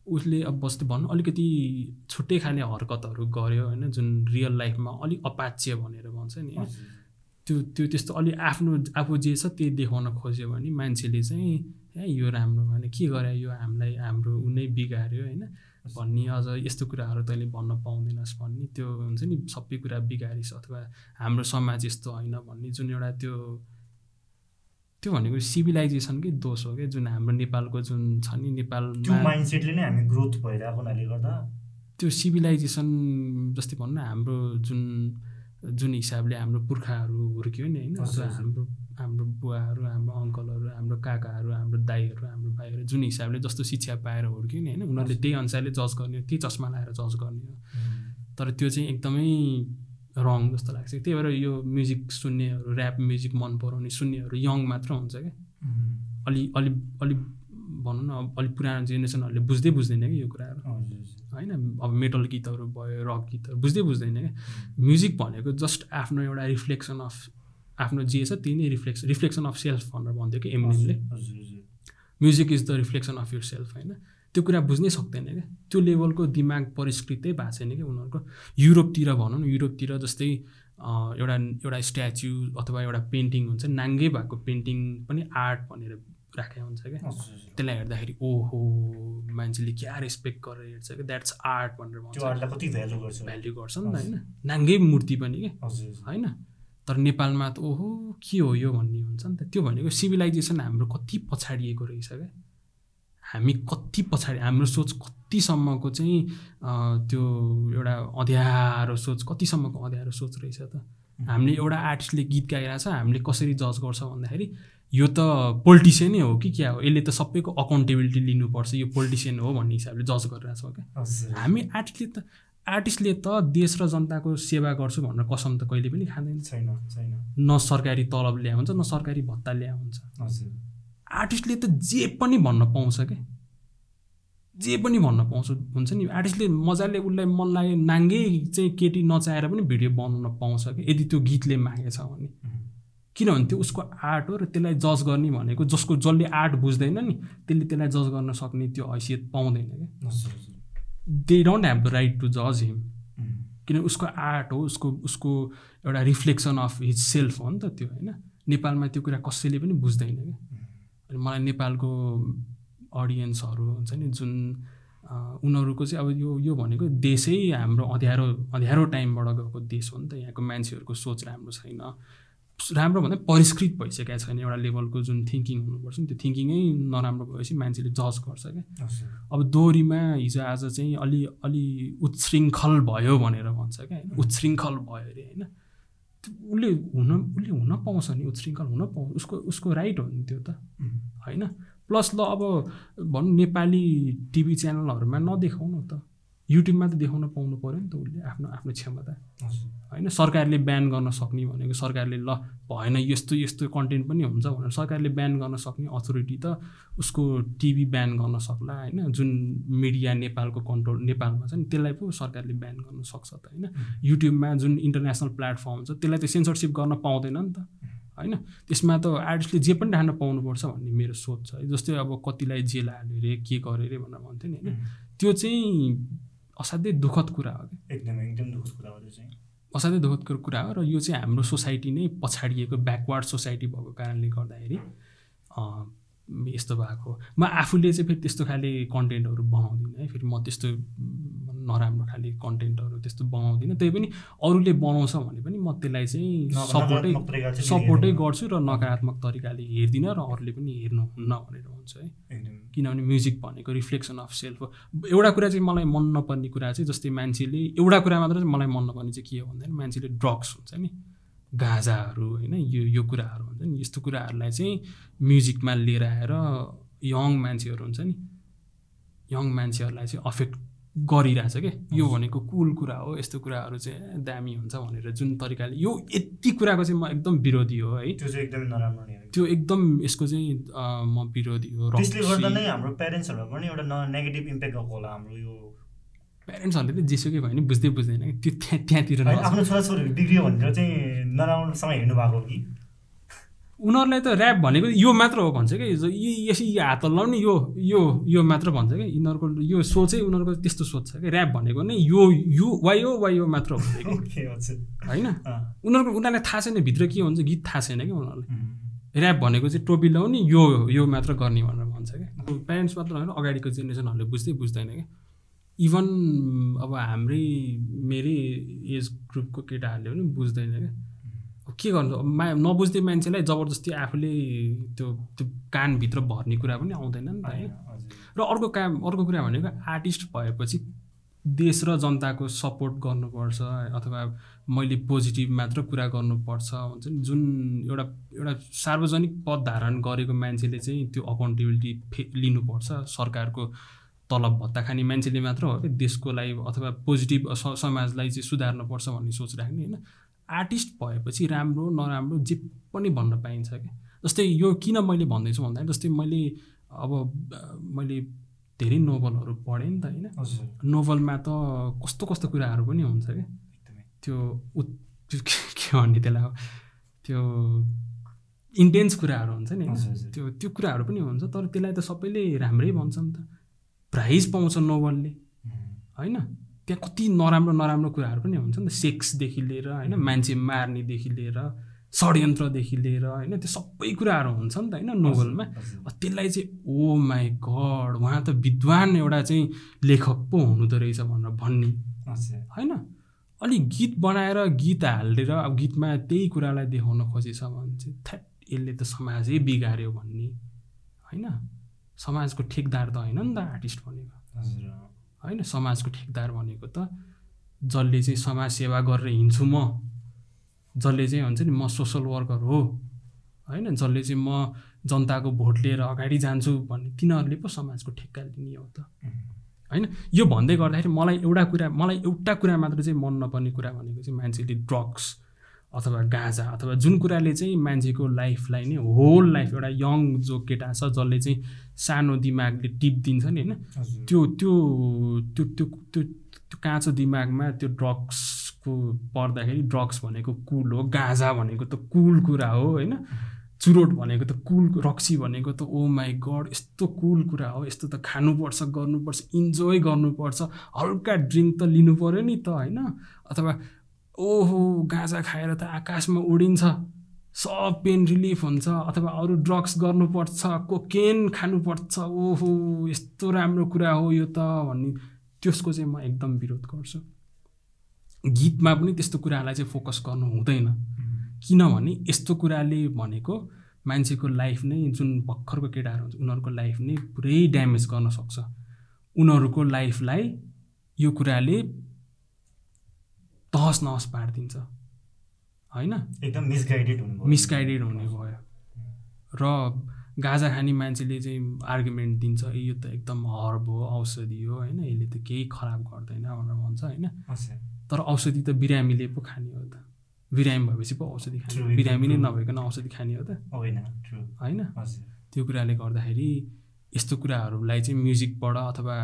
उसले अब बस्दै भन्नु अलिकति छुट्टै खाले हरकतहरू गर्यो होइन? जुन रियल लाइफमा अलिक अपाच्य भनेर भन्छ नि। त्यो त्यो त्यस्तो अलि आफ्नो आफू जे छ त्यही देखाउन खोज्यो भने मान्छेले चाहिँ ए यो राम्रो भने के गरे यो हामीलाई हाम्रो उनै बिगाऱ्यो होइन? भन्ने अझ यस्तो कुराहरू तैँले भन्न पाउँदैनस् भन्ने त्यो हुन्छ नि सबै कुरा बिगारिस् अथवा हाम्रो समाज यस्तो होइन भन्ने जुन एउटा त्यो त्यो भनेको सिभिलाइजेसनकै दोष हो क्या जुन हाम्रो नेपालको जुन छ नि त्यो नेपालमा माइन्डसेटले नै हामी ग्रोथ भइरहेको हुनाले गर्दा। त्यो सिभिलाइजेसन जस्तै भनौँ न हाम्रो जुन जुन हिसाबले हाम्रो पुर्खाहरू हुर्क्यो नि होइन। हाम्रो हाम्रो बुवाहरू हाम्रो अङ्कलहरू हाम्रो काकाहरू हाम्रो दाईहरू हाम्रो भाइहरू जुन हिसाबले जस्तो शिक्षा पाएर हुर्क्यो नि होइन उनीहरूले त्यही अनुसारले जज गर्ने हो त्यही चस्मा लगाएर जज गर्ने हो। तर त्यो चाहिँ एकदमै रङ जस्तो लाग्छ त्यही भएर यो म्युजिक सुन्नेहरू ऱ्याप म्युजिक मन पराउने सुन्नेहरू यङ मात्र हुन्छ क्या। अलि अलि अलि भनौँ न अब अलिक पुरानो जेनेरेसनहरूले बुझ्दै बुझ्दैन कि यो कुराहरू। होइन? अब मेटल गीतहरू भयो रक गीतहरू बुझ्दै बुझ्दैन क्या। म्युजिक भनेको जस्ट आफ्नो एउटा रिफ्लेक्सन अफ आफ्नो जे छ त्यही नै रिफ्लेक्स रिफ्लेक्सन अफ सेल्फ भनेर भन्थ्यो कि हजुर music is the reflection of yourself होइन? त्यो कुरा बुझ्नै सक्दैन क्या। त्यो लेभलको दिमाग परिष्कृतै भएको छैन कि उनीहरूको। युरोपतिर भनौँ न युरोपतिर जस्तै एउटा एउटा स्ट्याच्यु अथवा एउटा पेन्टिङ हुन्छ। नाङ्गै भएको पेन्टिङ पनि आर्ट भनेर राखेको हुन्छ क्या? त्यसलाई हेर्दाखेरि ओहो मान्छेले क्या रेस्पेक्ट गरेर हेर्छ क्या? द्याट्स आर्ट भनेर त्यो भन्छ आर्टलाई कति भ्यालु गर्छ। भ्याल्यु गर्छ नि त होइन? नाङ्गै मूर्ति पनि के हजुर हजुर। होइन? तर नेपालमा त ओहो के हो यो भन्ने हुन्छ नि त। त्यो भनेको सिभिलाइजेसन हाम्रो कति पछाडिएको रहेछ क्या? हामी कति पछाडि हाम्रो सोच कतिसम्मको चाहिँ त्यो एउटा अँध्यारो सोच कतिसम्मको अँध्यारो सोच रहेछ त। हामीले एउटा आर्टिस्टले गीत गाइरहेछ हामीले कसरी जज गर्छ भन्दाखेरि यो त पोलिटिसियनै हो कि क्या हो? यसले त सबैको अकाउन्टेबिलिटी लिनुपर्छ। यो पोलिटिसियन हो भन्ने हिसाबले जज गरिरहेछौँ क्या? हजुर। हामी आर्टिस्टले त आर्टिस्टले त देश र जनताको सेवा गर्छु भनेर कसम त कहिले पनि खाँदैन। छैन छैन। न सरकारी तलब ल्या हुन्छ न सरकारी भत्ता ल्या हुन्छ हजुर। आर्टिस्टले त जे पनि भन्न पाउँछ क्या? जे पनि भन्न पाउँछ हुन्छ नि? आर्टिस्टले मजाले उसलाई मन लाग्यो नाङ्गै चाहिँ केटी नचाहेर पनि भिडियो बनाउन पाउँछ कि यदि त्यो गीतले मागेछ भने। किनभने त्यो उसको आर्ट हो र त्यसलाई जज गर्ने भनेको जसको जसले आर्ट बुझ्दैन नि त्यसले त्यसलाई जज गर्न सक्ने त्यो हैसियत पाउँदैन क्या। They don't have the right to जज हिम किनभने उसको आर्ट हो उसको उसको एउटा रिफ्लेक्सन अफ हिज सेल्फ हो नि त त्यो होइन? नेपालमा त्यो कुरा कसैले पनि बुझ्दैन क्या। अनि मलाई नेपालको अडियन्सहरू हुन्छ नि जुन उनीहरूको चाहिँ अब यो यो भनेको देशै हाम्रो अँध्यारो अँध्यारो टाइमबाट गएको देश हो नि त यहाँको मान्छेहरूको सोच राम्रो छैन। राम्रो भन्दा परिष्कृत भइसकेको छैन। एउटा लेभलको जुन थिङ्किङ हुनुपर्छ नि त्यो थिङ्किङै नराम्रो भएपछि मान्छेले जज गर्छ क्या। अब दोहोरीमा हिजो आज चाहिँ अलि अलि उच्छृङ्खल भयो भनेर भन्छ क्या। होइन उच्छृङ्खल भयो अरे होइन। उसले हुन उसले हुन पाउँछ नि उच्छृङ्खल हुन पाउँछ। उसको उसको राइट हो नि त्यो त। होइन। प्लस ल अब भनौँ नेपाली टिभी च्यानलहरूमा नदेखाउनु त। युट्युबमा त देखाउन पाउनु पऱ्यो नि त उसले आफ्नो आफ्नो क्षमता। होइन? सरकारले ब्यान गर्न सक्ने भनेको सरकारले ल भएन यस्तो यस्तो कन्टेन्ट पनि हुन्छ भनेर सरकारले ब्यान गर्न सक्ने अथोरिटी त उसको टिभी ब्यान गर्न सक्ला होइन? जुन मिडिया नेपालको कन्ट्रोल नेपालमा छ नि त्यसलाई पो सरकारले ब्यान गर्न सक्छ त होइन? युट्युबमा जुन इन्टरनेसनल प्लेटफर्म छ त्यसलाई त सेन्सरसिप गर्न पाउँदैन नि त होइन? त्यसमा त आर्टिस्टले जे पनि राख्न पाउनुपर्छ भन्ने मेरो सोच छ। है जस्तै अब कतिलाई जेल हाल्यो अरे के गर्यो अरे भनेर भन्थ्यो नि होइन? त्यो चाहिँ असाध्यै दुःखद कुरा हो कि एकदमै एकदम दुःखद कुरा हो त्यो चाहिँ। असाध्यै दुःखदको कुरा हो र यो चाहिँ हाम्रो सोसाइटी नै पछाडिएको ब्याकवार्ड सोसाइटी भएको कारणले गर्दाखेरि यस्तो भएको म आफूले चाहिँ फेरि त्यस्तो खाले कन्टेन्टहरू बनाउँदिनँ है। फेरि म त्यस्तो नराम्रो खाले कन्टेन्टहरू त्यस्तो बनाउँदिनँ। त्यही पनि अरूले बनाउँछ भने पनि म त्यसलाई चाहिँ सपोर्टै सपोर्टै। गर्छु र नकारात्मक तरिकाले हेर्दिनँ र अरूले पनि हेर्नुहुन्न भनेर भन्छु है। किनभने म्युजिक भनेको रिफ्लेक्सन अफ सेल्फ हो। एउटा कुरा चाहिँ मलाई मन नपर्ने कुरा चाहिँ जस्तै मान्छेले एउटा कुरा मात्र चाहिँ मलाई मन नपर्ने चाहिँ के हो भन्दाखेरि मान्छेले ड्रग्स हुन्छ नि। गाँजाहरू होइन यो यो कुराहरू हुन्छ नि। यस्तो कुराहरूलाई चाहिँ म्युजिकमा लिएर आएर यङ मान्छेहरू हुन्छ नि यङ मान्छेहरूलाई चाहिँ अफेक्ट गरिरहेछ क्या यो भनेको कुल कुरा हो यस्तो कुराहरू चाहिँ दामी हुन्छ भनेर जुन तरिकाले। यो यति कुराको चाहिँ म एकदम विरोधी हो है। त्यो चाहिँ एकदमै नराम्रो। त्यो एकदम यसको चाहिँ म विरोधी हो त्यसले गर्दा नै हाम्रो प्यारेन्ट्सहरूमा पनि एउटा नेगेटिभ इम्प्याक्ट गएको होला हाम्रो यो प्यारेन्ट्सहरूले त जेसुकै भयो भने बुझ्दै बुझ्दैन कि। त्यो त्यहाँ त्यहाँतिर। आफ्नो छोराछोरीहरू बिग्रियो भनेर चाहिँ नराम्रोसँग हेर्नु भएको हो कि? उनीहरूलाई त ऱ्याप भनेको यो मात्र हो भन्छ कि जो यी यसरी यो हात लाउने यो यो यो मात्र भन्छ कि यिनीहरूको यो सोचै उनीहरूको त्यस्तो सोच छ कि ऱ्याप भनेको नै यो यो वायो वायो मात्र हुन्छ कि (laughs) ओके हजुर होइन? उनीहरूको उनीहरूलाई थाहा छैन भित्र के हुन्छ गीत थाहा छैन कि उनीहरूलाई ऱ्याप भनेको चाहिँ टोपी लाउने यो यो मात्र गर्ने भनेर भन्छ क्या। प्यारेन्ट्स मात्र होइन अगाडिको जेनेरेसनहरूले बुझ्दै बुझ्दैन क्या। इभन अब हाम्रै मेरै एज ग्रुपको केटाहरूले पनि बुझ्दैन क्या। अब के गर्नु? अब मा नबुझ्ने मान्छेलाई जबरजस्ती आफूले त्यो त्यो कानभित्र भर्ने कुरा पनि आउँदैन नि त हजुर। र अर्को काम अर्को कुरा भनेको आर्टिस्ट भएपछि देश र जनताको सपोर्ट गर्नुपर्छ अथवा मैले पोजिटिभ मात्र कुरा गर्नुपर्छ हुन्छ नि। जुन एउटा एउटा सार्वजनिक पद धारण गरेको मान्छेले चाहिँ त्यो अकाउन्टेबिलिटी फे लिनुपर्छ सरकारको तलब भत्ता खाने मान्छेले मात्र हो कि देशको लागि अथवा पोजिटिभ स समाजलाई चाहिँ सुधार्नुपर्छ भन्ने सोच राख्ने होइन। आर्टिस्ट भएपछि राम्रो नराम्रो जे पनि भन्न पाइन्छ क्या जस्तै यो किन मैले भन्दैछु भन्दाखेरि जस्तै मैले अब मैले धेरै नोभलहरू पढेँ नि त होइन। नोभलमा त कस्तो कस्तो कुराहरू पनि हुन्छ क्या एकदमै। त्यो के भन्ने त्यसलाई त्यो इन्टेन्स कुराहरू हुन्छ नि। त्यो त्यो कुराहरू पनि हुन्छ तर त्यसलाई त सबैले राम्रै भन्छ नि त। प्राइज पाउँछ नोभलले होइन? त्यहाँ कति नराम्रो नराम्रो कुराहरू पनि हुन्छ नि त। सेक्सदेखि लिएर होइन? मान्छे मार्नेदेखि लिएर षड्यन्त्रदेखि लिएर होइन? त्यो सबै कुराहरू हुन्छ नि त होइन? नोभलमा त्यसलाई चाहिँ ओ माई गड उहाँ त विद्वान एउटा चाहिँ लेखक पो हुनुहुँदो रहेछ भनेर भन्ने। होइन? अलि गीत बनाएर गीत हालेर अब गीतमा त्यही कुरालाई देखाउन खोजेछ भने चाहिँ थ्याट यसले त समाजै बिगार्यो भन्ने। होइन? समाजको ठेकदार त होइन नि त आर्टिस्ट भनेको। होइन समाजको ठेकदार भनेको त जसले चाहिँ समाज सेवा गरेर हिँड्छु म जसले चाहिँ हुन्छ नि म सोसल वर्कर हो होइन जसले चाहिँ म जनताको भोट लिएर अगाडि जान्छु भन्ने तिनीहरूले पो समाजको ठेक्का लिने हो त। होइन यो भन्दै गर्दाखेरि मलाई एउटा कुरा मलाई एउटा कुरा मात्र चाहिँ मन नपर्ने कुरा भनेको चाहिँ मान्छेले ड्रग्स अथवा गाँजा अथवा जुन कुराले चाहिँ मान्छेको लाइफलाई नै होल लाइफ एउटा यङ जो केटा छ जसले चाहिँ सानो दिमागले टिप दिन्छ नि होइन? त्यो त्यो त्यो त्यो त्यो त्यो काँचो दिमागमा त्यो ड्रग्सको पर्दाखेरि ड्रग्स भनेको कुल हो गाँजा भनेको त कुल कुरा हो होइन? चुरोट भनेको त कुल रक्सी भनेको त ओ माई गड यस्तो कुल कुरा हो यस्तो त खानुपर्छ गर्नुपर्छ इन्जोय गर्नुपर्छ हल्का ड्रिङ्क त लिनु पऱ्यो नि त होइन? अथवा ओहो गाँजा खाएर त आकाशमा उडिन्छ। सब पेन रिलिफ हुन्छ अथवा अरू ड्रग्स गर्नुपर्छ कोकेन खानुपर्छ। ओहो यस्तो राम्रो कुरा हो यो त भन्ने त्यसको चाहिँ म एकदम विरोध गर्छु। गीतमा पनि त्यस्तो कुरालाई चाहिँ फोकस गर्नु हुँदैन। किनभने यस्तो कुराले भनेको मान्छेको लाइफ नै जुन भर्खरको केटाहरू हुन्छ उनीहरूको लाइफ नै पुरै ड्यामेज गर्न सक्छ। उनीहरूको लाइफलाई यो कुराले तहस नहस पारिदिन्छ। होइन? एकदम मिसगाइडेड हुनु मिसगाइडेड हुने भयो। र गाजा खाने मान्छेले चाहिँ आर्गुमेन्ट दिन्छ ए यो त एकदम हर्ब हो औषधि हो। होइन? यसले त केही खराब गर्दैन भनेर भन्छ होइन? तर औषधि त बिरामीले पो खाने हो त। बिरामी भएपछि पो औषधि खाने बिरामी नै. नभइकन औषधि खाने हो त। होइन होइन? त्यो कुराले गर्दाखेरि यस्तो कुराहरूलाई चाहिँ म्युजिकबाट अथवा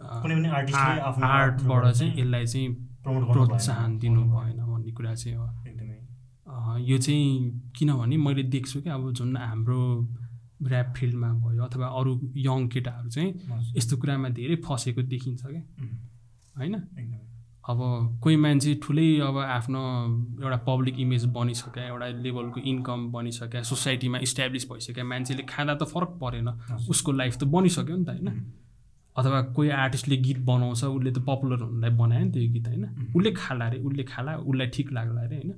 आर्टबाट चाहिँ यसलाई चाहिँ प्रोत्साहन दिनु भएन भन्ने कुरा चाहिँ हो। एकदमै। यो चाहिँ किनभने मैले देख्छु कि अब जुन हाम्रो ऱ्याप फिल्डमा भयो अथवा अरू यङ केटाहरू चाहिँ। यस्तो कुरामा धेरै फसेको देखिन्छ क्या। होइन? अब कोही मान्छे ठुलै अब आफ्नो एउटा पब्लिक इमेज बनिसक्यो एउटा लेभलको इन्कम बनिसक्यो सोसाइटीमा इस्ट्याब्लिस भइसक्यो मान्छेले खाँदा त फरक परेन। उसको लाइफ त बनिसक्यो नि त होइन? अथवा कोही आर्टिस्टले गीत बनाउँछ उसले त पपुलर हुनुलाई बनायो नि त्यो गीत होइन? उसले खाला अरे उसले खाला उसलाई ठिक लाग्ला अरे होइन?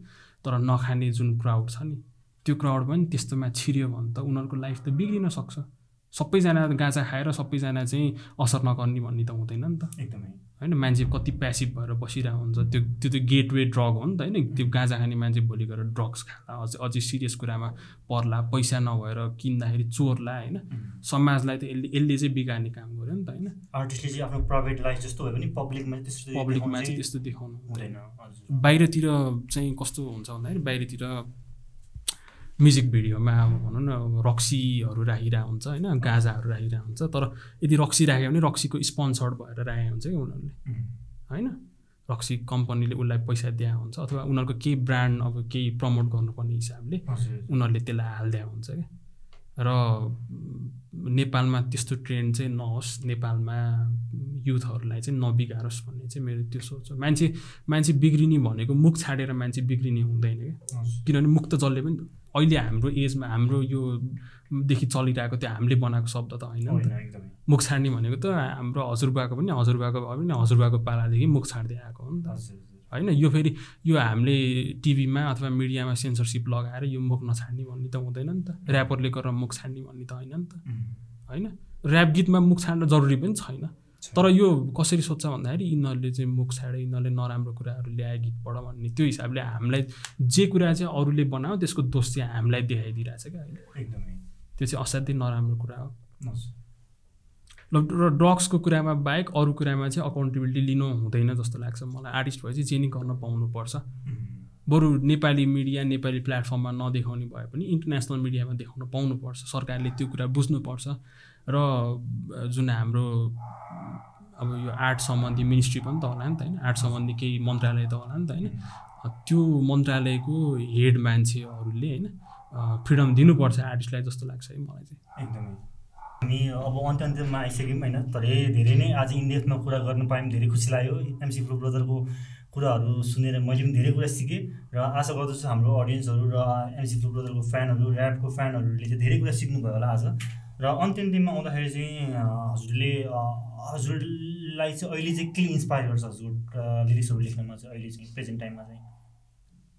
तर नखाने जुन क्राउड छ नि त्यो क्राउड पनि त्यस्तोमा छिर्यो भने त उनीहरूको लाइफ त बिग्रिन सक्छ। सबैजना गाँजा खाएर सबैजना चाहिँ असर नगर्ने भन्ने त हुँदैन नि त। एकदमै। होइन मान्छे कति प्यासिभ भएर बसिरहेको हुन्छ त्यो त्यो त गेटवे ड्रग हो नि त होइन? त्यो गाँजा खाने मान्छे भोलि गएर ड्रग्स खाला अझै अझै सिरियस कुरामा पर्ला पैसा नभएर किन्दाखेरि चोर्ला होइन? समाजलाई त यसले यसले चाहिँ बिगार्ने काम गर्यो नि त होइन? आर्टिस्टले चाहिँ आफ्नो प्राइभेट लाइफ जस्तो भयो भने पब्लिकमा पब्लिकमा चाहिँ त्यस्तो देखाउनु हुँदैन। बाहिरतिर चाहिँ कस्तो हुन्छ भन्दाखेरि बाहिरतिर म्युजिक भिडियोमा अब भनौँ न रक्सीहरू राखिरहेको हुन्छ होइन? गाजाहरू राखिरहेको हुन्छ तर यदि रक्सी राख्यो भने रक्सीको स्पोन्सर्ड भएर राखेको हुन्छ कि उनीहरूले होइन? रक्सी कम्पनीले उसलाई पैसा दिएको हुन्छ अथवा उनीहरूको केही ब्रान्ड अब केही प्रमोट गर्नुपर्ने हिसाबले उनीहरूले त्यसलाई हालिदिएको हुन्छ क्या। र नेपालमा त्यस्तो ट्रेन्ड चाहिँ नहोस्। नेपालमा युथहरूलाई चाहिँ नबिगारोस् भन्ने चाहिँ मेरो त्यो सोच हो। मान्छे मान्छे बिग्रिने भनेको मुख छाडेर मान्छे बिग्रिने हुँदैन क्या किनभने मुख त जसले पनि अहिले हाम्रो एजमा हाम्रो यो देखि चलिरहेको त्यो हामीले बनाएको शब्द त होइन मुख छाड्ने भनेको त हाम्रो हजुरबाको पनि हजुरबाको भयो भने हजुरबाको पालादेखि मुख छाड्दै आएको हो नि त। होइन यो फेरि यो हामीले टिभीमा अथवा मिडियामा सेन्सरसिप लगाएर यो मुख नछाड्ने भन्ने त हुँदैन नि त। ऱ्यापरले गरेर मुख छाड्ने भन्ने त होइन नि त। होइन? ऱ्याप गीतमा मुख छाड्न जरुरी पनि छैन। तर यो कसरी सोध्छ भन्दाखेरि यिनीहरूले चाहिँ मुख छाडे यिनीहरूले नराम्रो कुराहरू ल्याए गीतबाट भन्ने त्यो हिसाबले हामीलाई जे कुरा चाहिँ अरूले बनायो त्यसको दोष चाहिँ हामीलाई देखाइदिइरहेछ क्या। अहिले एकदमै। त्यो चाहिँ असाध्यै नराम्रो कुरा हो। र ड्रग्सको कुरामा बाहेक अरू कुरामा चाहिँ अकाउन्टेबिलिटी लिनु हुँदैन जस्तो लाग्छ मलाई। आर्टिस्ट भएपछि जे नि गर्न पाउनुपर्छ। बरु नेपाली मिडिया नेपाली प्लेटफर्ममा नदेखाउने भए पनि इन्टरनेसनल मिडियामा देखाउन पाउनुपर्छ। सरकारले त्यो कुरा बुझ्नुपर्छ। र जुन हाम्रो अब यो आर्ट सम्बन्धी मिनिस्ट्री पनि त होला नि त होइन? आर्ट सम्बन्धी केही मन्त्रालय त होला नि त होइन? त्यो मन्त्रालयको हेड मान्छेहरूले होइन फ्रिडम दिनुपर्छ आर्टिस्टलाई जस्तो लाग्छ है मलाई चाहिँ। एकदमै। हामी अब अन्त्य अन्त्यमा आइसक्यौँ होइन तर धेरै नै आज इन्डेप्थमा कुरा गर्न पायौँ धेरै खुसी लाग्यो। एमसी फ्लो ब्रदरको कुराहरू सुनेर मैले पनि धेरै कुरा सिकेँ र आशा गर्दछु हाम्रो अडियन्सहरू र एमसी फ्लो ब्रदरको फ्यानहरू ऱ्यापको फ्यानहरूले चाहिँ धेरै कुरा सिक्नुभयो होला आज। र अन्त्य अन्त्यमा आउँदाखेरि चाहिँ हजुरले हजुरलाई चाहिँ अहिले चाहिँ के इन्सपायर गर्छ हजुर लिरिक्सहरू लेख्नमा चाहिँ अहिले चाहिँ प्रेजेन्ट टाइममा चाहिँ?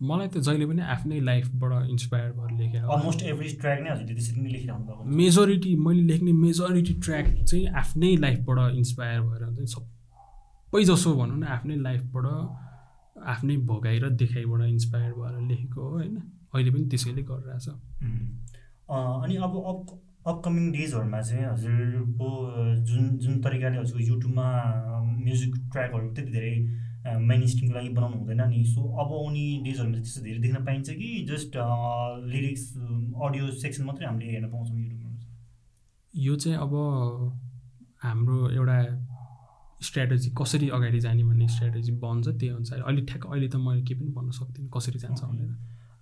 मलाई त जहिले पनि आफ्नै लाइफबाट इन्सपायर भएर लेखेर अलमोस्ट एभ्री ट्र्याक नै हजुरले त्यसरी नै लेखिरहनु। मेजोरिटी मैले लेख्ने मेजोरिटी ट्र्याक चाहिँ आफ्नै लाइफबाट इन्सपायर भएर नि सबै जसो भनौँ न आफ्नै लाइफबाट आफ्नै भोगाइ र देखाइबाट इन्सपायर भएर लेखेको हो होइन? अहिले पनि त्यसैले गरिरहेछ। अनि अब अप अपकमिङ डेजहरूमा चाहिँ हजुरको जुन जुन तरिकाले हजुरको युट्युबमा म्युजिक ट्र्याकहरू त्यति धेरै मेन स्ट्रिमको लागि बनाउनु हुँदैन नि। सो अब आउने डेजहरूमा त्यस्तो धेरै देख्न पाइन्छ कि जस्ट लिरिक्स अडियो सेक्सन मात्रै हामीले हेर्न पाउँछौँ युट्युबमा यो चाहिँ अब हाम्रो एउटा स्ट्राटेजी कसरी अगाडि जाने भन्ने स्ट्राटेजी बन्छ त्यही अनुसार। अहिले ठ्याक्क अहिले त मैले केही पनि भन्न सक्दिनँ कसरी जान्छ भनेर।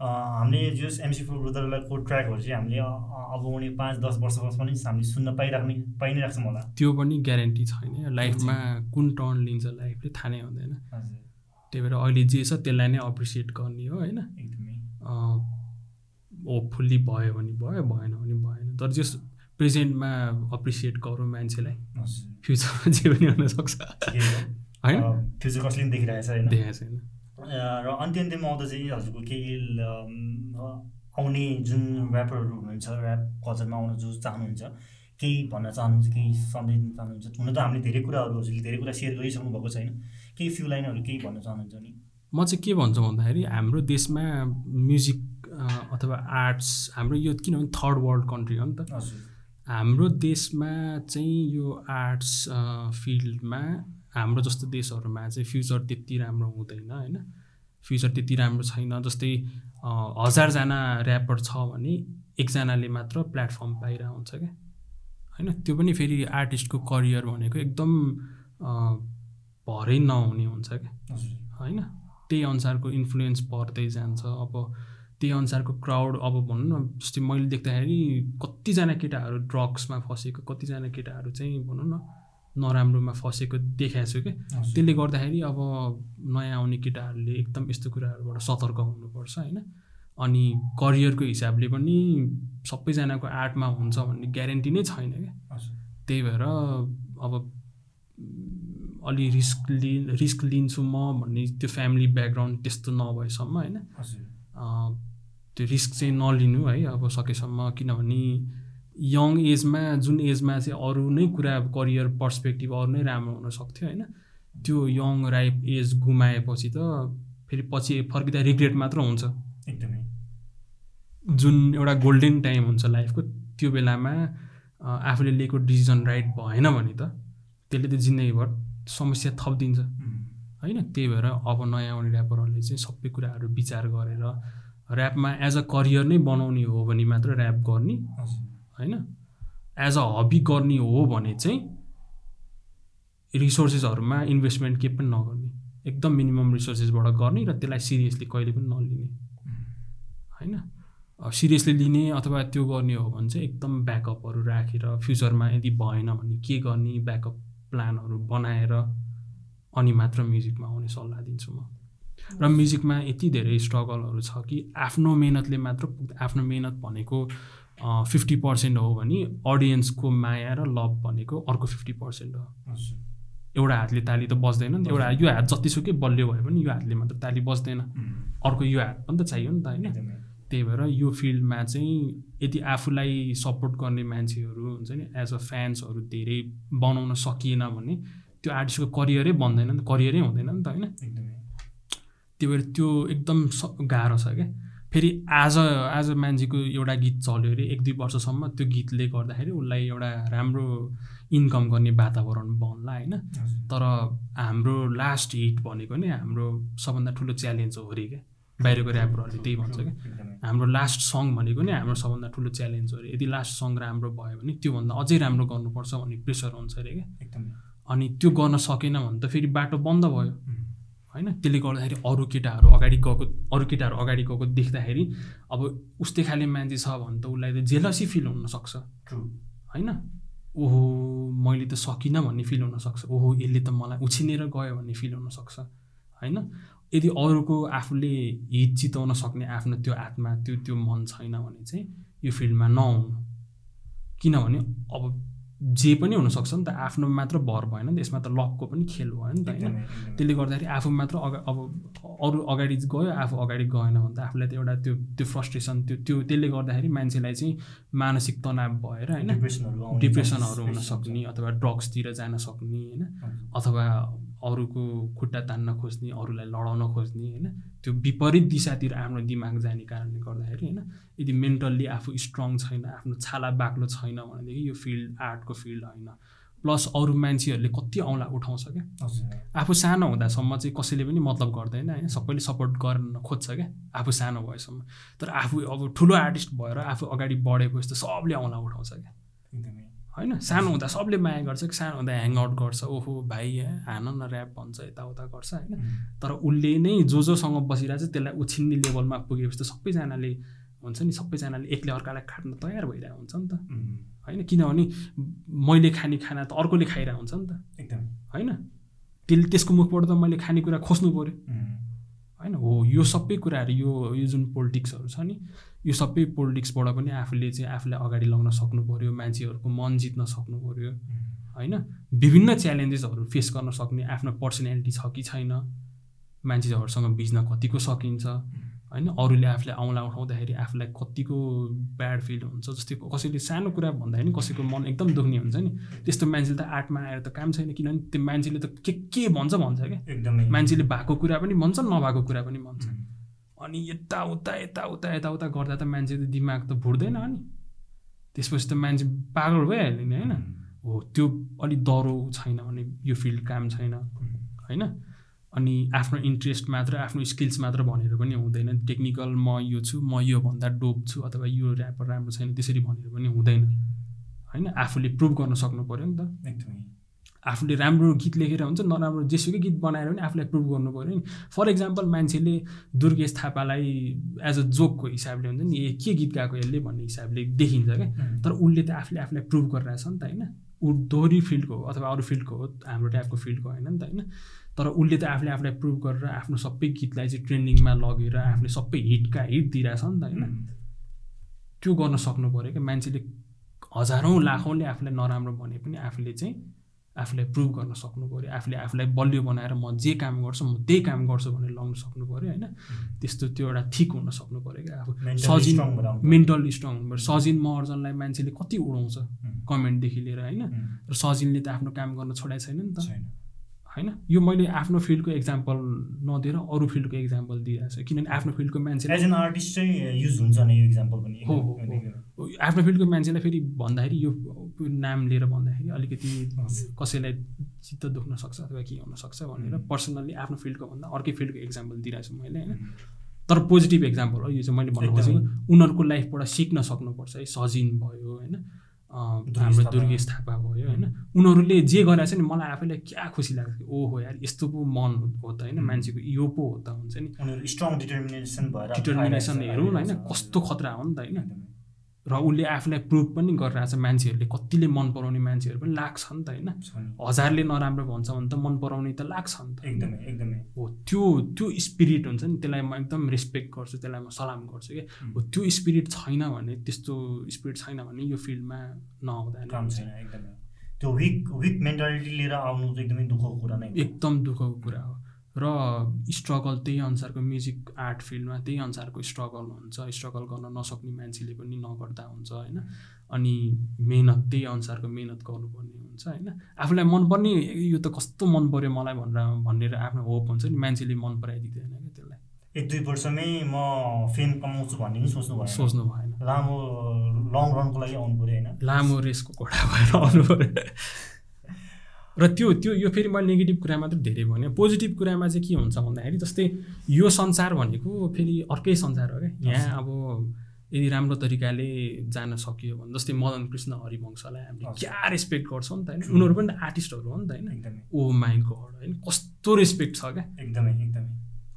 हामीले जस एमसी फोर ब्रदरको ट्र्याकहरू चाहिँ हामीले अब आउने पाँच दस वर्षमा पनि हामीले सुन्न पाइराख्ने पाइ नै राख्छौँ होला। त्यो पनि ग्यारेन्टी छैन। लाइफमा कुन टर्न लिन्छ लाइफले थाहा नै हुँदैन। त्यही भएर अहिले जे छ त्यसलाई नै अप्रिसिएट गर्ने हो होइन? एकदमै। होपफुल्ली भयो भने भयो भएन भने भएन। तर जस प्रेजेन्टमा अप्रिसिएट गरौँ मान्छेलाई। फ्युचरमा जे पनि हुनसक्छ। होइन? फ्युचर कसले देखिरहेको छ देखाएको छैन। र अन्त्य अन्त्यमा आउँदा चाहिँ हजुरको केही आउने जुन ऱ्यापरहरू हुनुहुन्छ ऱ्याप कल्चरमा आउन जो चाहनुहुन्छ केही भन्न चाहनुहुन्छ केही सन्देश दिन चाहनुहुन्छ हुन त हामीले धेरै कुराहरू हजुरले धेरै कुरा सेयर गरिसक्नु भएको छैन। केही फ्यु लाइनहरू केही भन्न चाहनुहुन्छ नि म चाहिँ के भन्छु भन्दाखेरि हाम्रो देशमा म्युजिक अथवा आर्ट्स हाम्रो यो किनभने थर्ड वर्ल्ड कन्ट्री हो नि त। हजुर। हाम्रो देशमा चाहिँ यो आर्ट्स फिल्डमा हाम्रो जस्तो देशहरूमा चाहिँ फ्युचर त्यति राम्रो हुँदैन होइन? फ्युचर त्यति राम्रो छैन जस्तै हजारजना ऱ्यापर छ भने एकजनाले मात्र प्लेटफर्म पाइरहेको हुन्छ क्या होइन? त्यो पनि फेरि आर्टिस्टको करियर भनेको एकदम भरै नहुने हुन्छ क्या होइन? त्यही अनुसारको इन्फ्लुएन्स पर्दै जान्छ। अब त्यही अनुसारको क्राउड अब भनौँ न जस्तै मैले देख्दाखेरि कतिजना केटाहरू ड्रग्समा फसेको कतिजना केटाहरू चाहिँ भनौँ न नराम्रोमा फसेको देखाएको छु हजुर। त्यसले गर्दाखेरि अब नयाँ आउने केटाहरूले एकदम यस्तो कुराहरूबाट सतर्क हुनुपर्छ होइन। अनि करियरको हिसाबले पनि सबैजनाको आर्टमा हुन्छ भन्ने ग्यारेन्टी नै छैन क्या। त्यही भएर अब अलि रिस्क लि रिस्क लिन्छु म भन्ने त्यो फ्यामिली ब्याकग्राउन्ड त्यस्तो नभएसम्म होइन। त्यो रिस्क चाहिँ नलिनु है अब सकेसम्म किनभने यङ एजमा जुन एजमा चाहिँ अरू नै कुरा करियर पर्सपेक्टिभ अरू नै राम्रो हुन सक्थ्यो होइन? त्यो यङ राइप एज गुमाएपछि त फेरि पछि फर्किँदा रिग्रेट मात्र हुन्छ। एकदमै। जुन एउटा गोल्डन टाइम हुन्छ लाइफको त्यो बेलामा आफूले लिएको डिसिजन राइट भएन भने त त्यसले त जिन्दगीभर समस्या थपिदिन्छ। होइन? त्यही भएर अब नयाँ आउने ऱ्यापरहरूले चाहिँ सबै कुराहरू विचार गरेर ऱ्यापमा एज अ करियर नै बनाउने हो भने मात्र ऱ्याप गर्ने होइन? एज अ हबी गर्ने हो भने चाहिँ रिसोर्सेसहरूमा इन्भेस्टमेन्ट केही पनि नगर्ने। एकदम मिनिमम रिसोर्सेसबाट गर्ने र त्यसलाई सिरियसली कहिले पनि नलिने। होइन? सिरियसली लिने अथवा त्यो गर्ने हो भने चाहिँ एकदम ब्याकअपहरू राखेर फ्युचरमा यदि भएन भने के गर्ने ब्याकअप प्लानहरू बनाएर अनि मात्र म्युजिकमा आउने सल्लाह दिन्छु म। र म्युजिकमा यति धेरै स्ट्रगलहरू छ कि आफ्नो मेहनतले मात्र आफ्नो मेहनत भनेको फिफ्टी पर्सेन्ट हो भने अडियन्सको माया र लभ भनेको अर्को फिफ्टी पर्सेन्ट हो। एउटा हातले ताली त बज्दैन नि एउटा यो हात जतिसुकै बलियो भए पनि यो हातले मात्र ताली बज्दैन। उम्, अर्को यो हात पनि त चाहियो नि त होइन। त्यही भएर यो फिल्डमा चाहिँ यदि आफूलाई सपोर्ट गर्ने मान्छेहरू हुन्छ नि एज अ फ्यान्सहरू धेरै बनाउन सकिएन भने त्यो आर्टिस्टको करियरै बन्दैन नि त। करियरै हुँदैन नि त होइन। एकदमै। त्यही भएर त्यो एकदम स गाह्रो छ क्या। फेरि आज आज मान्छेको एउटा गीत चल्यो अरे एक दुई वर्षसम्म त्यो गीतले गर्दाखेरि उसलाई एउटा राम्रो इन्कम गर्ने वातावरण बन्ला होइन? तर हाम्रो लास्ट हिट भनेको नै हाम्रो सबभन्दा ठुलो च्यालेन्ज हो अरे क्या। बाहिरको ऱ्यापरहरूले त्यही भन्छ क्या। हाम्रो लास्ट सङ भनेको नै हाम्रो सबभन्दा ठुलो च्यालेन्ज हो अरे। यदि लास्ट सङ राम्रो भयो भने त्योभन्दा अझै राम्रो गर्नुपर्छ भन्ने प्रेसर हुन्छ अरे क्या। एकदमै। अनि त्यो गर्न सकेन भने त फेरि बाटो बन्द भयो। होइन? त्यसले गर्दाखेरि अरू केटाहरू अगाडि गएको अरू केटाहरू अगाडि गएको देख्दाखेरि अब उस्तै खाले मान्छे छ भने त उसलाई त जेलसी फिल हुनसक्छ। होइन? ओहो मैले त सकिनँ भन्ने फिल हुनसक्छ। ओहो यसले त मलाई उछिनेर गयो भन्ने फिल हुनसक्छ। होइन? यदि अरूको आफूले हित चिताउन सक्ने आफ्नो त्यो आत्मा त्यो त्यो मन छैन भने चाहिँ यो फिल्डमा नआउनु। किनभने अब जे पनि हुनसक्छ नि त आफ्नो मात्र भर भएन नि त यसमा त लकको पनि खेल भयो नि त होइन। त्यसले गर्दाखेरि आफू मात्र अगा अब अरू अगाडि गयो आफू अगाडि गएन भने त आफूलाई त एउटा त्यो त्यो फ्रस्ट्रेसन त्यो त्यो त्यसले गर्दाखेरि मान्छेलाई चाहिँ मानसिक तनाव भएर होइन डिप्रेसनहरू आउने डिप्रेसनहरू हुन chances सक्ने अथवा ड्रग्सतिर जान सक्ने होइन अथवा अरूको खुट्टा तान्न खोज्ने अरूलाई लडाउन खोज्ने होइन? त्यो विपरीत दिशातिर आफ्नो दिमाग जाने कारणले गर्दाखेरि होइन? यदि मेन्टल्ली आफू स्ट्रङ छैन आफ्नो छाला बाक्लो छैन भनेदेखि यो फिल्ड आर्टको फिल्ड होइन। प्लस अरू मान्छेहरूले कति औँला उठाउँछ क्या? आफू सानो हुँदासम्म चाहिँ कसैले पनि मतलब गर्दैन होइन? सबैले सपोर्ट गर्न खोज्छ क्या? आफू सानो भएसम्म। तर आफू अब ठुलो आर्टिस्ट भएर आफू अगाडि बढेपछि त सबले औँला उठाउँछ क्या? एकदमै। होइन सानो हुँदा सबले माया गर्छ कि सानो हुँदा ह्याङआउट गर्छ। ओहो भाइ हान न ऱ्याप भन्छ यताउता गर्छ होइन? तर उसले नै जो जोसँग बसिरहेको छ त्यसलाई उछिन्ने लेभलमा पुगेपछि त सबैजनाले हुन्छ नि सबैजनाले एकले अर्कालाई खाट्न तयार भइरहेको हुन्छ नि त। होइन? किनभने मैले खाने खाना त अर्कोले खाइरहेको हुन्छ नि त। एकदमै। होइन? त्यसले त्यसको मुखबाट त मैले खानेकुरा खोज्नु पऱ्यो होइन? हो यो सबै कुराहरू यो यो जुन पोलिटिक्सहरू छ नि यो सबै पोलिटिक्सबाट पनि आफूले चाहिँ आफूलाई अगाडि लगाउन सक्नु पऱ्यो मान्छेहरूको मन जित्न सक्नु पऱ्यो होइन? विभिन्न च्यालेन्जेसहरू फेस गर्न सक्ने आफ्नो पर्सनालिटी छ कि छैन मान्छेहरूसँग बिच्न कतिको सकिन्छ होइन? अरूले आफूले औँला उठाउँदाखेरि आफूलाई कतिको ब्याड फिल हुन्छ जस्तै कसैले सानो कुरा भन्दाखेरि कसैको मन एकदम दुख्ने हुन्छ नि। त्यस्तो मान्छेले त आर्टमा आएर त काम छैन किनभने त्यो मान्छेले त के के भन्छ भन्छ क्या। एकदमै। मान्छेले भएको कुरा पनि भन्छ नभएको कुरा पनि भन्छ। अनि यताउता यताउता यताउता गर्दा त मान्छे त दिमाग त भुट्दैन अनि त्यसपछि त मान्छे पागल भइहाल्यो नि होइन? हो त्यो अलिक डह्रो छैन भने यो फिल्ड काम छैन। होइन? अनि आफ्नो इन्ट्रेस्ट मात्र आफ्नो स्किल्स मात्र भनेर पनि हुँदैन। टेक्निकल म यो छु म योभन्दा डोप छु अथवा यो ऱ्यापर राम्रो छैन त्यसरी भनेर पनि हुँदैन। होइन? आफूले प्रुभ गर्न सक्नु पऱ्यो नि त। एकदमै। आफूले राम्रो गीत लेखेर हुन्छ नराम्रो जेसुकै गीत बनाएर पनि आफूलाई प्रुभ गर्नु पऱ्यो नि। फर इक्जाम्पल मान्छेले दुर्गेश थापालाई एज अ जोकको हिसाबले हुन्छ नि ए के गीत गाएको यसले? भन्ने हिसाबले देखिन्छ क्या। तर उसले त आफूले आफूलाई प्रुभ गरिरहेछ नि त होइन? ऊ दोहोरी फिल्डको हो अथवा अरू फिल्डको हो हाम्रो टाइपको फिल्डको होइन नि त होइन? तर उसले त आफूले आफूलाई प्रुभ गरेर आफ्नो सबै गीतलाई चाहिँ ट्रेन्डिङमा लगेर आफूले सबै हिटका हिट दिइरहेछ नि त होइन। त्यो गर्न सक्नु पऱ्यो क्या। मान्छेले हजारौँ लाखौँले आफूलाई नराम्रो भने पनि आफूले चाहिँ आफूलाई प्रुभ गर्न सक्नु पऱ्यो। आफूले आफूलाई बलियो बनाएर म जे काम गर्छु म त्यही काम गर्छु भनेर लगाउनु सक्नु पऱ्यो होइन। त्यस्तो त्यो एउटा ठिक हुन सक्नु पऱ्यो क्या। आफू सजिन मेन्टली स्ट्रङ हुनु पऱ्यो। सजिन महर्जनलाई मान्छेले कति उडाउँछ कमेन्टदेखि लिएर होइन। र सजिनले त आफ्नो काम गर्न छोडाएको छैन नि त। छैन। होइन यो मैले आफ्नो फिल्डको एक्जाम्पल नदिएर अरू फिल्डको एक्जाम्पल दिइरहेको छु किनभने आफ्नो फिल्डको मान्छेले एज एन आर्टिस्ट चाहिँ युज हुन्छ नि यो इक्जाम्पल पनि हो। आफ्नो फिल्डको मान्छेलाई फेरि भन्दाखेरि यो नाम लिएर भन्दाखेरि अलिकति कसैलाई चित्त दुख्न सक्छ अथवा के हुनसक्छ भनेर. पर्सनल्ली आफ्नो फिल्डको भन्दा अर्कै फिल्डको एक्जाम्पल दिइरहेको छु मैले होइन तर पोजिटिभ एक्जाम्पल हो यो चाहिँ मैले भन्नु। खोजेको उनीहरूको लाइफबाट सिक्न सक्नुपर्छ है सजिन भयो होइन हाम्रो थापा। दुर्गेश थापा भयो होइन उनीहरूले जे गरेको छ नि मलाई आफैलाई क्या खुसी लाग्छ कि ओहो यार यस्तो पो मन हो त होइन. मान्छेको यो पो हो त हुन्छ नि स्ट्रङ डिटर्मिनेसन भएर डिटर्मिनेसन हेरौँ न होइन। कस्तो खतरा हो नि त होइन। र उसले आफूलाई प्रुभ पनि गरिरहेछ मान्छेहरूले। कतिले मन पराउने मान्छेहरू पनि लाग्छ नि त होइन। हजारले नराम्रो भन्छ भने त मन पराउने त लाग्छ नि त। एकदमै एकदमै। हो त्यो त्यो स्पिरिट हुन्छ नि त्यसलाई म एकदम रेस्पेक्ट गर्छु त्यसलाई म सलाम गर्छु कि उम्. हो त्यो स्पिरिट छैन भने त्यस्तो स्पिरिट छैन भने यो फिल्डमा नआउँदा एकदमै। त्यो विक विक मेन्टालिटी लिएर आउनु चाहिँ एकदमै दुःखको कुरा नै। एकदम दुःखको कुरा हो। र स्ट्रगल त्यही अनुसारको म्युजिक आर्ट फिल्डमा त्यही अनुसारको स्ट्रगल हुन्छ। स्ट्रगल गर्न नसक्ने मान्छेले पनि नगर्दा हुन्छ होइन? अनि मेहनत त्यही अनुसारको मेहनत गर्नुपर्ने हुन्छ होइन? आफूलाई मनपर्ने यो त कस्तो मन पऱ्यो मलाई भनेर भनेर आफ्नो होप हुन्छ नि मान्छेले मन पराइदिँदैन क्या त्यसलाई। एक दुई वर्षमै म फेम कमाउँछु भन्ने पनि सोच्नु भएन। सोच्नु भएन। लामो लङ रनको लागि आउनु पऱ्यो होइन? लामो रेसको घोडा भएर आउनु पऱ्यो र त्यो त्यो यो फेरि मैले नेगेटिभ कुरा मात्र धेरै भने पोजिटिभ कुरामा चाहिँ के हुन्छ भन्दाखेरि जस्तै यो संसार भनेको फेरि अर्कै संसार हो क्या। यहाँ अब यदि राम्रो तरिकाले जान सकियो भने जस्तै मदन कृष्ण हरिवंशलाई हामीले। क्या रेस्पेक्ट गर्छौँ नि त होइन. उनीहरू पनि आर्टिस्टहरू हो नि त होइन। एकदमै। ओ माई गड होइन कस्तो रेस्पेक्ट छ क्या। एकदमै एकदमै।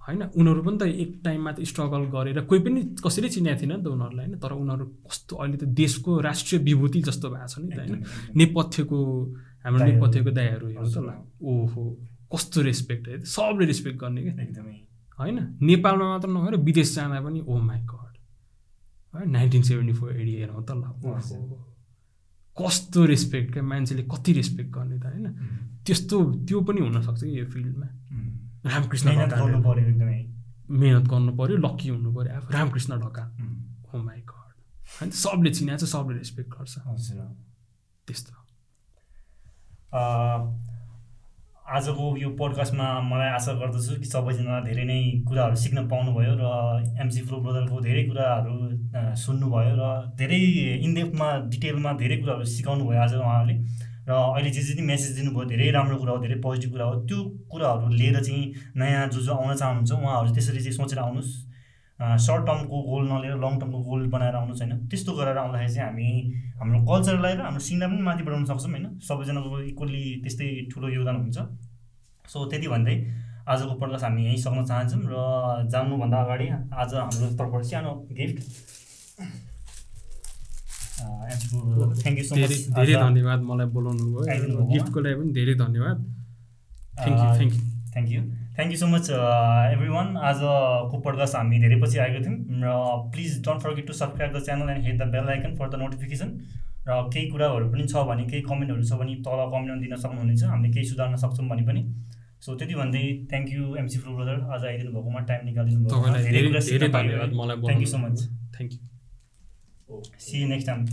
होइन उनीहरू पनि त एक टाइममा त स्ट्रगल गरेर कोही पनि कसैले चिनेको थिएन नि त उनीहरूलाई होइन। तर उनीहरू कस्तो अहिले त देशको राष्ट्रिय विभूति जस्तो भएको छ नि त होइन। नेपथ्यको हाम्रो दाइहरू। नेपथ्यको दायाहरू हेर्नु त ओहो कस्तो रेस्पेक्ट है। सबले रेस्पेक्ट गर्ने क्या। एकदमै। होइन? नेपालमा मात्र नभएर विदेश जाँदा पनि ओ माई गड है नाइन्टिन सेभेन्टी फोर एडी हेरौँ त ल। कस्तो रेस्पेक्ट क्या मान्छेले कति रेस्पेक्ट गर्ने त होइन? त्यस्तो त्यो पनि हुनसक्छ कि यो फिल्डमा। रामकृष्ण मेहनत ढकाल गर्नु पऱ्यो एकदमै। मेहनत गर्नु पऱ्यो लक्की हुनु पऱ्यो आफू रामकृष्ण ढकाल। उम्, ओ माई गड होइन? सबले चिनाएको छ सबले रेस्पेक्ट गर्छ। त्यस्तो। आजको यो पोडकास्टमा मलाई आशा गर्दछु कि सबैजना धेरै नै कुराहरू सिक्न पाउनुभयो र एमसी फ्लो ब्रदरको धेरै कुराहरू सुन्नुभयो र धेरै इनडेप्थमा डिटेलमा धेरै कुराहरू सिकाउनु भयो आज उहाँले र अहिले जे जे मेसेज दिनुभयो धेरै राम्रो कुरा हो धेरै पोजिटिभ कुरा हो त्यो कुराहरू लिएर चाहिँ नयाँ जो जो आउन चाहनुहुन्छ उहाँहरू त्यसरी चाहिँ सोचेर आउनुहोस्। सर्ट टर्मको गोल नलिएर लङ टर्मको गोल बनाएर आउनुहोस् होइन त्यस्तो गरेर आउँदाखेरि चाहिँ हामी हाम्रो कल्चरलाई र हाम्रो सिनलाई पनि माथि बढाउन सक्छौँ होइन? सबैजनाको इक्वल्ली त्यस्तै ठुलो योगदान हुन्छ। सो त्यति भन्दै आजको पडकास्ट हामी यहीँ सक्न चाहन्छौँ र जान्नुभन्दा अगाडि आज हाम्रो तर्फबाट सानो gift thank you so much धेरै धन्यवाद मलाई बोलाउनु भयो गिफ्टको लागि पनि धेरै धन्यवाद। Thank you thank you thank you thank you so much everyone आजको पडकास्ट हामी धेरै पछि आएको थियौँ र please don't forget to subscribe the channel and hit the bell icon for the notification र केही कुराहरू पनि छ भने केही कमेन्टहरू छ भने तल कमेन्टमा दिन सक्नुहुनेछ हामीले केही सुधार्न सक्छौँ भने पनि सो त्यति भन्दै thank you MC Flow brother आज आइदिनु भएकोमा टाइम निकालिदिनु तपाईँलाई धेरै कुरा thank you so much thank you see next time